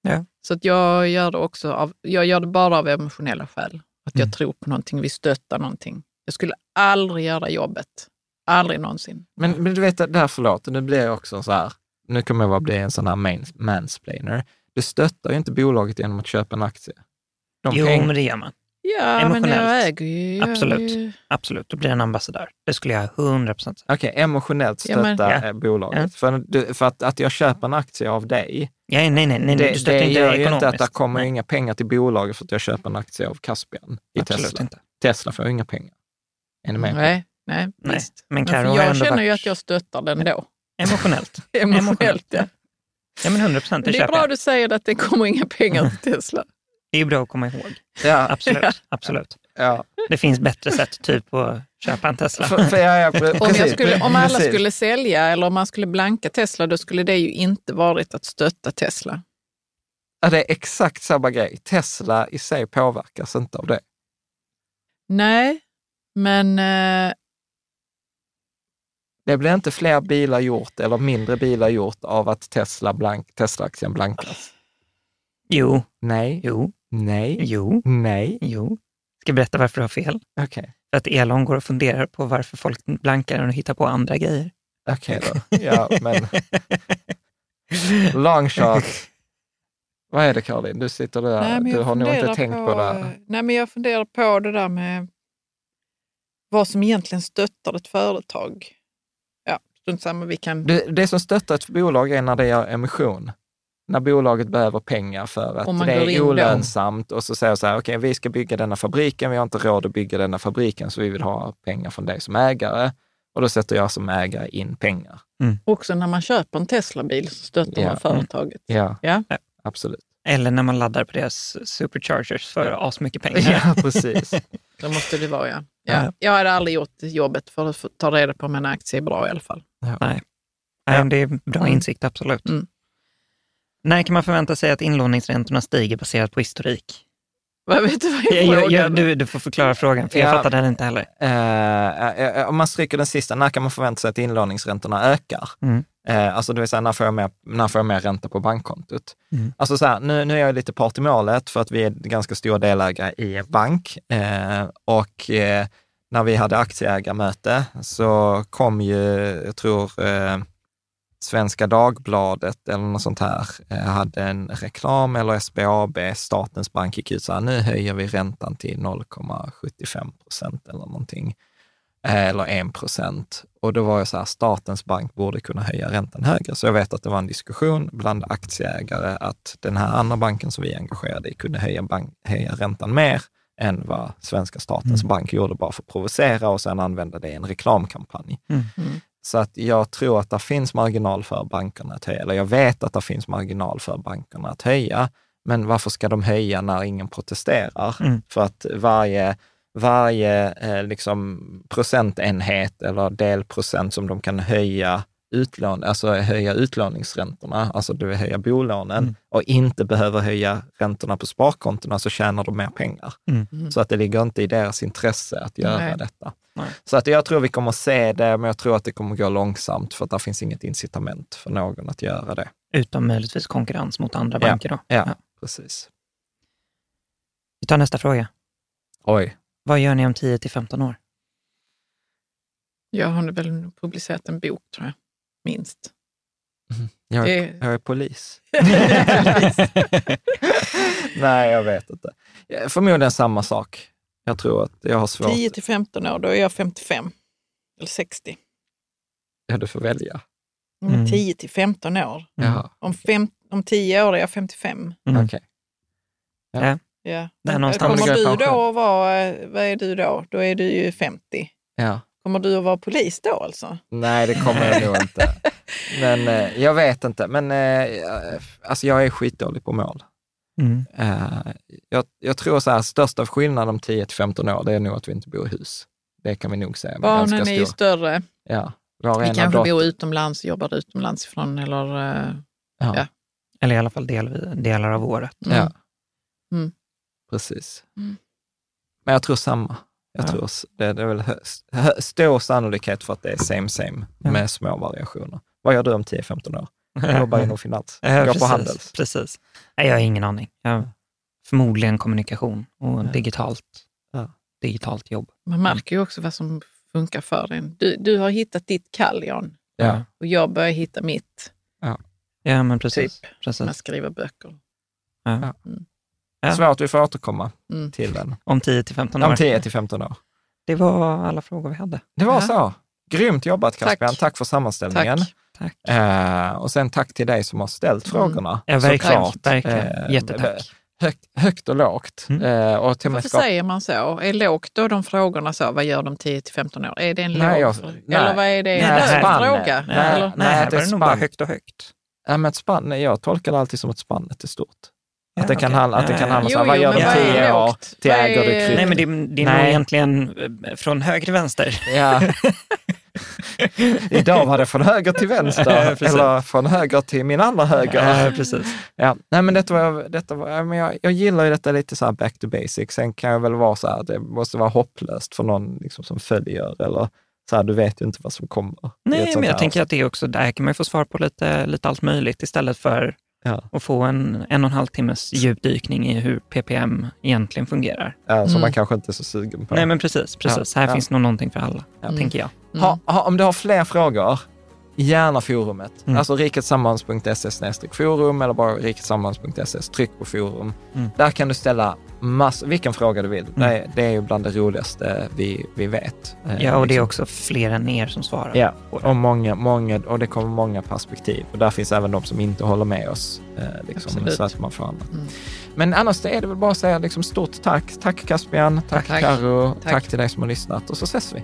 Speaker 6: Ja.
Speaker 7: Så att jag gör det också av, jag gör det bara av emotionella skäl. Att jag
Speaker 6: Mm.
Speaker 7: tror på någonting, vi stöttar någonting. Jag skulle aldrig göra jobbet. Aldrig någonsin.
Speaker 4: Men, men du vet, där förlåt, nu blir jag också så här, nu kommer jag bara bli en sån här main, mansplainer. Du stöttar ju inte bolaget genom att köpa en aktie. De
Speaker 6: Jo,
Speaker 4: peng-
Speaker 6: men det gör man.
Speaker 7: Ja, men
Speaker 6: Emotionellt.
Speaker 7: jag äger ju...
Speaker 6: Absolut. Absolut, då blir det en ambassadör. Det skulle jag 100 procent säga.
Speaker 4: Okej, emotionellt
Speaker 7: Ja, men-
Speaker 4: stötta
Speaker 6: Ja.
Speaker 4: eh, bolaget.
Speaker 6: Ja.
Speaker 4: För, du, för att, att jag köper en aktie av dig,
Speaker 6: Ja, nej, nej, nej, nej.
Speaker 4: det,
Speaker 6: du stöttar
Speaker 4: det
Speaker 6: inte
Speaker 4: gör ju
Speaker 6: ekonomiskt.
Speaker 4: inte att det kommer
Speaker 6: nej,
Speaker 4: inga pengar till bolaget för att jag köper en aktie av Caspian i
Speaker 6: Absolut
Speaker 4: Tesla.
Speaker 6: inte.
Speaker 4: Tesla får ju inga pengar. Är ni med? på?
Speaker 7: Nej, nej,
Speaker 6: Nej.
Speaker 7: visst.
Speaker 6: Men
Speaker 7: Men jag känner ju
Speaker 6: varit-
Speaker 7: att jag stöttar den då.
Speaker 6: Emotionellt. <laughs>
Speaker 7: Emotionellt, ja.
Speaker 6: Ja, men 100 procent. Det
Speaker 7: det är bra
Speaker 6: jag.
Speaker 7: du säger att det kommer inga pengar till Tesla.
Speaker 6: Det är bra att komma ihåg.
Speaker 4: Ja,
Speaker 6: Absolut. absolut.
Speaker 4: ja.
Speaker 6: Det finns bättre sätt, typ att köpa en Tesla.
Speaker 4: För, för, ja, ja,
Speaker 7: Om, jag
Speaker 4: precis,
Speaker 7: skulle, om alla
Speaker 4: precis.
Speaker 7: skulle sälja eller om man skulle blanka Tesla, då skulle det ju inte varit att stötta Tesla.
Speaker 4: Ja, det är exakt samma grej. Tesla i sig påverkas inte av det.
Speaker 7: Nej, men eh,
Speaker 4: Det blir inte fler bilar gjort eller mindre bilar gjort av att Tesla blank, Tesla-aktien blankas.
Speaker 6: Jo,
Speaker 4: Nej,
Speaker 6: jo,
Speaker 4: nej,
Speaker 6: jo,
Speaker 4: nej.
Speaker 6: jo. Ska jag berätta varför du har fel?
Speaker 4: Okej,
Speaker 6: För att Elon går och funderar på varför folk blankar och hittar på andra grejer.
Speaker 4: okej då. Ja, men <laughs> long shot. Vad är det Caroline? Du sitter där,
Speaker 7: Nej, men
Speaker 4: du
Speaker 7: jag
Speaker 4: har nog inte tänkt på, det.
Speaker 7: Nej, men jag funderar på det där med vad som egentligen stöttar ett företag. Ja, strunt samma, vi kan...
Speaker 4: det. Det som stöttar ett bolag är när det gör emission. När bolaget behöver pengar för att det är
Speaker 7: då.
Speaker 4: olönsamt och så säger så här, okej, vi ska bygga denna fabriken, vi har inte råd att bygga denna fabriken, så vi vill ha pengar från dig som ägare. Och då sätter jag som ägare in pengar.
Speaker 7: Också när man köper en Teslabil så stöttar
Speaker 4: Ja.
Speaker 7: man företaget.
Speaker 4: Ja,
Speaker 7: Ja.
Speaker 4: absolut.
Speaker 6: Eller när man laddar på deras superchargers för asmycket pengar.
Speaker 4: Ja, precis. <laughs>
Speaker 7: Det måste det vara, ja.
Speaker 6: Ja.
Speaker 7: ja. Jag hade aldrig gjort jobbet för att ta reda på om en aktie är bra i alla fall.
Speaker 6: Nej. Nej, det är bra
Speaker 7: Mm.
Speaker 6: insikt, absolut.
Speaker 7: Mm.
Speaker 6: När kan man förvänta sig att inlåningsräntorna stiger baserat på historik?
Speaker 7: Vad vet du vad
Speaker 6: Jag, jag, jag, du, du får förklara frågan, för jag
Speaker 4: Ja.
Speaker 6: fattar den inte heller.
Speaker 4: Eh, om man stryker den sista, när kan man förvänta sig att inlåningsräntorna ökar?
Speaker 6: Mm.
Speaker 4: Alltså det vill säga, när får jag mer, när får jag mer ränta på bankkontot?
Speaker 6: Mm.
Speaker 4: Alltså så här, nu, nu är jag lite part i målet för att vi är ganska stora delägare i bank. Och när vi hade aktieägarmöte så kom ju, jag tror, eh, Svenska Dagbladet eller något sånt här eh, hade en reklam eller SBAB, Statens bank, gick ut så här, nu höjer vi räntan till 0,75 procent eller någonting. Eh, Eller 1 procent. Och då var jag så här, Statens bank borde kunna höja räntan högre. Så jag vet att det var en diskussion bland aktieägare att den här andra banken som vi är engagerade i kunde höja, bank, höja räntan mer än vad svenska statens bank gjorde bara för att provocera och sen använda det i en reklamkampanj.
Speaker 6: Mm.
Speaker 4: Så att jag tror att det finns marginal för bankerna att höja, eller jag vet att det finns marginal för bankerna att höja. Men varför ska de höja när ingen protesterar?
Speaker 6: Mm.
Speaker 4: För att varje, varje eh, liksom procentenhet eller delprocent som de kan höja utlån, alltså höja utlåningsräntorna, alltså du vill höja bolånen
Speaker 6: Mm.
Speaker 4: och inte behöver höja räntorna på sparkontona så tjänar de mer pengar.
Speaker 6: Mm.
Speaker 4: Så att det ligger inte i deras intresse att göra
Speaker 7: Nej.
Speaker 4: detta.
Speaker 6: Nej.
Speaker 4: Så att jag tror vi kommer se det, men jag tror att det kommer gå långsamt för att det finns inget incitament för någon att göra det.
Speaker 6: Utom möjligtvis konkurrens mot andra
Speaker 4: Ja.
Speaker 6: banker. Då.
Speaker 4: Ja, precis.
Speaker 6: Vi tar nästa fråga.
Speaker 4: Oj.
Speaker 6: Vad gör ni om 10 till 15 år?
Speaker 7: Jag har väl publicerat en bok, tror jag. Minst.
Speaker 4: Jag är,
Speaker 7: Det-
Speaker 4: jag är polis. <laughs> <laughs> Nej, jag vet inte. Ja, Förmodligen samma sak. Jag tror att jag har svårt.
Speaker 7: 10 till 15 år, då är jag 55. Eller 60.
Speaker 4: Ja, du får välja.
Speaker 7: Men
Speaker 6: Mm.
Speaker 7: 10 till 15 år.
Speaker 4: Jaha,
Speaker 7: Om, fem, om 10 år är jag 55.
Speaker 6: Mm.
Speaker 4: okej.
Speaker 6: Ja.
Speaker 7: Ja.
Speaker 6: Någonstans.
Speaker 7: Kommer
Speaker 4: du
Speaker 7: då att vara, eh, vad är du då? Då är du ju 50.
Speaker 4: Ja.
Speaker 7: Kommer du att vara polis då alltså?
Speaker 4: Nej, det kommer jag nog inte. <laughs> Men eh, jag vet inte. Men eh, alltså jag är skitdålig på mål.
Speaker 6: Mm.
Speaker 4: Eh, jag, jag tror så här, största skillnaden om 10 till 15 år, det är nog att vi inte bor i hus. Det kan vi nog säga.
Speaker 7: Barnen
Speaker 4: ganska
Speaker 7: är ju större.
Speaker 4: Ja. Vi har
Speaker 7: Vi kanske
Speaker 4: dotter-
Speaker 7: bor utomlands, jobbar utomlands ifrån eller... eh,
Speaker 4: Ja.
Speaker 7: ja.
Speaker 6: Eller i alla fall del, delar av året.
Speaker 7: Mm.
Speaker 4: Ja.
Speaker 7: Mm.
Speaker 4: Precis.
Speaker 7: Mm.
Speaker 4: Men jag tror samma. Jag
Speaker 6: Ja.
Speaker 4: tror det, det är väl hö, hö, stor sannolikhet för att det är same same
Speaker 6: Ja.
Speaker 4: med små variationer. Vad gör du om 10-15 år? Jag <laughs> jobbar inom finans.
Speaker 6: Ja,
Speaker 4: Går
Speaker 6: precis,
Speaker 4: på Handels.
Speaker 6: Precis. Nej, jag har ingen aning. Jag, förmodligen kommunikation och
Speaker 4: Ja.
Speaker 6: digitalt,
Speaker 4: Ja.
Speaker 6: digitalt jobb.
Speaker 7: Man märker ju också vad som funkar för en. Du, du har hittat ditt kall, Jan.
Speaker 4: Ja.
Speaker 7: Och jag börjar hitta mitt,
Speaker 6: Ja, men precis.
Speaker 7: Typ.
Speaker 6: precis.
Speaker 7: med att skriva böcker.
Speaker 6: Ja.
Speaker 7: Mm.
Speaker 6: Ja.
Speaker 4: Svårt, vi får återkomma
Speaker 7: Mm.
Speaker 4: till den.
Speaker 6: Om 10 till 15 år.
Speaker 4: Om 10-15 år.
Speaker 6: Det var alla frågor vi hade.
Speaker 4: Det var
Speaker 7: Ja.
Speaker 4: så. Grymt jobbat
Speaker 7: Tack.
Speaker 4: Caspian. Tack för sammanställningen.
Speaker 7: Tack.
Speaker 6: Tack.
Speaker 4: Eh, och sen tack till dig som har ställt
Speaker 7: Mm.
Speaker 4: frågorna.
Speaker 6: Ja, verkligen.
Speaker 4: Såklart.
Speaker 6: verkligen.
Speaker 4: Eh,
Speaker 6: Jättetack.
Speaker 4: Högt, högt och lågt.
Speaker 6: Mm.
Speaker 4: Eh, och till
Speaker 7: Varför säger man så? Är lågt då de frågorna så? Vad gör de 10 till 15 år? Är det en
Speaker 4: Nej,
Speaker 7: låg
Speaker 4: jag- nej.
Speaker 7: Eller vad är det?
Speaker 4: Nej,
Speaker 7: En fråga?
Speaker 4: Nej?
Speaker 6: Nej,
Speaker 4: nej, det är
Speaker 6: nog bara högt och högt.
Speaker 4: Ja, men ett spann, nej, jag tolkar det alltid som att spannet är stort. Att det kan handla, att det kan handla
Speaker 7: Jo,
Speaker 4: om, vad gör tio år
Speaker 7: lågt?
Speaker 4: till äger du krypto?
Speaker 6: Nej, men det, det är nog egentligen eh, från höger till vänster.
Speaker 4: Ja. <laughs> Idag var det från höger till vänster, eller från höger till min andra höger.
Speaker 6: Ja, precis.
Speaker 4: Ja, nej men detta var, detta var, men jag, jag gillar ju detta lite så här back to basic. Sen kan jag väl vara så här, det måste vara hopplöst för någon liksom som följer eller så här, du vet ju inte vad som kommer.
Speaker 6: Nej, men jag
Speaker 4: här
Speaker 6: tänker att det är också, där kan man ju få svar på lite, lite allt möjligt istället för
Speaker 4: Ja.
Speaker 6: att få en en och en halv timmes djupdykning i hur PPM egentligen fungerar.
Speaker 4: Ja, som
Speaker 7: Mm.
Speaker 4: man kanske inte är så sugen på.
Speaker 6: Nej, men precis. precis.
Speaker 4: Ja,
Speaker 6: Här
Speaker 4: ja.
Speaker 6: finns nog någonting för alla,
Speaker 4: Ja.
Speaker 6: tänker jag.
Speaker 7: Mm.
Speaker 4: ha, ha, om du har fler frågor, Gärna forumet.
Speaker 6: Mm.
Speaker 4: Alltså riketsammans.se forum eller bara riketsammans.se, tryck på forum.
Speaker 6: Mm.
Speaker 4: Där kan du ställa massor, vilken fråga du vill.
Speaker 6: Mm.
Speaker 4: Det, är, det är ju bland det roligaste vi, vi vet. Eh,
Speaker 6: Ja, och det är
Speaker 4: liksom.
Speaker 6: också fler än er som svarar.
Speaker 4: Ja, och, många, många, och det kommer många perspektiv. Och där finns även de som inte håller med oss. Eh, liksom, så att man får annat.
Speaker 7: Mm.
Speaker 4: Men annars är det väl bara att säga liksom, stort tack. Tack Caspian, tack,
Speaker 7: Tack.
Speaker 4: Karo, tack.
Speaker 7: Tack.
Speaker 4: till dig som har lyssnat och så ses vi.